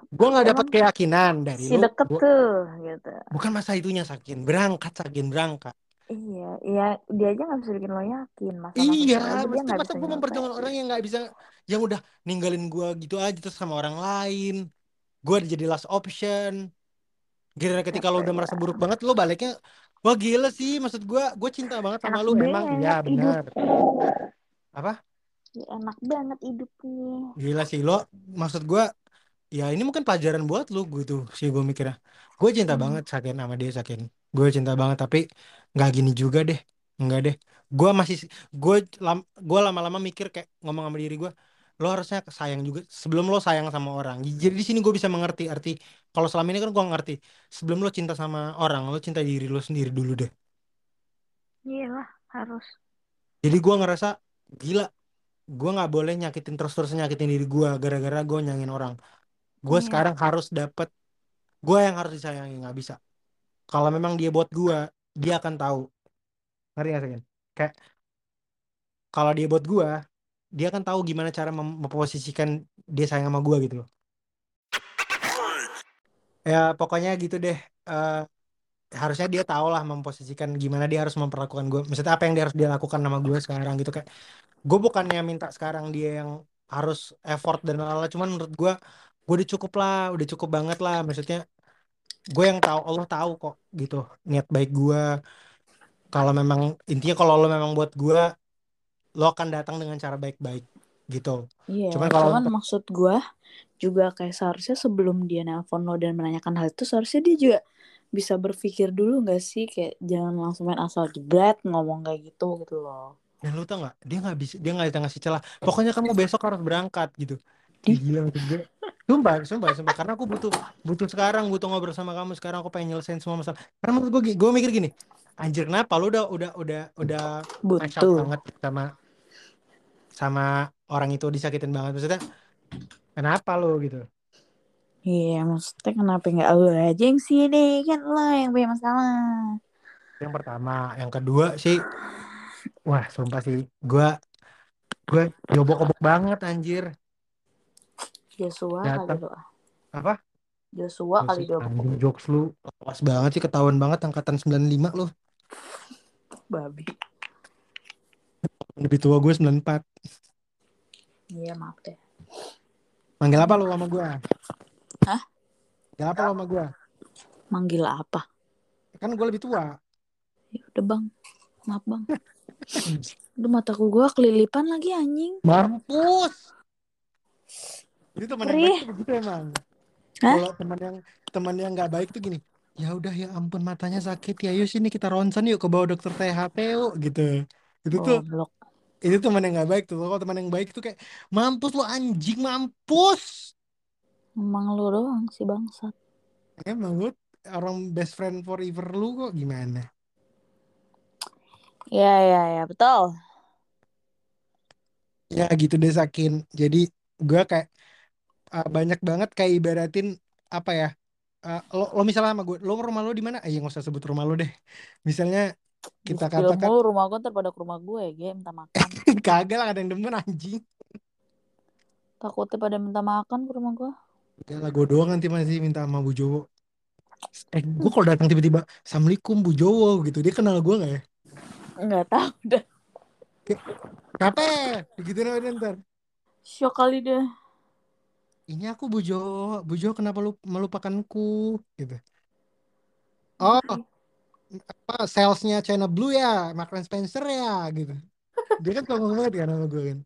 Speaker 1: gue nggak dapat keyakinan dari
Speaker 2: si
Speaker 1: lu
Speaker 2: deket
Speaker 1: Gua-
Speaker 2: tuh gitu.
Speaker 1: bukan masa itunya sakin berangkat sakin berangkat
Speaker 2: Iya, iya dia aja nggak bisa bikin lo yakin. Masa-masa
Speaker 1: Iya, mesti masa
Speaker 2: bisa
Speaker 1: gue memperjuangkan orang yang nggak bisa, yang udah ninggalin gue gitu aja terus sama orang lain. Gue jadi last option. Gara ketika lo udah merasa buruk banget, lo baliknya, wah gila sih, maksud gue, gue cinta banget sama
Speaker 2: Enak
Speaker 1: lu. Emang iya benar. Apa?
Speaker 2: Ya, enak banget hidupnya.
Speaker 1: Gila sih lo, maksud gue, ya ini mungkin pelajaran buat lu gitu sih gue mikirnya. Gue cinta
Speaker 2: Hmm.
Speaker 1: banget Sakin sama dia Sakin. Gue cinta banget tapi nggak gini juga deh, nggak deh. Gue masih, gue lam, gue lama-lama mikir kayak ngomong sama diri gue, lo harusnya sayang juga sebelum lo sayang sama orang. Jadi di sini gue bisa mengerti arti. Kalau selama ini kan gue ngerti. Sebelum lo cinta sama orang, lo cinta diri lo sendiri dulu deh.
Speaker 2: Iyalah harus.
Speaker 1: Jadi gue ngerasa gila. Gue nggak boleh nyakitin terus-terus nyakitin diri gue gara-gara gue nyangin orang. Gue
Speaker 2: Iya.
Speaker 1: sekarang harus dapet gue yang harus disayangi nggak bisa. Kalau memang dia buat gue dia akan tahu. Ngerti gak sih kayak kalau dia buat gue dia akan tahu gimana cara mem- memposisikan dia sayang sama gue gitu loh. Ya pokoknya gitu deh. Eh, harusnya dia tahu lah memposisikan gimana dia harus memperlakukan gue maksudnya apa yang dia harus dia lakukan sama gue sekarang gitu kayak gue bukannya minta sekarang dia yang harus effort dan lala cuman menurut gue gue udah cukup lah udah cukup banget lah. Maksudnya gue yang tahu Allah tahu kok gitu niat baik gue kalau memang intinya kalau lo memang buat gue lo akan datang dengan cara baik-baik gitu.
Speaker 2: Iya,
Speaker 1: cuman kalau
Speaker 2: cuman maksud gue juga kayak seharusnya sebelum dia nelpon lo dan menanyakan hal itu seharusnya dia juga bisa berpikir dulu nggak sih? Kayak jangan langsung main asal jebret ngomong kayak gitu gitu loh.
Speaker 1: Dan lo tau nggak dia nggak bisa dia nggak bisa ngasih celah. Pokoknya kamu besok harus berangkat gitu. Gila gue. Sumpah sumpah sumpah. Karena aku butuh butuh sekarang butuh ngobrol sama kamu sekarang. Aku pengen nyelesain semua masalah. Karena menurut gue gue mikir gini. Anjir kenapa lu udah udah udah udah
Speaker 2: Butuh.
Speaker 1: banget sama sama orang itu disakitin banget. Maksudnya kenapa lo gitu?
Speaker 2: Iya, maksudnya kenapa nggak lo aja yang sini? Kan lo yang punya masalah.
Speaker 1: yang pertama. Yang kedua sih wah sumpah sih gue gue jobok-obok banget anjir
Speaker 2: Joshua kali lo.
Speaker 1: apa
Speaker 2: Joshua kali
Speaker 1: Jokes,
Speaker 2: dia
Speaker 1: anjing jokes lu pas banget sih ketahuan banget angkatan 95 lo
Speaker 2: babi.
Speaker 1: lebih tua gue 94
Speaker 2: Iya maaf deh.
Speaker 1: manggil apa lo sama gue
Speaker 2: Hah?
Speaker 1: manggil apa lo sama gue
Speaker 2: Manggil apa?
Speaker 1: kan gue lebih tua
Speaker 2: Ya udah bang, maaf bang. Udah mataku gua kelilipan lagi anjing.
Speaker 1: mampus itu teman yang baik tuh begitu emang
Speaker 2: Hah?
Speaker 1: kalau teman yang teman yang nggak baik tuh gini ya udah ya ampun matanya sakit ya yuk sini kita ronsen yuk ke bawah dokter THT yuk gitu itu tuh
Speaker 2: Goblok.
Speaker 1: itu teman yang nggak baik tuh kalau teman yang baik tuh kayak mampus lo anjing mampus
Speaker 2: Emang lu doang sih bangsat.
Speaker 1: emang lu orang best friend forever lu kok gimana
Speaker 2: Ya ya ya betul.
Speaker 1: ya gitu deh Sakin. Jadi gue kayak uh, banyak banget kayak ibaratin apa ya uh, lo, lo misalnya sama gue lo rumah lo di mana? Eh nggak usah sebut rumah lo deh. Misalnya kita
Speaker 2: film
Speaker 1: katakan
Speaker 2: mulu rumah gua ntar pada ke rumah gue ya, minta makan. <laughs>
Speaker 1: kagak lah ada yang demen anjing.
Speaker 2: Takutnya pada minta makan ke rumah gua.
Speaker 1: Udah lah gue doang nanti masih minta sama Bu Jowo. Eh gue kalau datang tiba-tiba Assalamualaikum Bu Jowo gitu. Dia kenal gue nggak ya
Speaker 2: Enggak tahu dah.
Speaker 1: Kenapa? Begitu namanya ntar.
Speaker 2: Syok kali dia.
Speaker 1: Ini aku Bu Jo. Bu Jo kenapa lu melupakanku? Gitu. Oh, apa salesnya China Blue ya Marks and Spencer ya gitu dia kan ngomong banget kan sama gue kan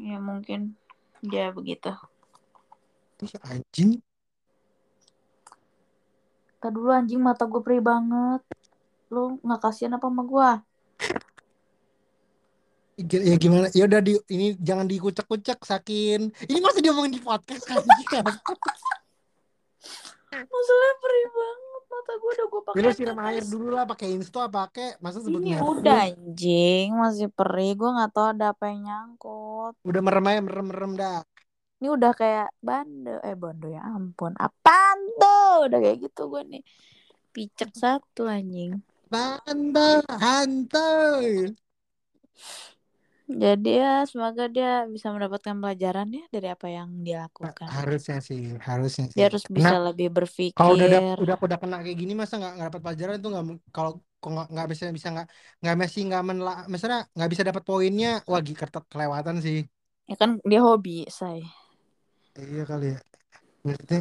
Speaker 2: Ya mungkin dia begitu.
Speaker 1: Ih, anjing
Speaker 2: Tadi dulu anjing mata gue perih banget. Lu nggak kasihan apa sama gue?
Speaker 1: ya gimana ya udah di ini jangan dikucek-kucek sakin ini masih diomongin di podcast kan <laughs>
Speaker 2: Masalahnya perih banget mata gue udah gue
Speaker 1: ya
Speaker 2: pakai
Speaker 1: lu siram air dulu lah pakai insto pakai masa sebut
Speaker 2: Ini udah anjing masih perih. Gue nggak tahu ada apa yang nyangkut.
Speaker 1: udah merem aja merem merem dah
Speaker 2: Ini udah kayak bando. Eh bando ya ampun. Apaan tuh? Udah kayak gitu gue nih. Picek satu anjing.
Speaker 1: Tante, hantu.
Speaker 2: Jadi ya semoga dia bisa mendapatkan pelajaran ya dari apa yang dia lakukan.
Speaker 1: Harusnya sih, harusnya sih.
Speaker 2: Dia harus bisa
Speaker 1: Karena
Speaker 2: lebih berpikir.
Speaker 1: kalau udah dap- udah udah kena kayak gini masa nggak nggak dapat pelajaran itu nggak kalau nggak bisa bisa nggak nggak masih nggak menla misalnya nggak bisa dapat poinnya wah gi- kertet kelewatan sih
Speaker 2: Ya kan dia hobi, say.
Speaker 1: iya kali ya maksudnya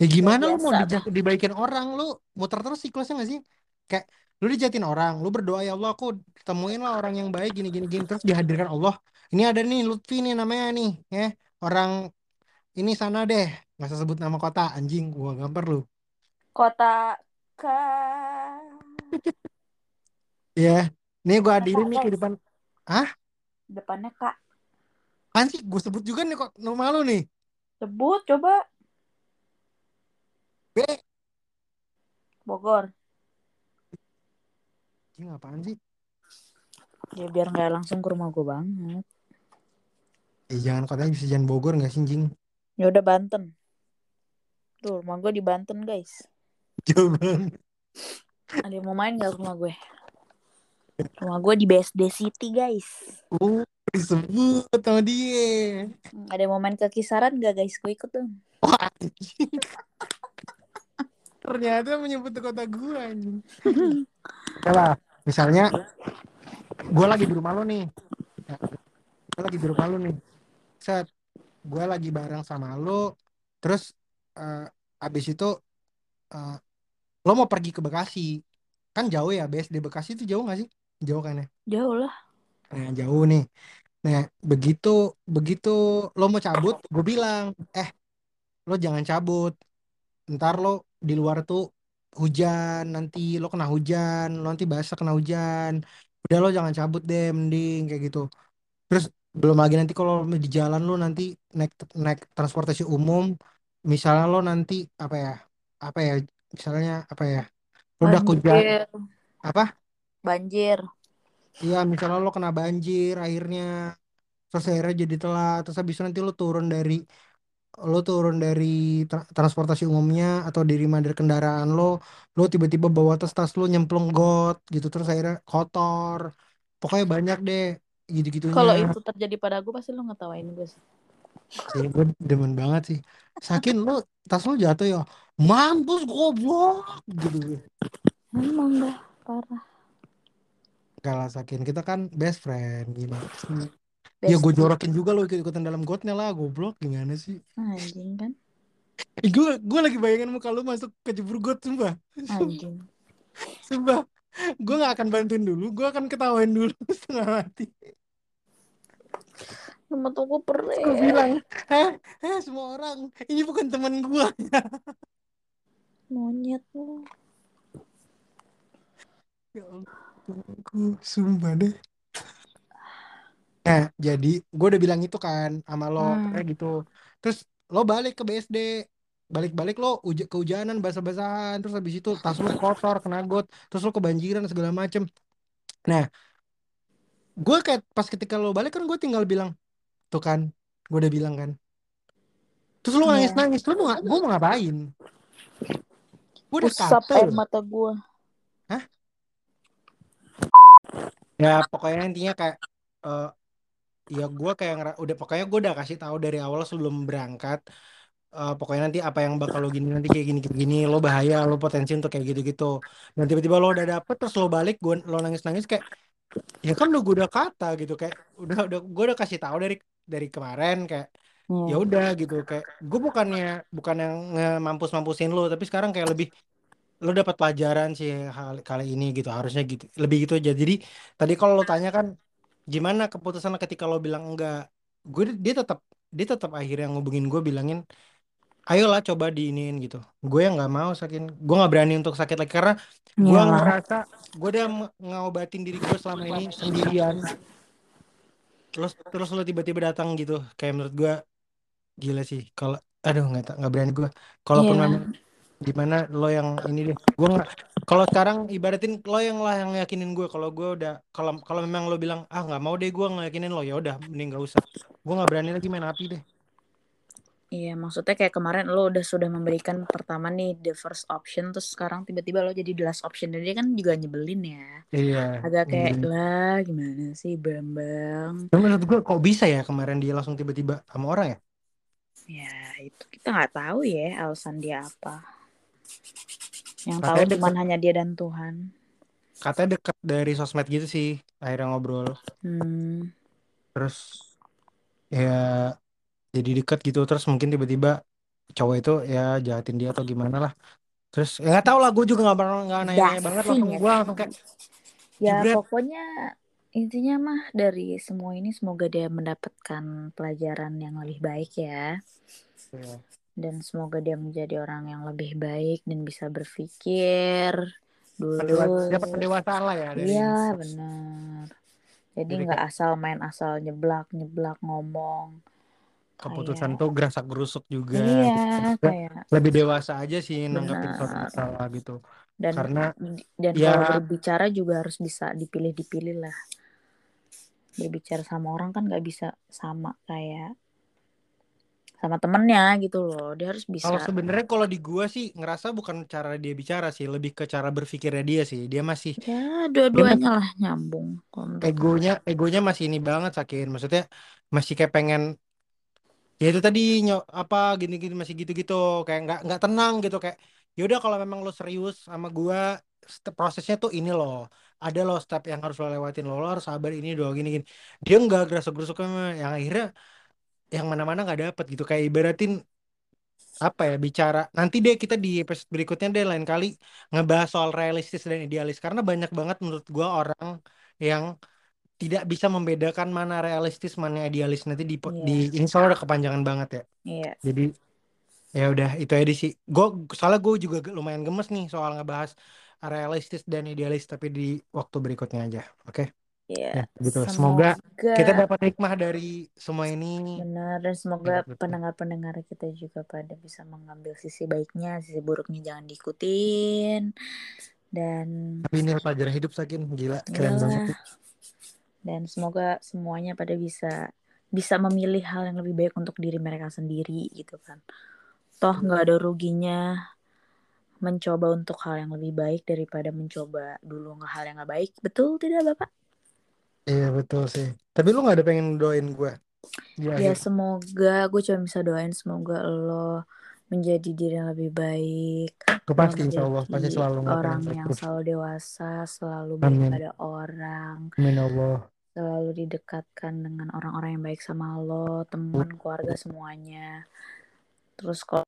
Speaker 1: ya gimana lu mau dibaikin orang lu muter terus siklusnya nggak sih kayak lu dijatin orang lu berdoa ya Allah aku temuin lah orang yang baik gini gini gini. Terus dihadirkan Allah ini ada nih Lutfi nih namanya nih ya orang ini sana deh. Nggak usah sebut nama kota anjing gua gampar lu.
Speaker 2: Kota ke <laughs>
Speaker 1: ya nih gua hadirin nih ke depan
Speaker 2: depannya Kak.
Speaker 1: kan sih? Gue sebut juga nih kok nama lu nih.
Speaker 2: Sebut coba.
Speaker 1: B
Speaker 2: Bogor.
Speaker 1: Anjing apaan sih
Speaker 2: Ya biar nggak langsung ke rumah gue banget.
Speaker 1: eh jangan kotanya bisa jangan Bogor nggak sih anjing
Speaker 2: Ya udah Banten. Tuh rumah gue di Banten guys.
Speaker 1: banget
Speaker 2: Ada yang mau main ke rumah gue? Rumah gue di BSD City guys.
Speaker 1: uh disebut sama dia
Speaker 2: Hmm, Ada yang mau main ke kisaran nggak guys? Gue ikut dong.
Speaker 1: Wah, anjing. Ternyata menyebut kota gue anjing. <laughs> Ya misalnya gue lagi di rumah lo nih. Gue lagi di rumah lo nih. Set, gue lagi bareng sama lo. Terus eh, abis itu eh, lo mau pergi ke Bekasi. Kan jauh ya, BSD Bekasi itu jauh gak sih? Jauh kan ya?
Speaker 2: Jauh lah.
Speaker 1: Nah, jauh nih. Nah, begitu begitu lo mau cabut, gue bilang, eh, lo jangan cabut. Ntar lo di luar tuh hujan, nanti lo kena hujan, lo nanti basah kena hujan. Udah lo jangan cabut deh, mending kayak gitu. Terus belum lagi nanti kalau di jalan lo nanti naik naik transportasi umum, misalnya lo nanti apa ya, apa ya, misalnya apa ya, lo udah hujan, apa?
Speaker 2: Banjir.
Speaker 1: Iya, misalnya lo kena banjir akhirnya, terus akhirnya jadi telat, terus habis itu nanti lo turun dari lo turun dari tra- transportasi umumnya atau dari mana dari kendaraan lo, lo tiba-tiba bawa tas tas lo nyemplung got gitu, terus akhirnya kotor, pokoknya banyak deh
Speaker 2: Kalau
Speaker 1: gitu-gitunya.
Speaker 2: itu terjadi pada gue pasti lo ngetawain gue sih.
Speaker 1: Sih, gue demen banget sih. Sakin lo tas lo jatuh ya, mampus goblok gitu.
Speaker 2: Emang dah parah.
Speaker 1: Gak lah Sakin, kita kan best friend gimana sih? Ya gue jorokin juga lo ikut-ikutan dalam gotnya lah, goblok gimana sih?
Speaker 2: anjing kan?
Speaker 1: Eh, gue gue lagi bayangin muka lu masuk ke jebur got sumpah.
Speaker 2: Anjing.
Speaker 1: Sumpah. Gue gak akan bantuin dulu, gue akan ketawain dulu <laughs> setengah mati.
Speaker 2: Temen tuh gue perih.
Speaker 1: Gue bilang, heh, heh semua orang, ini bukan teman gue. <laughs>
Speaker 2: Monyet lo.
Speaker 1: Ya Allah, sumpah deh. Nah, jadi gue udah bilang itu kan sama lo,
Speaker 2: Hmm.
Speaker 1: kayak gitu. Terus lo balik ke BSD, balik-balik lo uj kehujanan, basah-basahan, terus habis itu tas lo kotor, kena got, terus lo kebanjiran segala macem. Nah, gue kayak pas ketika lo balik kan gue tinggal bilang, tuh kan, gue udah bilang kan. Terus lo
Speaker 2: Iya.
Speaker 1: nangis-nangis, lo mau, gue mau ngapain? Gue udah
Speaker 2: Usap
Speaker 1: kata.
Speaker 2: air mata gue.
Speaker 1: Ya pokoknya intinya kayak eh ya gue kayak udah pokoknya gue udah kasih tahu dari awal sebelum berangkat eh, pokoknya nanti apa yang bakal lo gini nanti kayak gini kayak gini lo bahaya lo potensi untuk kayak gitu gitu dan tiba-tiba lo udah dapet terus lo balik gue lo nangis nangis kayak ya kan lo gue udah kata gitu. Kayak udah udah gue udah kasih tahu dari dari kemarin kayak ya
Speaker 2: Iya.
Speaker 1: udah gitu. Kayak gue bukannya bukan yang mampus mampusin lo tapi sekarang kayak lebih lo dapat pelajaran sih hal kali ini gitu harusnya gitu lebih gitu aja. Jadi tadi kalau lo tanya kan gimana keputusan ketika lo bilang enggak? Gue dia tetap dia tetap akhirnya ngubungin gue bilangin ayolah coba diinin gitu. Gue yang nggak mau sakin. Gue nggak berani untuk sakit lagi karena gue
Speaker 2: Iyalah.
Speaker 1: ngerasa gue udah ngobatin diri gue selama ini sendirian. Terus terus lo tiba-tiba datang gitu. Kayak menurut gue gila sih. Kalau aduh nggak nggak berani gue. Kalaupun memang gimana lo yang ini deh gue nggak kalau sekarang ibaratin lo yang lah yang yakinin gue kalau gue udah kalau kalau memang lo bilang ah nggak mau deh gue ngeyakinin lo ya udah mending gak usah gue nggak berani lagi main api deh
Speaker 2: Iya, maksudnya kayak kemarin lo udah sudah memberikan pertama nih the first option, terus sekarang tiba-tiba lo jadi the last option. Dan dia kan juga nyebelin ya.
Speaker 1: iya
Speaker 2: Agak kayak,
Speaker 1: nyebelin.
Speaker 2: lah gimana sih Bambang?
Speaker 1: Tapi menurut gue kok bisa ya kemarin dia langsung tiba-tiba sama orang ya
Speaker 2: Ya itu kita nggak tahu ya alasan dia apa. Yang tahu
Speaker 1: Katanya
Speaker 2: cuman
Speaker 1: deket-
Speaker 2: hanya dia dan Tuhan.
Speaker 1: katanya deket dari sosmed gitu sih akhirnya ngobrol
Speaker 2: Hmm,
Speaker 1: terus ya jadi deket gitu terus mungkin tiba-tiba cowok itu ya jahatin dia atau gimana lah terus ya nggak tahu lah gue juga nggak pernah nggak nanya-nanya banget langsung
Speaker 2: ya.
Speaker 1: gue langsung kayak
Speaker 2: ya
Speaker 1: jebret
Speaker 2: pokoknya intinya mah dari semua ini semoga dia mendapatkan pelajaran yang lebih baik ya.
Speaker 1: Iya.
Speaker 2: Dan semoga dia menjadi orang yang lebih baik dan bisa berpikir
Speaker 1: Pendewa- dapat
Speaker 2: dulu.
Speaker 1: pendewasaan lah ya
Speaker 2: Iya benar. Jadi nggak asal main asal nyeblak nyeblak ngomong.
Speaker 1: keputusan
Speaker 2: Kayak
Speaker 1: tuh gerasak gerusuk juga
Speaker 2: iya
Speaker 1: Terus
Speaker 2: kayak
Speaker 1: lebih dewasa aja sih nanggapin suatu masalah gitu
Speaker 2: Dan
Speaker 1: karena
Speaker 2: dan
Speaker 1: ya
Speaker 2: kalau berbicara juga harus bisa dipilih-dipilih lah. Berbicara sama orang kan nggak bisa sama kayak sama temennya gitu loh. Dia harus
Speaker 1: kalau
Speaker 2: bisa.
Speaker 1: sebenarnya kalau di gua sih ngerasa bukan cara dia bicara sih lebih ke cara berpikirnya dia sih. Dia masih
Speaker 2: Ya dua-duanya lah nyambung kalau
Speaker 1: egonya egonya masih ini banget sakin. Maksudnya masih kayak pengen ya itu tadi nyok apa gini-gini masih gitu-gitu. Kayak nggak nggak tenang gitu. Kayak yaudah kalau memang lo serius sama gua prosesnya tuh ini loh. Ada loh step yang harus lo lewatin lo, lo harus sabar ini doang gini gini dia nggak gerasa gerusuk sama yang akhirnya yang mana-mana nggak dapet gitu. Kayak ibaratin apa ya bicara. Nanti deh kita di episode berikutnya deh lain kali ngebahas soal realistis dan idealis. Karena banyak banget menurut gua orang yang tidak bisa membedakan mana realistis mana idealis. Nanti di
Speaker 2: Iya,
Speaker 1: di ini soalnya udah kepanjangan banget ya.
Speaker 2: Iya.
Speaker 1: jadi ya udah itu aja sih. Gue soalnya gue juga lumayan gemes nih soal ngebahas realistis dan idealis tapi di waktu berikutnya aja. Oke?
Speaker 2: Iya,
Speaker 1: ya gitu semoga kita
Speaker 2: semoga
Speaker 1: dapat hikmah dari semua ini
Speaker 2: benar dan semoga
Speaker 1: Betul.
Speaker 2: pendengar-pendengar kita juga pada bisa mengambil sisi baiknya, sisi buruknya jangan diikutin dan
Speaker 1: tapi ini pelajaran hidup sakin gila keren banget
Speaker 2: iyalah
Speaker 1: sih.
Speaker 2: dan semoga semuanya pada bisa bisa memilih hal yang lebih baik untuk diri mereka sendiri gitu kan. Toh nggak ada ruginya mencoba untuk hal yang lebih baik daripada mencoba dulu hal yang nggak baik. Betul tidak Bapak?
Speaker 1: Iya betul sih. Tapi lu nggak ada pengen doain gue di
Speaker 2: Ya
Speaker 1: akhir
Speaker 2: semoga. Gue cuma bisa doain semoga lo menjadi diri yang lebih baik,
Speaker 1: gue pasti insya Allah. Pasti
Speaker 2: menjadi
Speaker 1: selalu
Speaker 2: orang
Speaker 1: yang terus
Speaker 2: selalu dewasa, selalu baik
Speaker 1: amin.
Speaker 2: pada orang,
Speaker 1: amin Allah.
Speaker 2: selalu didekatkan dengan orang-orang yang baik sama lo, teman, keluarga semuanya. Terus kalau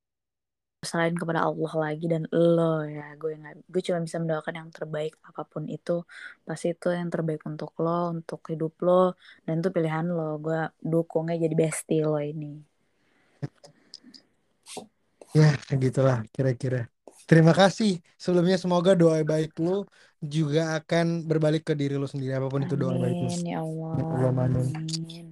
Speaker 2: selain kepada Allah lagi dan lo ya, gue nggak, gue cuma bisa mendoakan yang terbaik apa pun itu, pasti itu yang terbaik untuk lo, untuk hidup lo, dan itu pilihan lo. Gue dukungnya jadi bestie lo ini.
Speaker 1: Ya, gitulah kira-kira. Terima kasih. Sebelumnya semoga doa baik lu juga akan berbalik ke diri lu sendiri apa pun itu doa baik.
Speaker 2: Amin ya Allah,
Speaker 1: amin.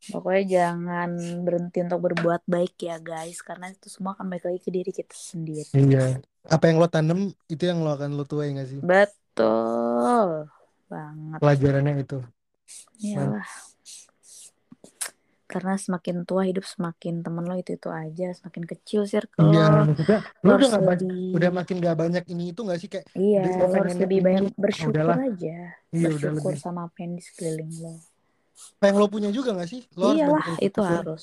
Speaker 2: Pokoknya jangan berhenti untuk berbuat baik ya guys, karena itu semua akan balik lagi ke diri kita sendiri.
Speaker 1: Iya. Apa yang lo tanam itu yang lo akan lo tuai gak sih?
Speaker 2: Betul banget.
Speaker 1: Pelajarannya itu.
Speaker 2: Iyalah. Karena semakin tua hidup semakin temen lo itu itu aja, semakin kecil circle
Speaker 1: Iya,
Speaker 2: lo.
Speaker 1: maksudnya
Speaker 2: Lo
Speaker 1: lo udah gak banyak,
Speaker 2: lebih
Speaker 1: udah makin gak banyak ini itu gak sih kayak
Speaker 2: Iya, lo harus lebih banyak
Speaker 1: ah,
Speaker 2: bersyukur
Speaker 1: udahlah.
Speaker 2: aja.
Speaker 1: Iya, udah
Speaker 2: Bersyukur
Speaker 1: lebih.
Speaker 2: sama apa yang di sekeliling lo.
Speaker 1: Apa yang lo punya juga gak sih? Lo harus
Speaker 2: Iyalah,
Speaker 1: banyak
Speaker 2: itu
Speaker 1: bersyukur.
Speaker 2: harus.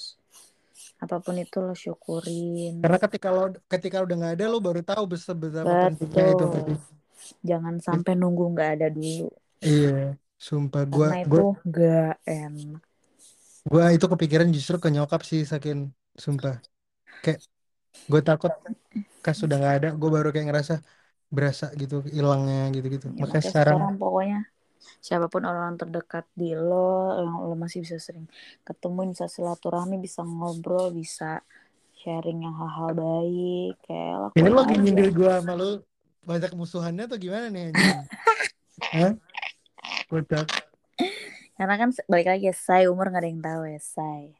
Speaker 2: Apa pun itu lo syukurin.
Speaker 1: Karena ketika lo ketika udah gak ada lo baru tahu seberapa pentingnya itu tadi.
Speaker 2: Jangan sampai nunggu nggak ada dulu.
Speaker 1: Iya, sumpah gua
Speaker 2: Karena
Speaker 1: gua
Speaker 2: itu nggak enak.
Speaker 1: gua itu kepikiran justru ke nyokap sih saking sumpah. Kayak gue takut kas sudah nggak ada gue baru kayak ngerasa berasa gitu hilangnya gitu-gitu
Speaker 2: ya,
Speaker 1: makanya
Speaker 2: makanya
Speaker 1: sekarang
Speaker 2: sekarang pokoknya siapa pun orang terdekat di lo yang lo masih bisa sering ketemu bisa silaturahmi bisa ngobrol bisa sharing yang hal-hal baik kayak
Speaker 1: ini lo nyindir gue sama lo banyak musuhannya atau gimana nih Hah? Kocak.
Speaker 2: karena kan balik lagi ya say umur gak ada yang tahu ya say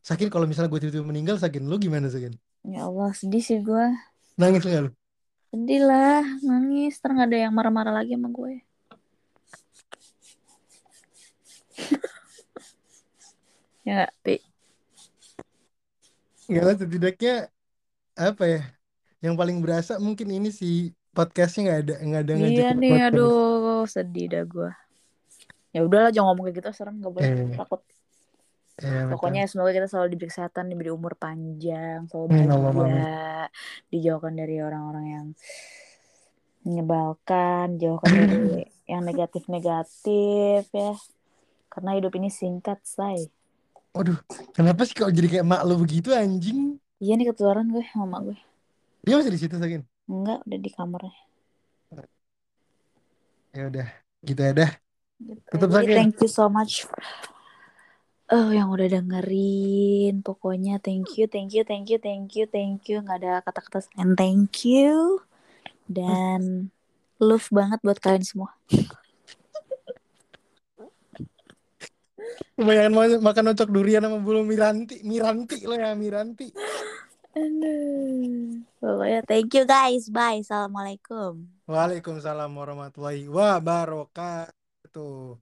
Speaker 1: Sakin kalau misalnya gue tiba-tiba meninggal Sakin lu gimana Sakin?
Speaker 2: Ya Allah sedih sih gue
Speaker 1: nangis nggak lu?
Speaker 2: Sedih lah nangis. Terus gak ada yang marah-marah lagi sama gue ya gak Pi?
Speaker 1: Enggak lah setidaknya apa ya yang paling berasa mungkin ini sih podcastnya nggak ada nggak ada
Speaker 2: iya
Speaker 1: ngajakin
Speaker 2: nih
Speaker 1: podcast.
Speaker 2: aduh sedih dah gue ya udahlah jangan ngomong kayak gitu serem gak boleh
Speaker 1: eh.
Speaker 2: takut.
Speaker 1: Ya betul
Speaker 2: pokoknya semoga kita selalu diberi kesehatan diberi umur panjang selalu
Speaker 1: amin.
Speaker 2: bahagia dijauhkan dari orang-orang yang menyebalkan jauhkan dari <laughs> yang negatif-negatif ya. Karena hidup ini singkat say
Speaker 1: Waduh, kenapa sih kalau jadi kayak mak lu begitu anjing?
Speaker 2: iya nih ketularan gue sama gue
Speaker 1: Dia masih di situ Sakin?
Speaker 2: enggak udah di kamarnya
Speaker 1: Ya udah, gitu ya dah.
Speaker 2: gitu. Jadi
Speaker 1: Sakin.
Speaker 2: thank you so much Oh, yang udah dengerin, pokoknya thank you, thank you, thank you, thank you, thank you. Nggak ada kata-kata selain thank you. Dan love banget buat kalian semua.
Speaker 1: Kebanyakan makan ocok durian sama bulu miranti, miranti lo ya, miranti.
Speaker 2: Pokoknya thank you guys. Bye. Assalamualaikum.
Speaker 1: Waalaikumsalam warahmatullahi wabarakatuh.